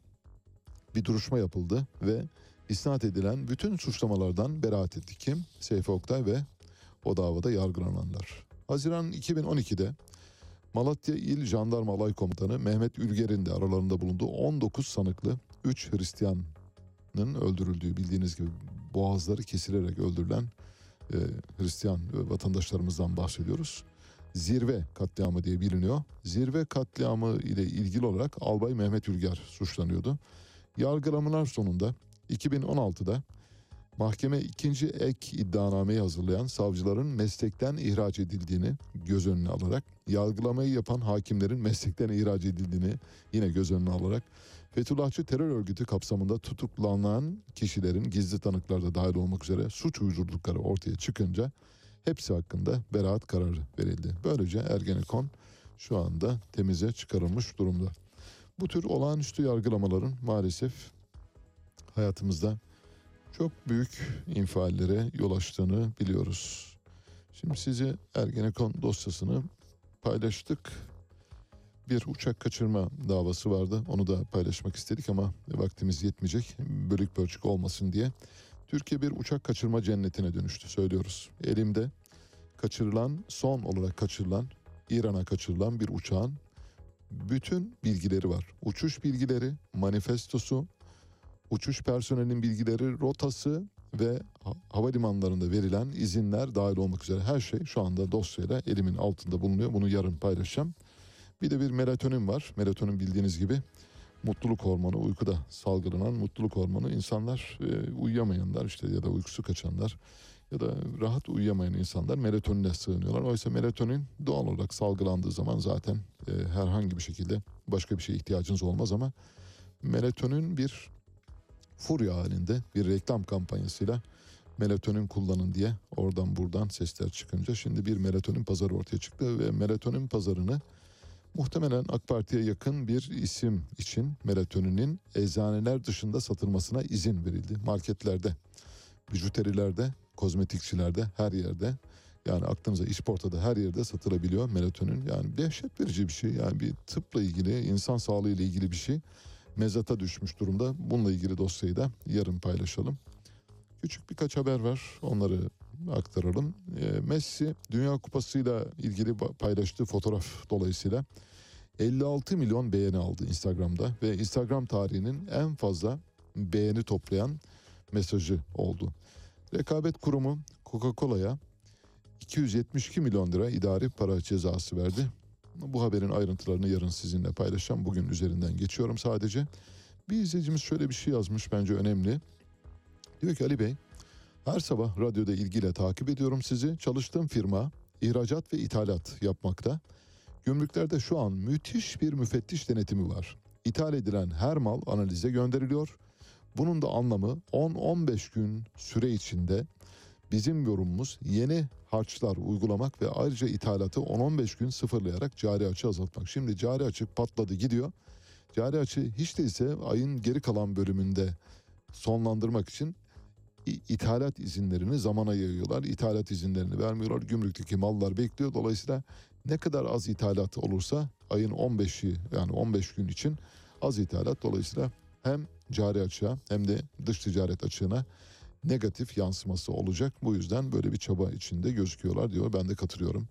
bir duruşma yapıldı ve isnat edilen bütün suçlamalardan beraat etti. Kim? Seyfi Oktay ve o davada yargılananlar. Haziran 2012'de Malatya İl Jandarma Alay Komutanı Mehmet Ülger'in de aralarında bulunduğu 19 sanıklı 3 Hristiyanın öldürüldüğü bildiğiniz gibi boğazları kesilerek öldürülen e, Hristiyan vatandaşlarımızdan bahsediyoruz. Zirve katliamı diye biliniyor. Zirve katliamı ile ilgili olarak Albay Mehmet Ülger suçlanıyordu. Yargılamalar sonunda 2016'da mahkeme ikinci ek iddianameyi hazırlayan savcıların meslekten ihraç edildiğini göz önüne alarak, yargılamayı yapan hakimlerin meslekten ihraç edildiğini yine göz önüne alarak, Fethullahçı terör örgütü kapsamında tutuklanan kişilerin gizli tanıklarda dahil olmak üzere suç uydurdukları ortaya çıkınca hepsi hakkında beraat kararı verildi. Böylece Ergenekon şu anda temize çıkarılmış durumda. Bu tür olağanüstü yargılamaların maalesef hayatımızda çok büyük infiallere yol açtığını biliyoruz. Şimdi size Ergenekon dosyasını paylaştık. bir uçak kaçırma davası vardı. Onu da paylaşmak istedik ama vaktimiz yetmeyecek. Bölük pörçük olmasın diye. Türkiye bir uçak kaçırma cennetine dönüştü söylüyoruz. Elimde kaçırılan, son olarak kaçırılan, İran'a kaçırılan bir uçağın bütün bilgileri var. Uçuş bilgileri, manifestosu, uçuş personelinin bilgileri, rotası ve ha- havalimanlarında verilen izinler dahil olmak üzere her şey şu anda dosyayla elimin altında bulunuyor. Bunu yarın paylaşacağım. Bir de bir melatonin var. Melatonin bildiğiniz gibi mutluluk hormonu, uykuda salgılanan mutluluk hormonu. İnsanlar e, uyuyamayanlar işte ya da uykusu kaçanlar ya da rahat uyuyamayan insanlar melatonine sığınıyorlar. Oysa melatonin doğal olarak salgılandığı zaman zaten e, herhangi bir şekilde başka bir şeye ihtiyacınız olmaz ama melatonin bir furya halinde bir reklam kampanyasıyla melatonin kullanın diye oradan buradan sesler çıkınca şimdi bir melatonin pazarı ortaya çıktı ve melatonin pazarını muhtemelen AK Parti'ye yakın bir isim için melatoninin eczaneler dışında satılmasına izin verildi. Marketlerde, bijuterilerde, kozmetikçilerde her yerde yani aklınıza işportada her yerde satılabiliyor melatonin. Yani dehşet verici bir şey. Yani bir tıpla ilgili, insan sağlığı ile ilgili bir şey mezata düşmüş durumda. Bununla ilgili dosyayı da yarın paylaşalım. Küçük birkaç haber var. Onları aktaralım. E, Messi Dünya Kupası'yla ilgili ba- paylaştığı fotoğraf dolayısıyla 56 milyon beğeni aldı Instagram'da ve Instagram tarihinin en fazla beğeni toplayan mesajı oldu. Rekabet Kurumu Coca-Cola'ya 272 milyon lira idari para cezası verdi. Bu haberin ayrıntılarını yarın sizinle paylaşacağım. Bugün üzerinden geçiyorum sadece. Bir izleyicimiz şöyle bir şey yazmış bence önemli. Diyor ki Ali Bey, her sabah radyoda ilgiyle takip ediyorum sizi. Çalıştığım firma ihracat ve ithalat yapmakta. Gümrüklerde şu an müthiş bir müfettiş denetimi var. İthal edilen her mal analize gönderiliyor. Bunun da anlamı 10-15 gün süre içinde bizim yorumumuz yeni harçlar uygulamak ve ayrıca ithalatı 10-15 gün sıfırlayarak cari açı azaltmak. Şimdi cari açık patladı gidiyor. Cari açı hiç değilse ayın geri kalan bölümünde sonlandırmak için ithalat izinlerini zamana yayıyorlar. İthalat izinlerini vermiyorlar. Gümrükteki mallar bekliyor. Dolayısıyla ne kadar az ithalat olursa ayın 15'i yani 15 gün için az ithalat dolayısıyla hem cari açığa hem de dış ticaret açığına negatif yansıması olacak. Bu yüzden böyle bir çaba içinde gözüküyorlar diyor. Ben de katılıyorum.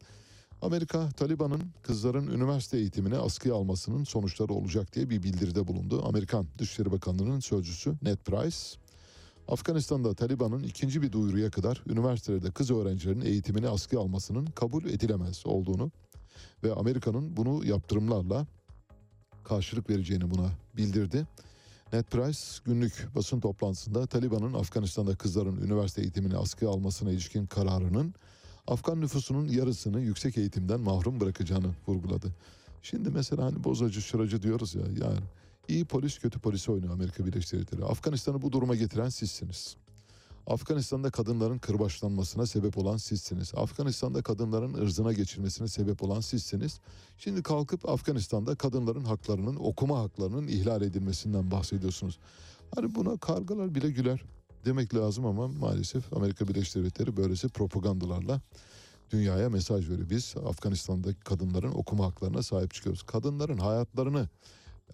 Amerika Taliban'ın kızların üniversite eğitimine askıya almasının sonuçları olacak diye bir bildiride bulundu. Amerikan Dışişleri Bakanlığı'nın sözcüsü Ned Price, Afganistan'da Taliban'ın ikinci bir duyuruya kadar üniversitelerde kız öğrencilerin eğitimini askıya almasının kabul edilemez olduğunu ve Amerika'nın bunu yaptırımlarla karşılık vereceğini buna bildirdi. Ned Price günlük basın toplantısında Taliban'ın Afganistan'da kızların üniversite eğitimini askıya almasına ilişkin kararının Afgan nüfusunun yarısını yüksek eğitimden mahrum bırakacağını vurguladı. Şimdi mesela hani bozacı şıracı diyoruz ya yani iyi polis kötü polisi oynuyor Amerika Birleşik Devletleri. Afganistan'ı bu duruma getiren sizsiniz. Afganistan'da kadınların kırbaçlanmasına sebep olan sizsiniz. Afganistan'da kadınların ırzına geçirmesine sebep olan sizsiniz. Şimdi kalkıp Afganistan'da kadınların haklarının, okuma haklarının ihlal edilmesinden bahsediyorsunuz. Hani buna kargalar bile güler demek lazım ama maalesef Amerika Birleşik Devletleri böylesi propagandalarla dünyaya mesaj veriyor. Biz Afganistan'daki kadınların okuma haklarına sahip çıkıyoruz. Kadınların hayatlarını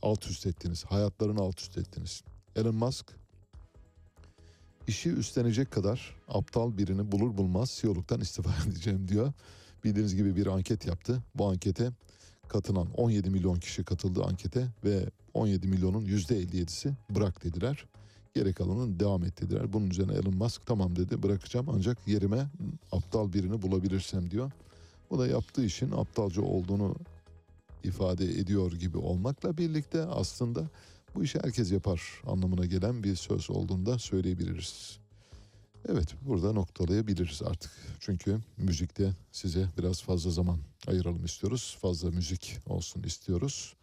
alt üst ettiniz. Hayatlarını alt üst ettiniz. Elon Musk işi üstlenecek kadar aptal birini bulur bulmaz CEO'luktan istifa edeceğim diyor. Bildiğiniz gibi bir anket yaptı. Bu ankete katılan 17 milyon kişi katıldı ankete ve 17 milyonun %57'si bırak dediler. Geri kalanın devam et dediler. Bunun üzerine Elon Musk tamam dedi bırakacağım ancak yerime aptal birini bulabilirsem diyor. Bu da yaptığı işin aptalca olduğunu ifade ediyor gibi olmakla birlikte aslında bu işi herkes yapar anlamına gelen bir söz olduğunu da söyleyebiliriz. Evet burada noktalayabiliriz artık. Çünkü müzikte size biraz fazla zaman ayıralım istiyoruz. Fazla müzik olsun istiyoruz.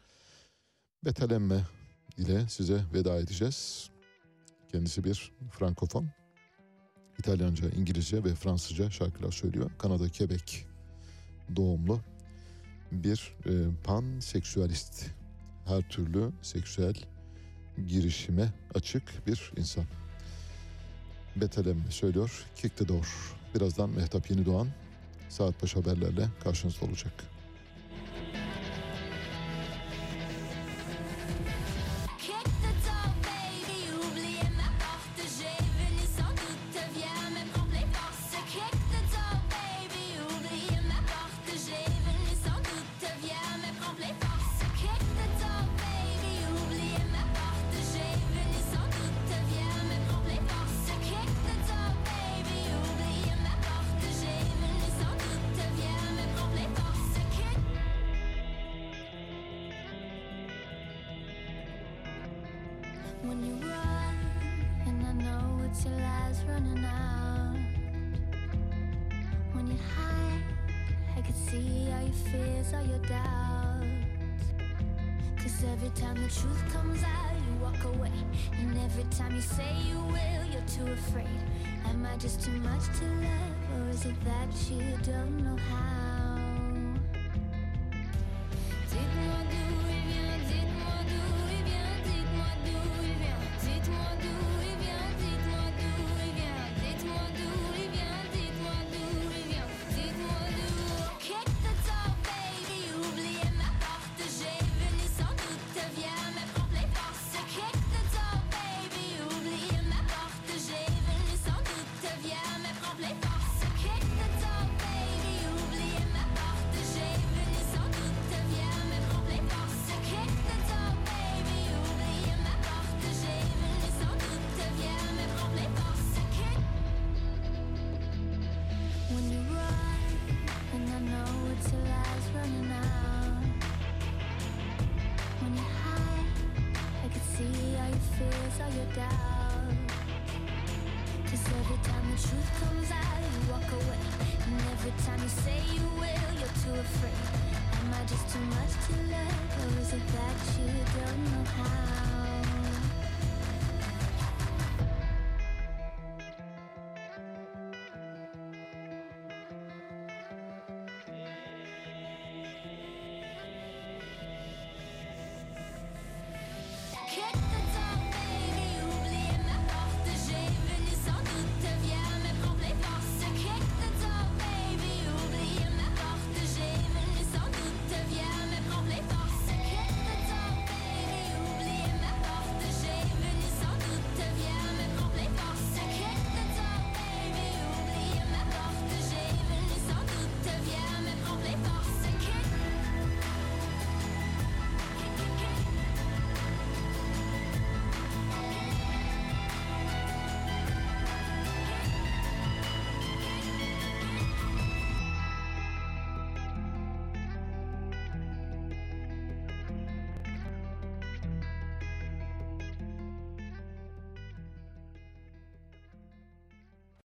Betelenme ile size veda edeceğiz. Kendisi bir frankofon. İtalyanca, İngilizce ve Fransızca şarkılar söylüyor. Kanada, Quebec doğumlu bir e, panseksüalist. Her türlü seksüel girişime açık bir insan. Betelem söylüyor. Kick the door. Birazdan Mehtap Yeni Doğan saat başı haberlerle karşınızda olacak.